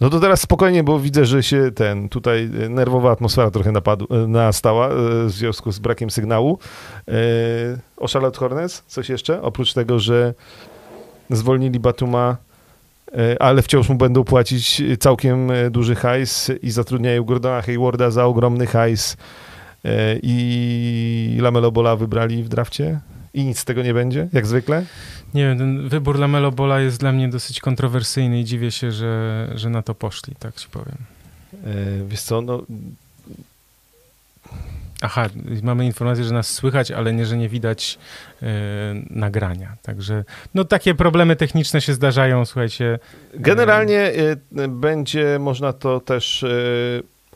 No to teraz spokojnie, bo widzę, że się ten, tutaj nerwowa atmosfera trochę napadł, e, nastała w związku z brakiem sygnału. O Charlotte Hornets, coś jeszcze? Oprócz tego, że zwolnili Batuma, ale wciąż mu będą płacić całkiem duży hajs i zatrudniają Gordona Haywarda za ogromny hajs i Lamelo Bola wybrali w drafcie? I nic z tego nie będzie, jak zwykle? Nie wiem, ten wybór Lamelo Bola jest dla mnie dosyć kontrowersyjny i dziwię się, że, że na to poszli, tak ci powiem. E, wiesz co, no... Aha, mamy informację, że nas słychać, ale nie, że nie widać e, nagrania. Także no takie problemy techniczne się zdarzają, słuchajcie. Generalnie e, będzie można to też e,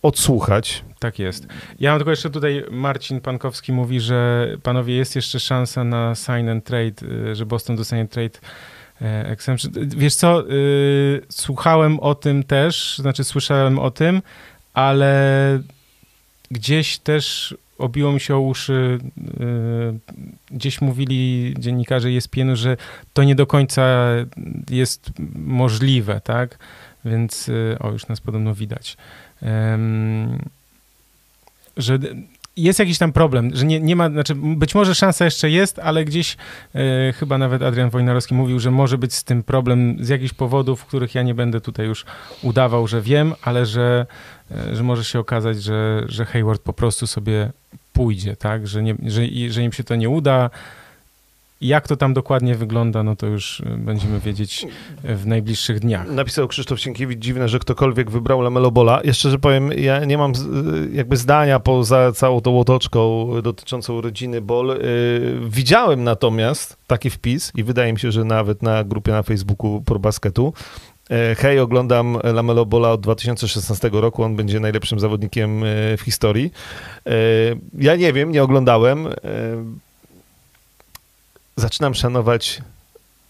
odsłuchać Tak jest. Ja mam tylko jeszcze tutaj, Marcin Pankowski mówi, że panowie, jest jeszcze szansa na sign and trade, y, że Boston dostanie trade e, exemption. Wiesz co, y, słuchałem o tym też, znaczy słyszałem o tym, ale gdzieś też obiło mi się o uszy, y, gdzieś mówili dziennikarze ESPN-u, że to nie do końca jest możliwe, tak? Więc, o, już nas podobno widać. Że jest jakiś tam problem, że nie, nie ma, znaczy być może szansa jeszcze jest, ale gdzieś e, chyba nawet Adrian Wojnarowski mówił, że może być z tym problem z jakichś powodów, których ja nie będę tutaj już udawał, że wiem, ale że, e, że może się okazać, że, że Hayward po prostu sobie pójdzie, tak, że, nie, że, że im się to nie uda. Jak to tam dokładnie wygląda, no to już e, będziemy wiedzieć w najbliższych dniach. Napisał Krzysztof Sienkiewicz, dziwne, że ktokolwiek wybrał Lamelo Bola. Jeszcze, że powiem, ja nie mam z- jakby zdania poza całą tą otoczką dotyczącą rodziny Bol. Widziałem natomiast taki wpis i wydaje mi się, że nawet na grupie na Facebooku ProBasketu. Hej, oglądam Lamelo Bola od 2016 roku. On będzie najlepszym zawodnikiem w historii. Ja nie wiem, nie oglądałem. Zaczynam szanować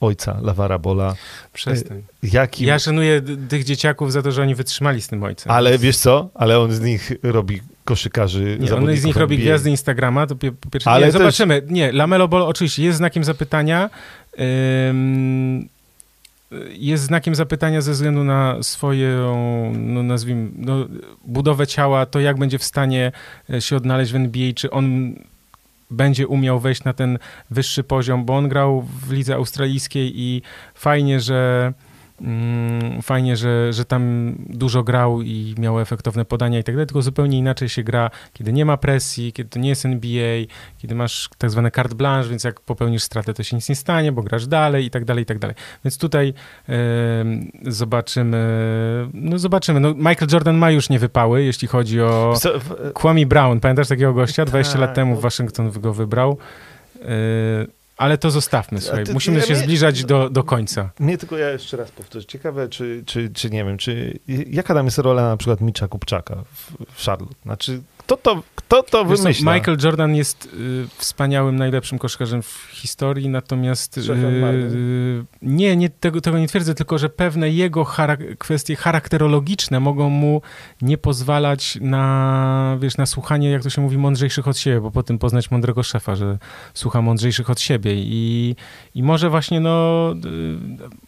ojca Lawara Bola. Przestań. Jakim Ja szanuję tych dzieciaków za to, że oni wytrzymali z tym ojcem. Ale wiesz co? Ale on z nich robi koszykarzy. Nie, on z nich robi NBA. gwiazdy Instagrama, to pie, pierwsze, Ale nie, też- zobaczymy. Nie, Lamelo Ball oczywiście jest znakiem zapytania. Ym, jest znakiem zapytania ze względu na swoją, no nazwijmy, no, budowę ciała, to jak będzie w stanie e, się odnaleźć w NBA, czy on będzie umiał wejść na ten wyższy poziom, bo on grał w lidze australijskiej i fajnie, że fajnie, że, że tam dużo grał i miał efektowne podania i tak dalej, tylko zupełnie inaczej się gra, kiedy nie ma presji, kiedy to nie jest NBA, kiedy masz tak zwane carte blanche, więc jak popełnisz stratę, to się nic nie stanie, bo grasz dalej i tak dalej, i tak dalej. Więc tutaj zobaczymy, no zobaczymy. No, Michael Jordan ma już nie wypały, jeśli chodzi o w- Kwame Brown. Pamiętasz takiego gościa? 20 Tak, lat temu no. Waszyngton go wybrał. Yy, ale to zostawmy, słuchaj. ty- Musimy ja się mnie- zbliżać do, do końca. Nie, tylko ja jeszcze raz powtórzę. Ciekawe, czy, czy, czy nie wiem, czy jaka tam jest rola na przykład Mitcha Kupczaka w, w Charlotte? Znaczy, kto to, kto to Wiesz wymyśla? Michael Jordan jest y, wspaniałym, najlepszym koszkarzem w historii, natomiast y, Marny. nie, nie tego, tego nie twierdzę, tylko że pewne jego charak- kwestie charakterologiczne mogą mu nie pozwalać na, wiesz, na słuchanie, jak to się mówi, mądrzejszych od siebie, bo po tym poznać mądrego szefa, że słucha mądrzejszych od siebie i, i może właśnie, no, y,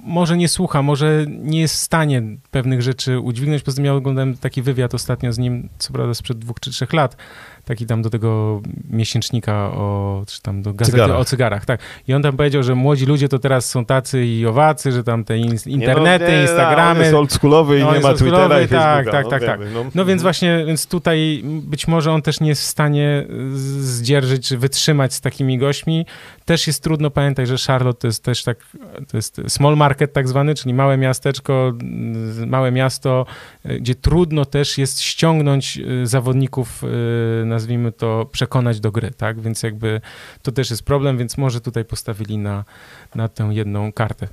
może nie słucha, może nie jest w stanie pewnych rzeczy udźwignąć. Poza tym ja oglądałem taki wywiad ostatnio z nim, co prawda sprzed dwóch czy trzech lat, taki tam do tego miesięcznika o, czy tam do gazety Cygarach. o cygarach, tak. I on tam powiedział, że młodzi ludzie to teraz są tacy i owacy, że tam te in, internety, nie, no, nie, Instagramy. On jest oldschoolowy i On nie ma Twittera i tak, no, tak, tak, wiemy, No, No więc właśnie, więc tutaj być może on też nie jest w stanie zdzierżyć, czy wytrzymać z takimi gośćmi. Też jest trudno, pamiętaj, że Charlotte to jest też tak, to jest small market tak zwany, czyli małe miasteczko, małe miasto, y, gdzie trudno też jest ściągnąć y, zawodników, y, nazwijmy to, przekonać do gry, tak? Więc jakby to też jest problem, więc może tutaj postawili na, na tę jedną kartę.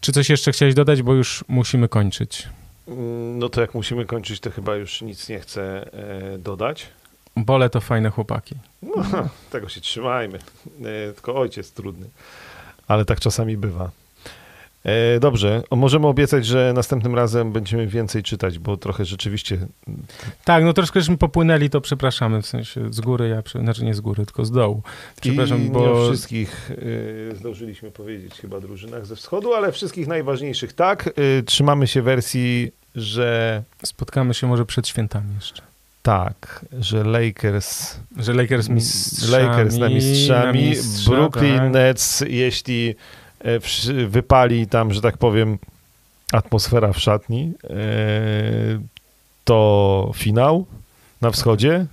Czy coś jeszcze chciałeś dodać, bo już musimy kończyć. Mm, No to jak musimy kończyć, to chyba już nic nie chcę e, dodać. Bole to fajne chłopaki. No, tego się trzymajmy. E, tylko ojciec trudny. Ale tak czasami bywa. E, dobrze, możemy obiecać, że następnym razem będziemy więcej czytać, bo trochę rzeczywiście Tak, no troszkę żeśmy popłynęli, to przepraszamy, w sensie z góry, ja, znaczy nie z góry, tylko z dołu. Przepraszam, I nie bo... o wszystkich y, zdążyliśmy powiedzieć chyba drużynach ze wschodu, ale wszystkich najważniejszych tak. Y, trzymamy się wersji, że Spotkamy się może przed świętami jeszcze. Tak, że Lakers, Że Lakers mistrzami. Lakers na mistrzami, na mistrza, Brooklyn tak. Nets, jeśli e, wypali tam, że tak powiem, atmosfera w szatni, e, to finał na wschodzie.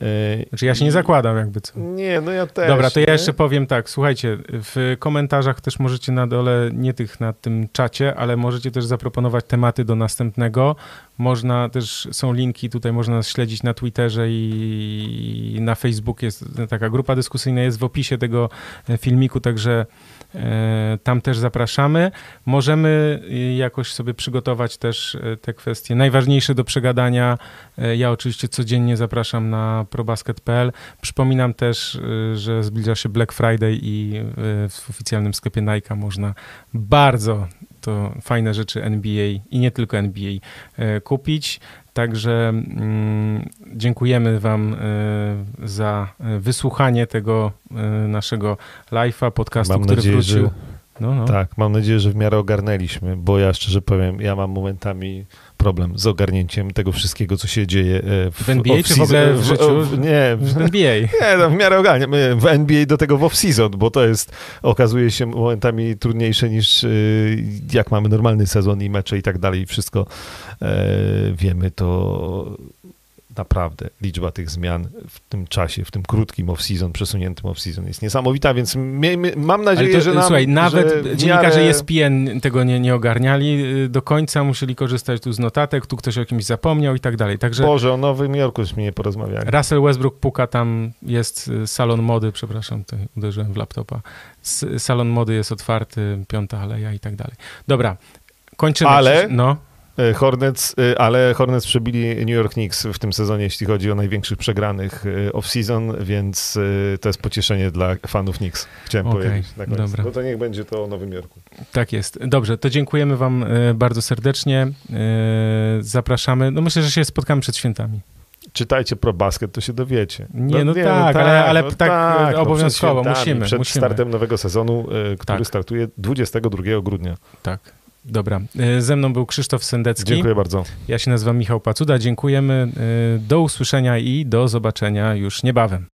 E, Znaczy ja się nie zakładam jakby co. Nie, no ja też. Dobra, to ja nie? jeszcze powiem tak, słuchajcie, w komentarzach też możecie na dole, nie tych na tym czacie, ale możecie też zaproponować tematy do następnego, Można też, są linki, tutaj można nas śledzić na Twitterze i na Facebooku jest taka grupa dyskusyjna, jest w opisie tego filmiku, także E, tam też zapraszamy. Możemy e, jakoś sobie przygotować też e, te kwestie najważniejsze do przegadania. Ja oczywiście codziennie zapraszam na probasket.pl. Przypominam też, że zbliża się Black Friday i w oficjalnym sklepie Nike można bardzo to fajne rzeczy NBA i nie tylko NBA kupić. Także mm, dziękujemy Wam y, za wysłuchanie tego y, naszego live'a, podcastu, mam który nadzieję, wrócił. Że, no, no. Tak, mam nadzieję, że w miarę ogarnęliśmy, bo ja szczerze powiem, ja mam momentami problem z ogarnięciem tego wszystkiego, co się dzieje e, w, w NBA, czy w ogóle w życiu? W, nie, w, NBA. Nie, no, w miarę ogarniam. W NBA do tego w off-season, bo to jest, okazuje się momentami trudniejsze niż e, jak mamy normalny sezon i mecze i tak dalej i wszystko e, wiemy, to naprawdę liczba tych zmian w tym czasie, w tym krótkim off-season, przesuniętym off-season jest niesamowita, więc miejmy, mam nadzieję, to, że nam, Słuchaj, nawet że dziennikarze miarę... ESPN tego nie, nie ogarniali y, do końca, musieli korzystać tu z notatek, tu ktoś o kimś zapomniał i tak dalej. Także Boże, o Nowym Jorku już mi nie porozmawiali. Russell Westbrook puka, tam jest y, salon mody, przepraszam, tutaj uderzyłem w laptopa. Salon mody jest otwarty, piąta aleja i tak dalej. Dobra, kończymy. Ale... No. E, Hornets, e, ale Hornets przebili New York Knicks w tym sezonie, jeśli chodzi o największych przegranych e, off-season, więc to jest pocieszenie dla fanów Knicks. Chciałem okay, powiedzieć na koniec. Dobra. No to niech będzie to o Nowym Jorku. Tak jest. Dobrze, to dziękujemy wam bardzo serdecznie. Zapraszamy. No myślę, że się spotkamy przed świętami czytajcie pro basket, to się dowiecie. Nie, no, no, nie, no tak, tak, ale, ale no tak, tak obowiązkowo, no musimy. Przed musimy. startem nowego sezonu, który tak. startuje 22 grudnia. Tak. Dobra. E, ze mną był Krzysztof Sendecki. Dziękuję bardzo. Ja się nazywam Michał Pacuda. Dziękujemy. E, do usłyszenia i do zobaczenia już niebawem.